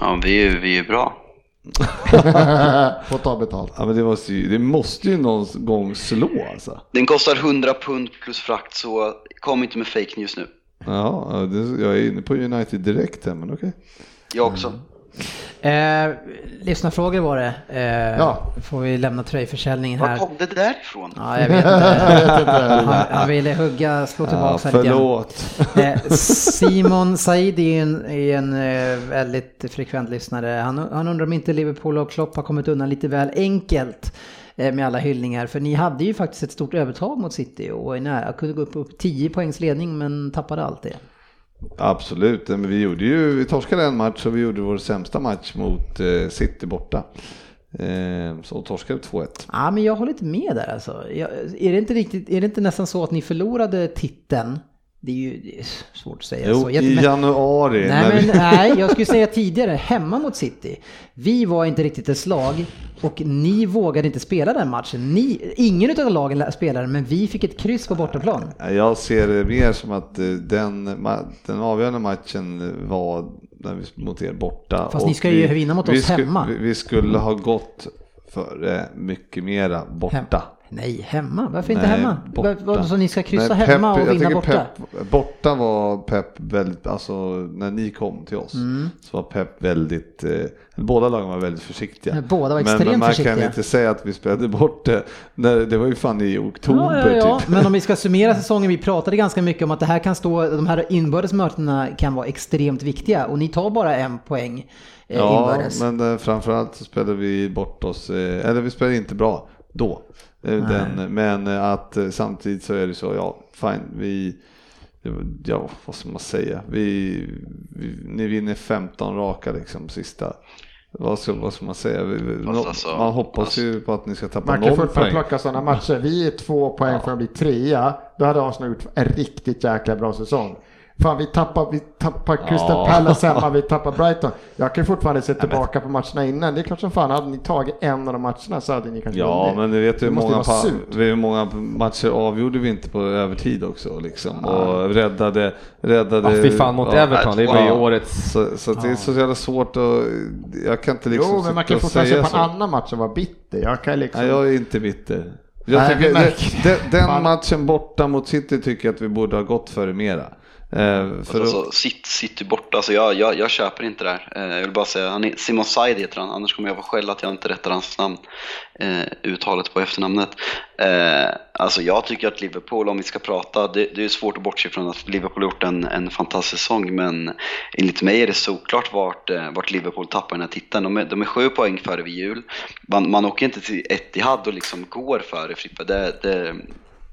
Ja, vi är, vi är bra. [laughs] Få ta betalt. Ja, men det, måste ju, det måste ju någon gång slå alltså. Den kostar 100 pund plus frakt så kom inte med fake news nu. Ja, jag är inne på United direkt här men okej. Okay. Jag också. Mm. Eh, lyssnarfrågor var det. Eh, ja. Får vi lämna tröjförsäljningen här. Var kom det därifrån? Ja, jag vet inte. [laughs] han, han ville hugga, slå tillbaka ja, förlåt. Eh, Simon Said är en, är en eh, väldigt frekvent lyssnare. Han, han undrar om inte Liverpool och Klopp har kommit undan lite väl enkelt eh, med alla hyllningar. För ni hade ju faktiskt ett stort övertag mot City och kunde gå upp på 10 poängs ledning men tappade allt det. Absolut, men vi gjorde ju, vi torskade en match och vi gjorde vår sämsta match mot eh, City borta. Eh, så torskade 2-1. Ja, men jag håller inte med där alltså. Jag, är, det inte riktigt, är det inte nästan så att ni förlorade titeln det är ju det är svårt att säga jo, så. i januari. Nej, men, nej, jag skulle säga tidigare, hemma mot City. Vi var inte riktigt ett slag och ni vågade inte spela den matchen. Ni, ingen av lagen spelade, men vi fick ett kryss på bortaplan. Jag ser det mer som att eh, den, den avgörande matchen var när vi mot er borta. Fast ni ska ju vinna mot oss vi hemma. vi skulle ha gått före mycket mera borta. Nej, hemma. Varför inte Nej, hemma? borta. Vad- Så ni ska kryssa Nej, hemma Pep- och vinna borta? Pep, borta var Pep väldigt, alltså när ni kom till oss Mm. så var Pep väldigt, eh, båda lagen var väldigt försiktiga. Nej, båda var men, extremt men man försiktiga. kan inte säga att vi spelade bort det, när, det var ju fan i oktober Ja, ja, ja. typ. Men om vi ska [laughs] summera säsongen, vi pratade ganska mycket om att det här kan stå, de här inbördes mötena kan vara extremt viktiga och ni tar bara en poäng eh, Ja, inbördes. men eh, framförallt så spelade vi bort oss, eh, eller vi spelade inte bra då. Eh, Den, men att eh, samtidigt så är det så, ja, fine, vi, ja, vad ska man säga, vi, vi ni vinner 15 raka liksom sista. Vad ska, vad ska man säga? Vi, alltså, man hoppas alltså- ju på att ni ska tappa Man kan noll fortfarande poäng. plocka sådana matcher. Vi är två poäng från att bli trea. Då hade Arsenal gjort en riktigt jäkla bra säsong. Fan, vi tappar, vi tappar Crystal Ja. Palace hemma, vi tappar [laughs] Brighton. Jag kan fortfarande se tillbaka på matcherna innan. Det är klart som fan, hade ni tagit en av de matcherna så hade ni kanske Ja, vunnit. men ni vet hur många, hur många matcher avgjorde vi inte på övertid också liksom. Och räddade, räddade. Ja, fy fan mot Everton, det var ju årets- Så, så det är så jävla svårt att, jag kan inte liksom Jo, men man kan fortfarande se på en så. annan match och vara bitter. Jag kan liksom... Nej, jag är inte bitter. Jag Nej, tycker, den, den matchen borta mot City tycker jag att vi borde ha gått för mera. Eh, för Alltså, att- sitt, City borta, alltså jag, jag, jag köper inte det här. Eh, jag vill bara säga, han är, Simon Said heter han, annars kommer jag få skäll att jag inte rättar hans namn, eh, uttalet på efternamnet. Eh, alltså jag tycker att Liverpool, om vi ska prata, det, det är svårt att bortse från att Liverpool har gjort en, en fantastisk säsong, men enligt mig är det såklart vart, eh, vart Liverpool tappar den här titeln. De är, de är sju poäng före vid jul. Man, man åker inte till Etihad och liksom går före Frippe. Det, det,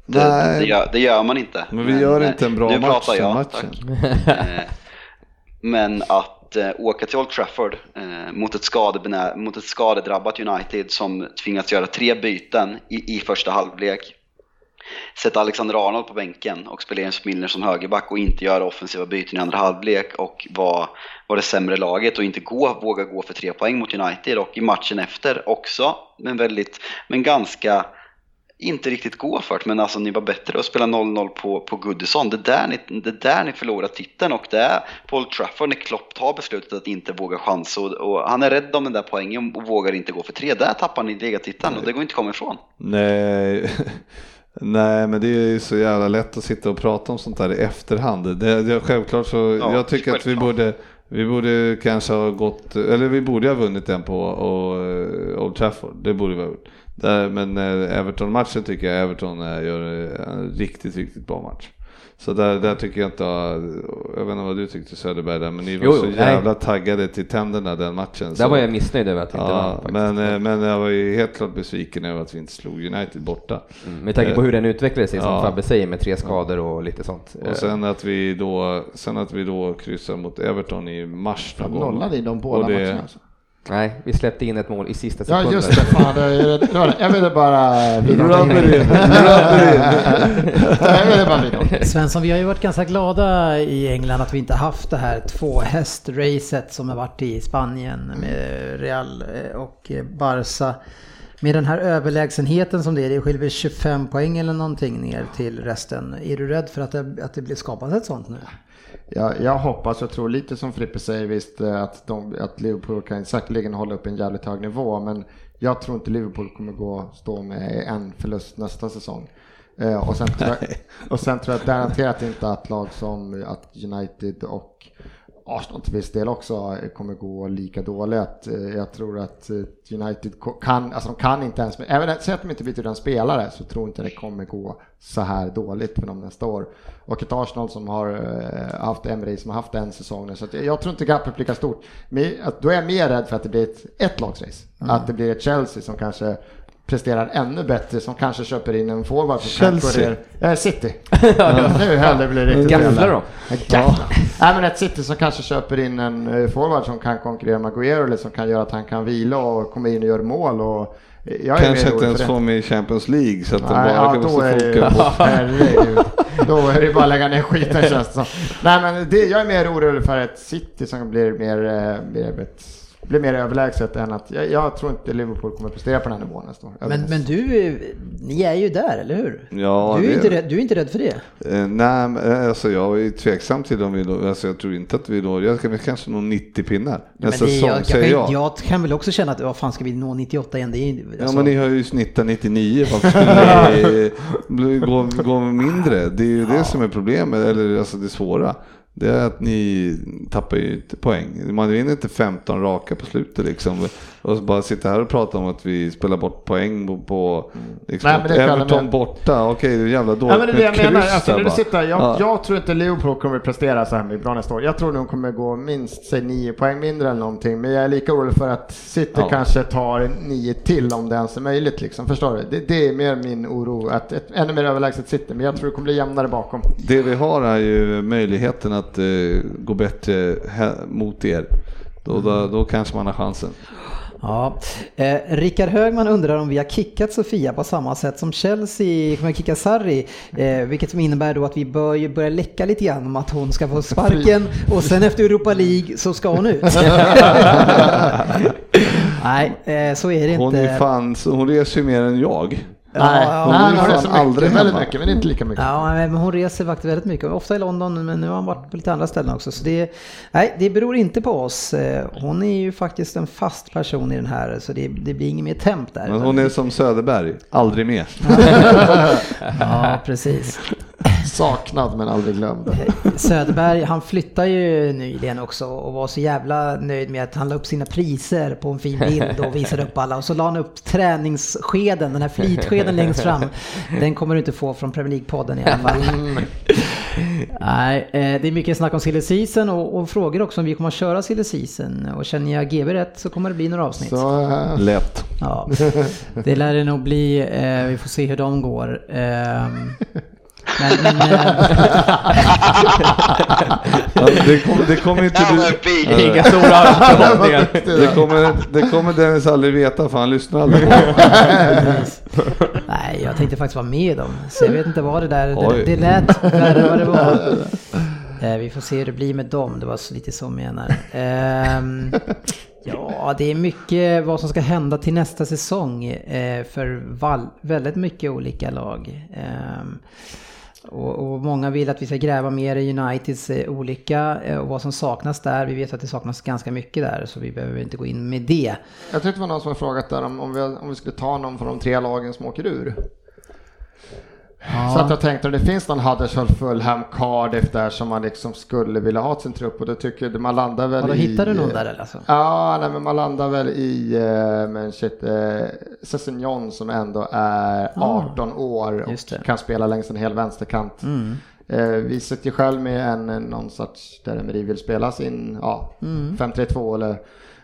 det, det, gör, det gör man inte. Men vi gör eh, inte en bra nu match pratar jag, matchen. tack. Eh, Men att eh, åka till Old Trafford eh, mot, ett skadebenä- mot ett skadedrabbat United som tvingats göra tre byten i, i första halvlek. Sätta Alexander Arnold på bänken och spela James Milner som högerback och inte göra offensiva byten i andra halvlek och vara var det sämre laget och inte gå, våga gå för tre poäng mot United och i matchen efter också, men väldigt, men ganska inte riktigt gå för det, men alltså ni var bättre att spela 0-0 på, på Goodison. Det är där ni, det är där ni förlorar titeln och det är Paul Trafford när Klopp tar beslutet att inte våga chansa och, och han är rädd om den där poängen och vågar inte gå för tre. Där tappar ni ligatiteln och det går inte att komma ifrån. Nej, [laughs] nej, men det är ju så jävla lätt att sitta och prata om sånt där i efterhand. Det, det, självklart så, Ja, jag tycker att vi självklart. borde, vi borde kanske ha gått, eller vi borde ha vunnit den på och, eh, Old Trafford. Det borde vi ha gjort. Där, men eh, Everton-matchen tycker jag Everton eh, gör en riktigt, riktigt bra match. Så där, där tycker jag inte, jag vet inte vad du tyckte Söderberg där, men ni var Jo, så nej. jävla taggade till tänderna den matchen. Där så- var jag missnöjd över att vi inte vann Ja, faktiskt. men, eh, men jag var ju helt klart besviken över att vi inte slog United borta. Mm, Med tanke på hur den utvecklade sig, som Ja. Fabbe säger, med tre skador och lite sånt. Och sen att vi då, sen att vi då kryssar mot Everton i mars någon gång. Nollade i de båda matcherna. Alltså. Nej, vi släppte in ett mål i sista sekunden. Ja, just det. Fan, det. Jag ville bara... Rubber in, Jag ville bara vidare. Svensson, vi har ju varit ganska glada i England att vi inte haft det här tvåhästracet som har varit i Spanien med Real eh, och Barca. Med den här överlägsenheten som det är, det skiljer väl 25 poäng eller någonting ner till resten. Är du rädd för att det, att det blir skapat ett sånt nu? Jag, jag hoppas och tror lite som Frippe säger visst eh, att, de, att Liverpool kan säkerligen hålla upp en jävligt hög nivå men jag tror inte Liverpool kommer gå stå med en förlust nästa säsong. Eh, och, sen tror jag, och sen tror jag garanterat inte att lag som att United och Arsenal till viss del också kommer gå lika dåligt. Eh, Jag tror att eh, United kan, alltså de kan inte ens, även säg att de inte byter en spelare så tror inte det kommer gå så här dåligt för dem nästa år. Och ett Arsenal som har eh, haft Emery som har haft en säsong nu, så jag tror inte gapet blir lika stort. Men då är jag mer rädd för att det blir ett ett lagsrace. Att det blir ett Chelsea som kanske presterar ännu bättre, som kanske köper in en forward kan Chelsea? Eh, City. [laughs] Nu heller blir det riktigt Gafflar illa. de? Ja. Nej men ett City som kanske köper in en eh, forward som kan konkurrera med Aguero eller som kan göra att han kan vila och komma in och göra mål. Och eh, jag är Kanske inte ens för det. få med i Champions League så att de bara ja, kan då måste är det, foka [laughs] på. herregud. Då är det bara att lägga ner skiten känns det som. Nej men det, jag är mer orolig för ett City som blir mer, mer ett blir mer överlägset än att jag, jag tror inte Liverpool kommer prestera på den här nivån nästa år. Men, men du, ni är ju där, eller hur? Ja, du, är det- inte rädd, du är inte rädd för det? Eh, nej, eh, alltså jag är tveksam till om vi då, alltså jag tror inte att vi då, jag kan kanske nå 90 pinnar Men nästa det, säsong jag, jag, säger kan, jag. jag kan väl också känna att vad fan ska vi nå 98 igen? Det är, ju- Ja alltså, men ni har ju snittat 99, varför skulle ni [laughs] gå, gå mindre? Det är ju det som är problemet, eller alltså det svåra. Det är att ni tappar ju inte poäng. Man vinner inte 15 raka på slutet liksom. Och så bara sitta här och prata om att vi spelar bort poäng på, på liksom, Nej, men det Everton med. borta. Okej, det är jävla dåligt Ja, men det är det jag menar. Alltså, när du sitter, jag, Ja. jag tror inte Liverpool kommer att prestera så här mycket bra nästa år. Jag tror de kommer gå minst säg, nio poäng mindre eller någonting. Men jag är lika orolig för att City Ja. kanske tar nio till om det ens är möjligt. Liksom. Förstår du? Det, det är mer min oro. Att ett ännu mer överlägset City. Men jag tror det kommer bli jämnare bakom. Det vi har är ju möjligheten att eh, gå bättre mot er. Då, då, då kanske man har chansen. Ja. Eh, Rickard Högman undrar om vi har kickat Sofia på samma sätt som Chelsea kommer kicka Sarri. Eh, vilket som innebär då att vi bör ju börja läcka lite grann om att hon ska få sparken [laughs] och sen efter Europa League så ska hon ut. [laughs] Nej, eh, så är det Hon, inte. är fan, så hon reser ju mer än jag. Nej, ja, hon har så mycket, aldrig väldigt hemma. mycket, men inte lika mycket. Ja, men hon reser faktiskt väldigt mycket. Ofta i London, men nu har hon varit på lite andra ställen också. Så det, nej, det beror inte på oss. Eh, Hon är ju faktiskt en fast person i den här, så det, det blir inget mer temp där. Men hon är som Söderberg, aldrig med. [laughs] Ja, precis. [laughs] Saknad men aldrig glömd. Söderberg, han flyttade ju nyligen också och var så jävla nöjd med att han la upp sina priser på en fin bild och visade upp alla. Och så la han upp träningsskeden, den här flytskeden längst fram. Den kommer du inte få från Premier League-podden i alla fall. [laughs] Nej, eh, det är mycket snack om silly season och, och frågor också om vi kommer att köra silly season. Och känner jag GB rätt så kommer det bli några avsnitt. Så, eh, Lätt. Ja, det lär det nog bli. Eh, vi får se hur de går. [laughs] Ehm, men, men, eh, det, kommer, det kommer inte du... Inga stora förhoppningar. Det kommer, det kommer Dennis aldrig veta för han lyssnar aldrig på [laughs] Nej, jag tänkte faktiskt vara med dem. Så jag vet inte vad det där... Det, Oj. det lät värre än vad det var. Eh, vi får se hur det blir med dem. Det var lite så jag menar. Ehm, ja, det är mycket vad som ska hända till nästa säsong eh, för val, väldigt mycket olika lag. Och, och många vill att vi ska gräva mer i Uniteds eh, olika eh, och vad som saknas där. Vi vet att det saknas ganska mycket där så vi behöver inte gå in med det. Jag tyckte det var någon som har frågat där om, om, vi, om vi skulle ta någon från de tre lagen som åker ur. Så att jag tänkte om det finns någon Huddersfield, Fulham, Cardiff där som man liksom skulle vilja ha sin trupp och då tycker jag man landar väl Ja, då i... hittar du någon där eller? Alltså? Ja, nej, men man landar väl i uh, men shit, Sessignon som ändå är 18 år och just det. kan spela längs en hel vänsterkant. Mm. Eh, vi sitter ju själv med en, en någon sorts där Emery vill spela sin ja, Mm. 5-3-2 eller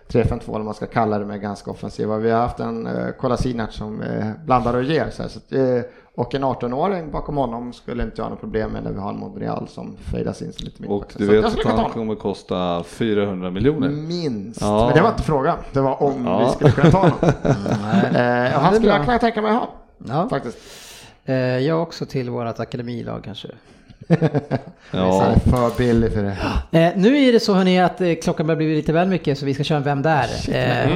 3-5-2 eller man ska kalla det med ganska offensiva. Vi har haft en uh, Kolasinac som uh, blandar och ger. Så här, så att, eh, och en 18-åring bakom honom skulle inte jag ha något problem med när vi har en Monreal som fejdas in lite mer. Och Så du jag vet att han kommer kosta 400 miljoner. Minst. Ja. Men det var inte frågan. Det var om Ja. vi skulle kunna ta honom. [laughs] Nej. eh, han skulle jag kunna tänka mig ha. Ja. Faktiskt. Eh, jag också till vårt akademilag kanske. Han [laughs] Ja, är för billig för det. Eh, nu är det så hörni att eh, klockan börjar bli lite väl mycket så vi ska köra en Vem där? Eh,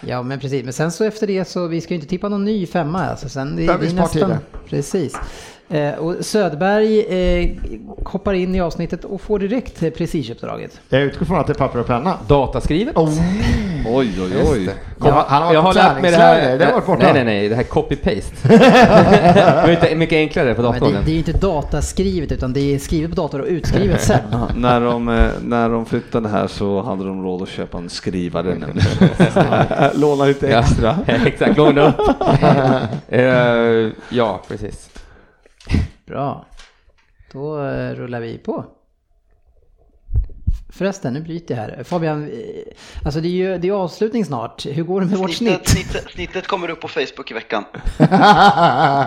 Ja men precis, men sen så efter det så vi ska ju inte tippa någon ny femma alltså. Sen det, det är nästan. Precis. Eh, och Söderberg eh, hoppar in i avsnittet och får direkt eh, prestigeuppdraget. Jag utgår från att det är papper och penna. Dataskrivet? Oh. oj oj oj. Kom, han har jag har lärt mig det här. det har varit borta. Nej, nej, nej, det här copy-paste. [laughs] det är inte mycket enklare på datorn. det, det är ju inte dataskrivet utan det är skrivet på dator och utskrivet sen. [laughs] När de, eh, när de flyttade här så hade de råd att köpa en skrivare nämligen. [laughs] Låna lite Ja, extra. exakt, låna upp. Eh, ja, precis. Bra. Då eh, rullar vi på. Förresten, nu bryter jag här. Fabian, eh, alltså det är ju det är avslutning snart. Hur går det med vårt Snittet, snitt? snittet, snittet kommer upp på Facebook i veckan. [laughs]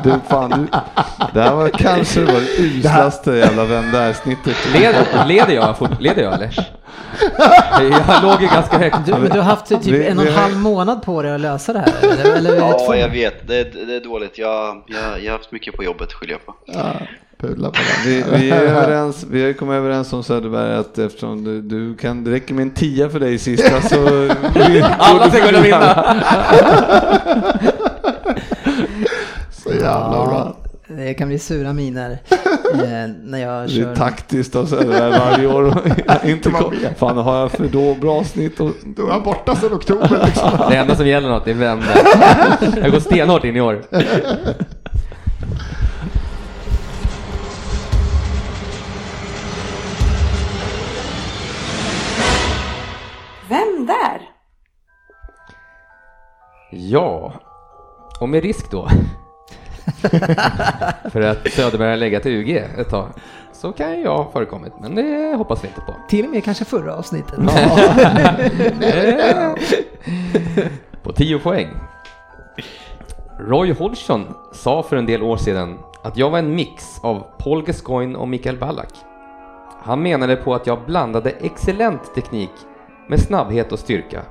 Du, fan, du, det här var kanske det uslaste jävla vem där snittet. Leder, leder, jag, leder jag eller? Jag låg ju ganska högt. Du, men du har haft typ Vi- en och en halv månad på dig att lösa det här? Eller, eller det två? Ja, jag vet. Det, är- det är dåligt. Jag, jag, jag har haft mycket på jobbet, skyller jag på. Pudla på den. Vi, vi, är [laughs] överens, vi har kommit överens om Söderberg att eftersom du, du kan, det räcker med en tia för dig i sista så... [laughs] Alla ska kunna vinna! [laughs] Så jävla bra. Det kan bli sura miner eh, när jag Det kör. är taktiskt av Söderberg varje år. Inte fan har jag för då bra snitt? Och, Då är han borta sedan oktober liksom. Det enda som gäller något är vända. Jag går stenhårt in i år. Vem där? Ja, och med risk då. [laughs] För att Söderberg har legat i UG ett tag. Så kan jag ha förekommit, men det hoppas vi inte på. Till och med kanske förra avsnittet. [laughs] På 10 poäng. Roy Hodgson sa för en del år sedan att jag var en mix av Paul Gascoigne och Mikael Ballack. Han menade på att jag blandade excellent teknik med snabbhet och styrka.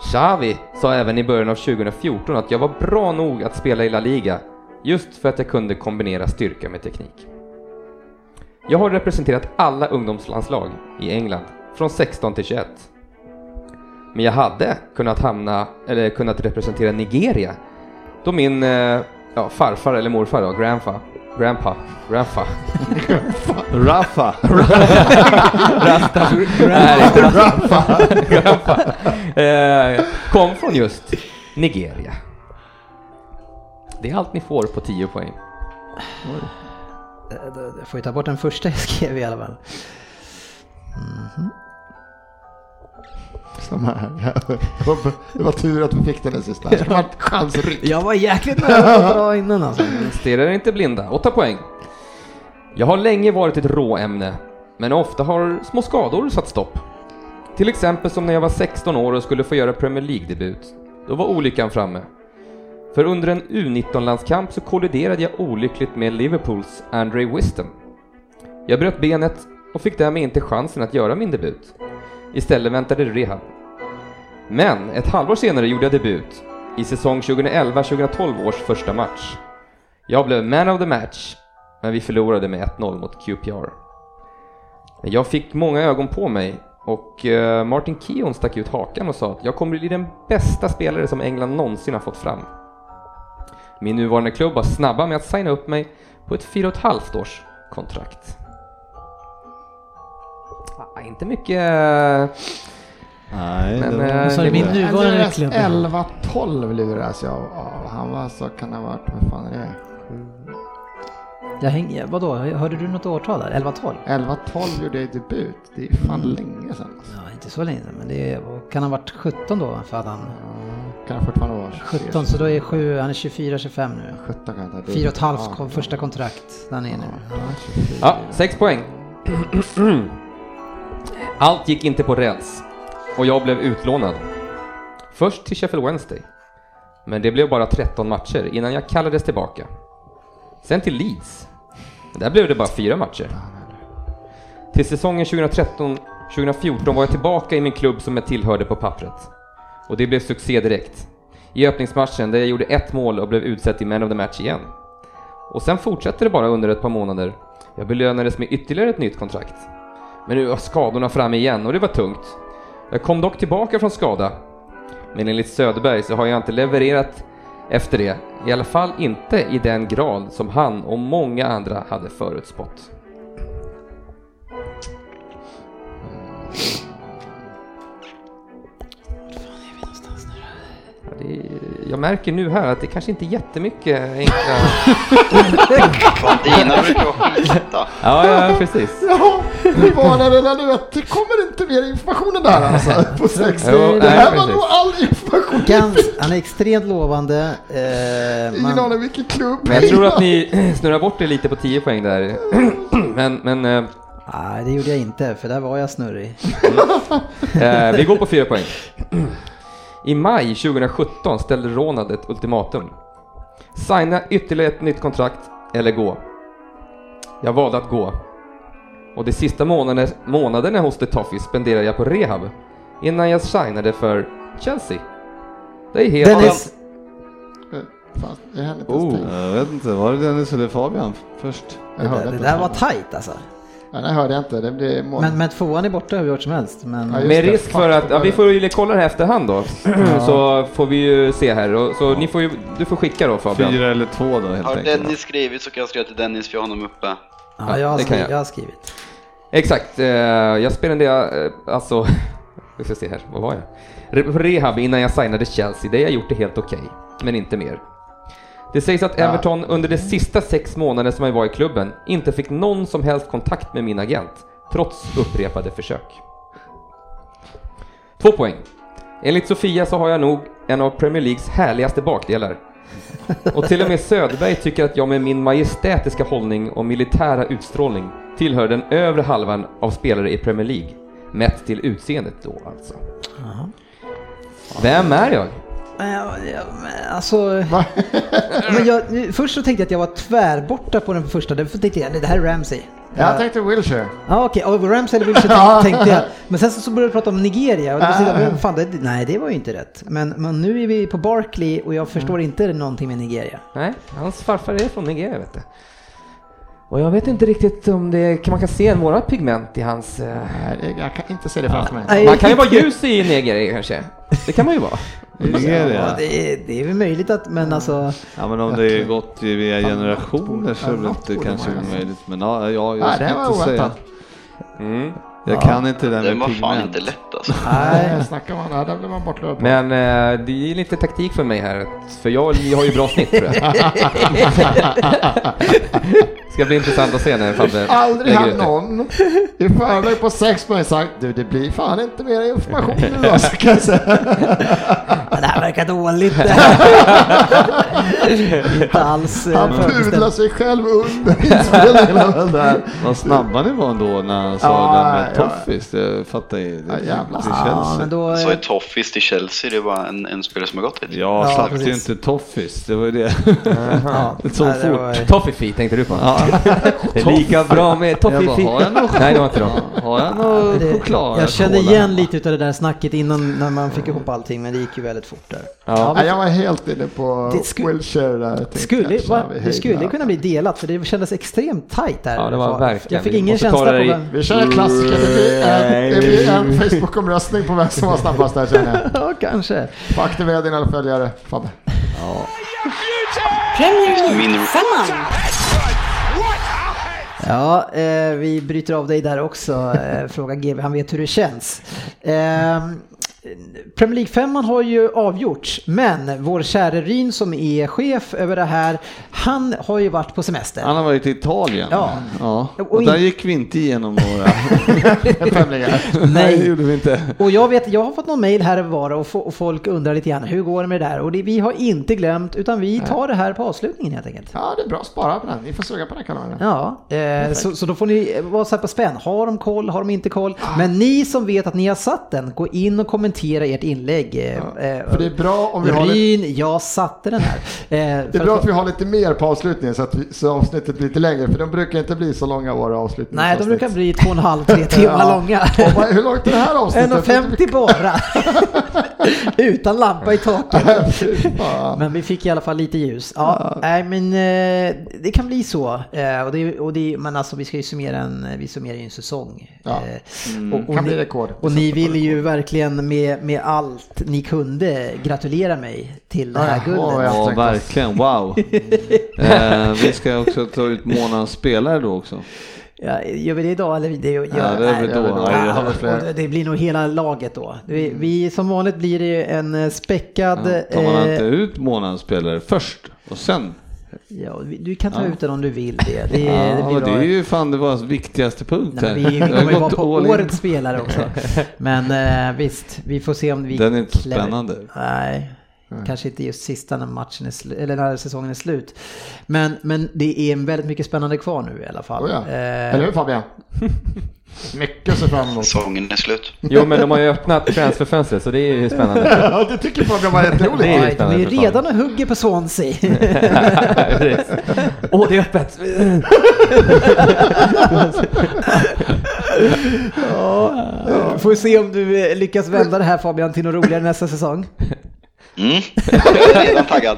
Xavi sa även i början av 2014 att jag var bra nog att spela i La Liga just för att jag kunde kombinera styrka med teknik. Jag har representerat alla ungdomslandslag i England från 16 till 21. Men jag hade kunnat hamna, eller kunnat representera Nigeria då min eh, ja, farfar eller morfar då, grandpa, grandpa, grandpa, Rafa! Rasta, nej, inte grandpa, eh, kom från just Nigeria. Det är allt ni får på 10 poäng. Eh, Jag får ju ta bort den första jag [laughs] skrev i alla fall. Samma här. Det var tur att vi fick den där sista. Det var ett chansryck. Jag var jäkligt nära att dra innan alltså. [laughs] Stirrar inte blinda. 8 poäng. Jag har länge varit ett råämne, men ofta har små skador satt stopp. Till exempel som när jag var 16 år och skulle få göra Premier League-debut. Då var olyckan framme. För under en U19-landskamp så kolliderade jag olyckligt med Liverpools Andre Wisdom. Jag bröt benet och fick därmed inte chansen att göra min debut. Istället väntade rehab. Men ett halvår senare gjorde jag debut i säsong 2011-2012 års första match. Jag blev man of the match, men vi förlorade med 1-0 mot QPR. Jag fick många ögon på mig och eh, Martin Keown stack ut hakan och sa att jag kommer bli den bästa spelare som England någonsin har fått fram. Min nuvarande klubb var snabba med att signa upp mig på ett 4,5 års kontrakt. Ah, inte mycket... Eh, Nej, Men, det var- eh, Så är det min var- nuvarande klubb. 11-12 luras jag av. Han var så kan det ha varit, vad fan är det? Jag hänger, vadå, hörde du något årtal där? 11-12? 11-12 gjorde jag debut. Det är fan länge sedan. Ja, inte så länge sedan, men det är, kan han ha varit 17 då? För att han, Kan jag fortfarande vara 17, så då är 7, han är 24-25 nu. 17 kan jag ta. 4,5 kom första kontrakt där han är nu. Ja, sex poäng. [clears throat] Allt gick inte på räls och jag blev utlånad. Först till Sheffield Wednesday, men det blev bara 13 matcher innan jag kallades tillbaka. Sen till Leeds. Där blev det bara fyra matcher. Till säsongen 2013-2014 var jag tillbaka i min klubb som jag tillhörde på pappret. Och det blev succé direkt. I öppningsmatchen där jag gjorde ett mål och blev utsedd till Man of the Match igen. Och sen fortsatte det bara under ett par månader. Jag belönades med ytterligare ett nytt kontrakt. Men nu var skadorna framme igen och det var tungt. Jag kom dock tillbaka från skada. Men enligt Söderberg så har jag inte levererat efter det. I alla fall inte i den grad som han och många andra hade förutspått. Det är, jag märker nu här att det kanske inte är jättemycket enkla... Dina brukar vara skita. Ja, ja, precis. Ja, hur var det där nu? att Det kommer inte mer informationen där alltså. På sex. Jo, det nej, här var precis. nog all information. Gans, han är extremt lovande. Eh, Ingen man, aning vilken klubb. Men jag tror att ni [clears throat] snurrar bort er lite på 10 poäng där. [clears throat] Men, men eh, nej, det gjorde jag inte, för där var jag snurrig. eh, vi går på 4 poäng. I maj 2017 ställde Ronald ett ultimatum. Signa ytterligare ett nytt kontrakt eller gå. Jag valde att gå. Och de sista månaderna, månaderna hos The Toffees spenderade jag på rehab innan jag signade för Chelsea. Det är helt... Dennis, Fan, det hände inte Oh. Jag vet inte, var det Dennis eller Fabian först? Jag Det, det inte där var tajt alltså. Ja, det hörde jag inte. Det blir mål. Men, men tvåan är borta hur gjort som helst. Men, Ja, Med risk för att, ja, vi får ju kolla det här efterhand då, [clears throat] så får vi ju se här. Och, så ni får ju, du får skicka då Fabian. Fyra eller två då helt Har enkelt. Dennis skrivit så kan jag skriva till Dennis för jag har honom uppe. ja, jag, har skrivit, jag. jag har skrivit. Exakt, eh, jag spenderade eh, alltså, [laughs] vi ska se här, vad var jag? Re- Rehab innan jag signade Chelsea, det har jag gjort det helt okej, men inte mer. Det sägs att Everton under de sista sex månaderna som jag var i klubben inte fick någon som helst kontakt med min agent, trots upprepade försök. Två poäng. Enligt Sofia så har jag nog en av Premier Leagues härligaste bakdelar. Och till och med Söderberg tycker att jag med min majestätiska hållning och militära utstrålning tillhör den övre halvan av spelare i Premier League. Mätt till utseendet då alltså. Vem är jag? Men Alltså, [laughs] men jag, först så tänkte jag att jag var tvärborta på den första, därför tänkte jag det här är Ramsey. Jag tänkte Wilshire. Ja okej, okay. Ramsey eller Wilshire [laughs] tänkte, jag. Men sen så, så började vi prata om Nigeria och då Ah. jag, fan, det, nej det var ju inte rätt. Men, men nu är vi på Barkley och jag förstår inte någonting med Nigeria. Nej, hans farfar är från Nigeria vet du. Och jag vet inte riktigt om det, kan man kan se några pigment i hans... eh, Nej, det- jag kan inte se det framför mig. Nej, Man kan ju vara ljus i Nigeria kanske. Det kan man ju vara. [laughs] Ja, det, är, det är väl möjligt att, men alltså... Ja men om det är gått via generationer så är det inte kanske omöjligt. Men ja, ja Nej, jag ska det var inte säga. Mm. Jag kan inte det där med var fan pigment. inte lätt alltså. [laughs] Nej, snackar man där, där blir man bortlöpt. Men eh, det är lite taktik för mig här, för jag, jag har ju bra snitt tror jag. [laughs] Ska bli intressant att se när Fabbe [laughs] Aldrig lägger ut det. någon i förväg på sex poäng sagt du det blir fan inte mer information så [laughs] kan jag säga. Det här verkar dåligt. [laughs] inte alls eh, Han pudlar sig själv under inspelningen den där. Vad snabba ni var ändå när han sa Ja, det med ja. Toffis. Det fattar jag. Det, Ja, jävlar. till Ja, Chelsea. men då... Så är Toffis till Chelsea, det var en, en spelare som har gått dit. Jag Ja, sagt ju inte Toffis, det var ju det. Ja, Så nej, det fort. var- Toffifee tänkte du på? Ja. Det är lika bra med Toffifee. har jag någon Nej, det var inte de. Har jag någon Det- choklad? Jag kände Cola igen lite utav det där snacket innan när man fick ihop allting, men det gick ju väldigt fort där. Ja. Nej, jag var helt inne på Det sku- Wilshire där. Skulle, va, det skulle kunna bli delat, för det kändes extremt tajt där. Ja, det var verkligen. Jag fick ingen känsla på det i- vem... Vi kör en klassiker, det blir en, det blir en Facebook-omröstning på vem som var snabbast där känner jag. [laughs] Ja, kanske. Få aktivera dina följare, Fabbe. Premier Min- League-femman. Ja, eh, vi bryter av dig där också. Eh, fråga GB, han vet hur det känns. Eh, Premier League 5 har ju avgjorts, men vår käre Ryn som är chef över det här, han har ju varit på semester. Han har varit i Italien. Ja. ja. Och Och in- där gick vi inte igenom några. [laughs] Femlingar. det Nej, gjorde vi inte. och jag vet, jag har fått någon mail här och var och, fo- och folk undrar lite grann, hur går det med det där? Och det, vi har inte glömt, utan vi tar det här på avslutningen helt enkelt. Ja, det är bra. Spara på den. Ni får suga på den kameran. Ja, eh, så, så då får ni vara så här på spänn. Har de koll? Har de inte koll? Men ni som vet att ni har satt den, gå in och kommentera ert inlägg. Eh, eh, För det är bra om vi har lite, Ryn, jag satte den här. [laughs] Eh, det är bra att- att vi har lite mer på avslutningen så att vi, så avsnittet blir lite längre. För de brukar inte bli så långa våra avslutningar. Nej, de brukar bli två och en halv, tre timmar [laughs] Ja. långa. Vad- hur långt är det här avsnittet? 1,50 bara. [laughs] Utan lampa i taket. [laughs] Men vi fick i alla fall lite ljus. Ja, nej men eh, det kan bli så. Eh, och det, och det, men alltså vi ska ju summera en, vi summerar ju en säsong. Ja. Eh, och, och, Kan bli ni, rekord. och ni ville ju verkligen med, med allt ni kunde gratulera mig till det här Ja, guldet. åh, ja. Verkligen. Wow. [laughs] eh, vi ska också ta ut månadens spelare då också. Ja, gör vi det idag eller? Det, gör, Ja, det är väl nej. då. då. Ja, det- det blir nog hela laget då. Vi, vi, som vanligt blir det en eh, späckad... Ja, tar man eh, inte ut månadens spelare först och sen? ja, du kan ta Ja. ut den om du vill det. [laughs] Det, Ja, det blir det är ju fan det var viktigaste punkt Nej, här. men vi, kommer ju vara på årets spelare också. [laughs] Men eh, visst, vi får se om vi... Den är inte så klämmer- spännande. Nej, kanske inte just sista när matchen är slu- eller när säsongen är slut. Men, men det är väldigt mycket spännande kvar nu i alla fall. Oh ja. Eh, Eller hur Fabian? [laughs] Mycket att se fram emot. Säsongen är slut. Jo, men de har ju öppnat transferfönstret, så det är ju [laughs] spännande. Ja, det tycker Fabian var jätteroligt. Det är ju Ja, de är ju redan och hugger på Swansea. [laughs] Åh, det är öppet! ja, får vi se om du lyckas vända det här Fabian till något roligare nästa säsong. Mm. [laughs] Jag är redan taggad.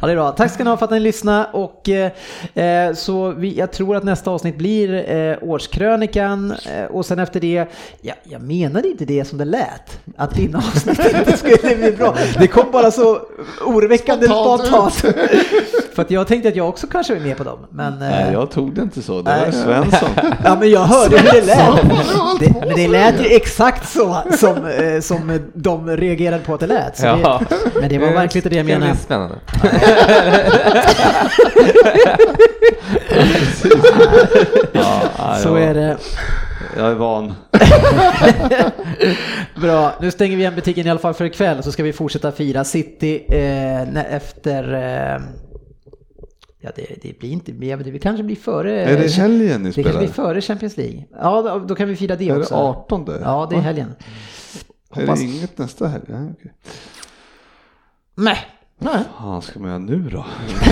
Ja, det är bra. Tack ska ni ha för att ni lyssnade och eh, så vi, jag tror att nästa avsnitt blir eh, årskrönikan eh, och sen efter det, ja, jag menade inte det som det lät, att dina avsnitt [laughs] inte skulle bli bra. Det kom bara så oroväckande Spontant spontant. [laughs] för att jag tänkte att jag också kanske är med på dem, men... eh, Nej, jag tog det inte så. Det var. Svensson. Ja men jag hörde hur det lät. Det, men det lät ju exakt så som, eh, som de reagerade på att det lät. Ja. det, men det var verkligen inte det jag Det menade. Spännande. [laughs] Ja, Så är det. Jag är van. [laughs] Bra, nu stänger vi igen butiken i alla fall för ikväll så ska vi fortsätta fira City eh, efter... Eh, ja, det, det blir inte, det det kanske blir före... Är det helgen ni Det kanske spelar? blir före Champions League. Ja, då, då kan vi fira det Är det också. 18? Ja, det är helgen. Är hoppas- det inget nästa helg? Okej. Nej. Nej. Vad ska man göra nu då? [laughs]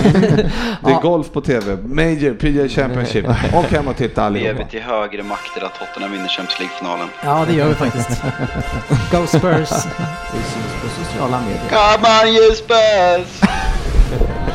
det är golf på tv, Major, PGA Championship. Och hem och titta Lever allihopa. till högre makter att Tottenham vinner Champions League-finalen. Ja, det gör vi faktiskt. [laughs] Go Spurs! Vi syns på sociala medier. Come on you Spurs! [laughs]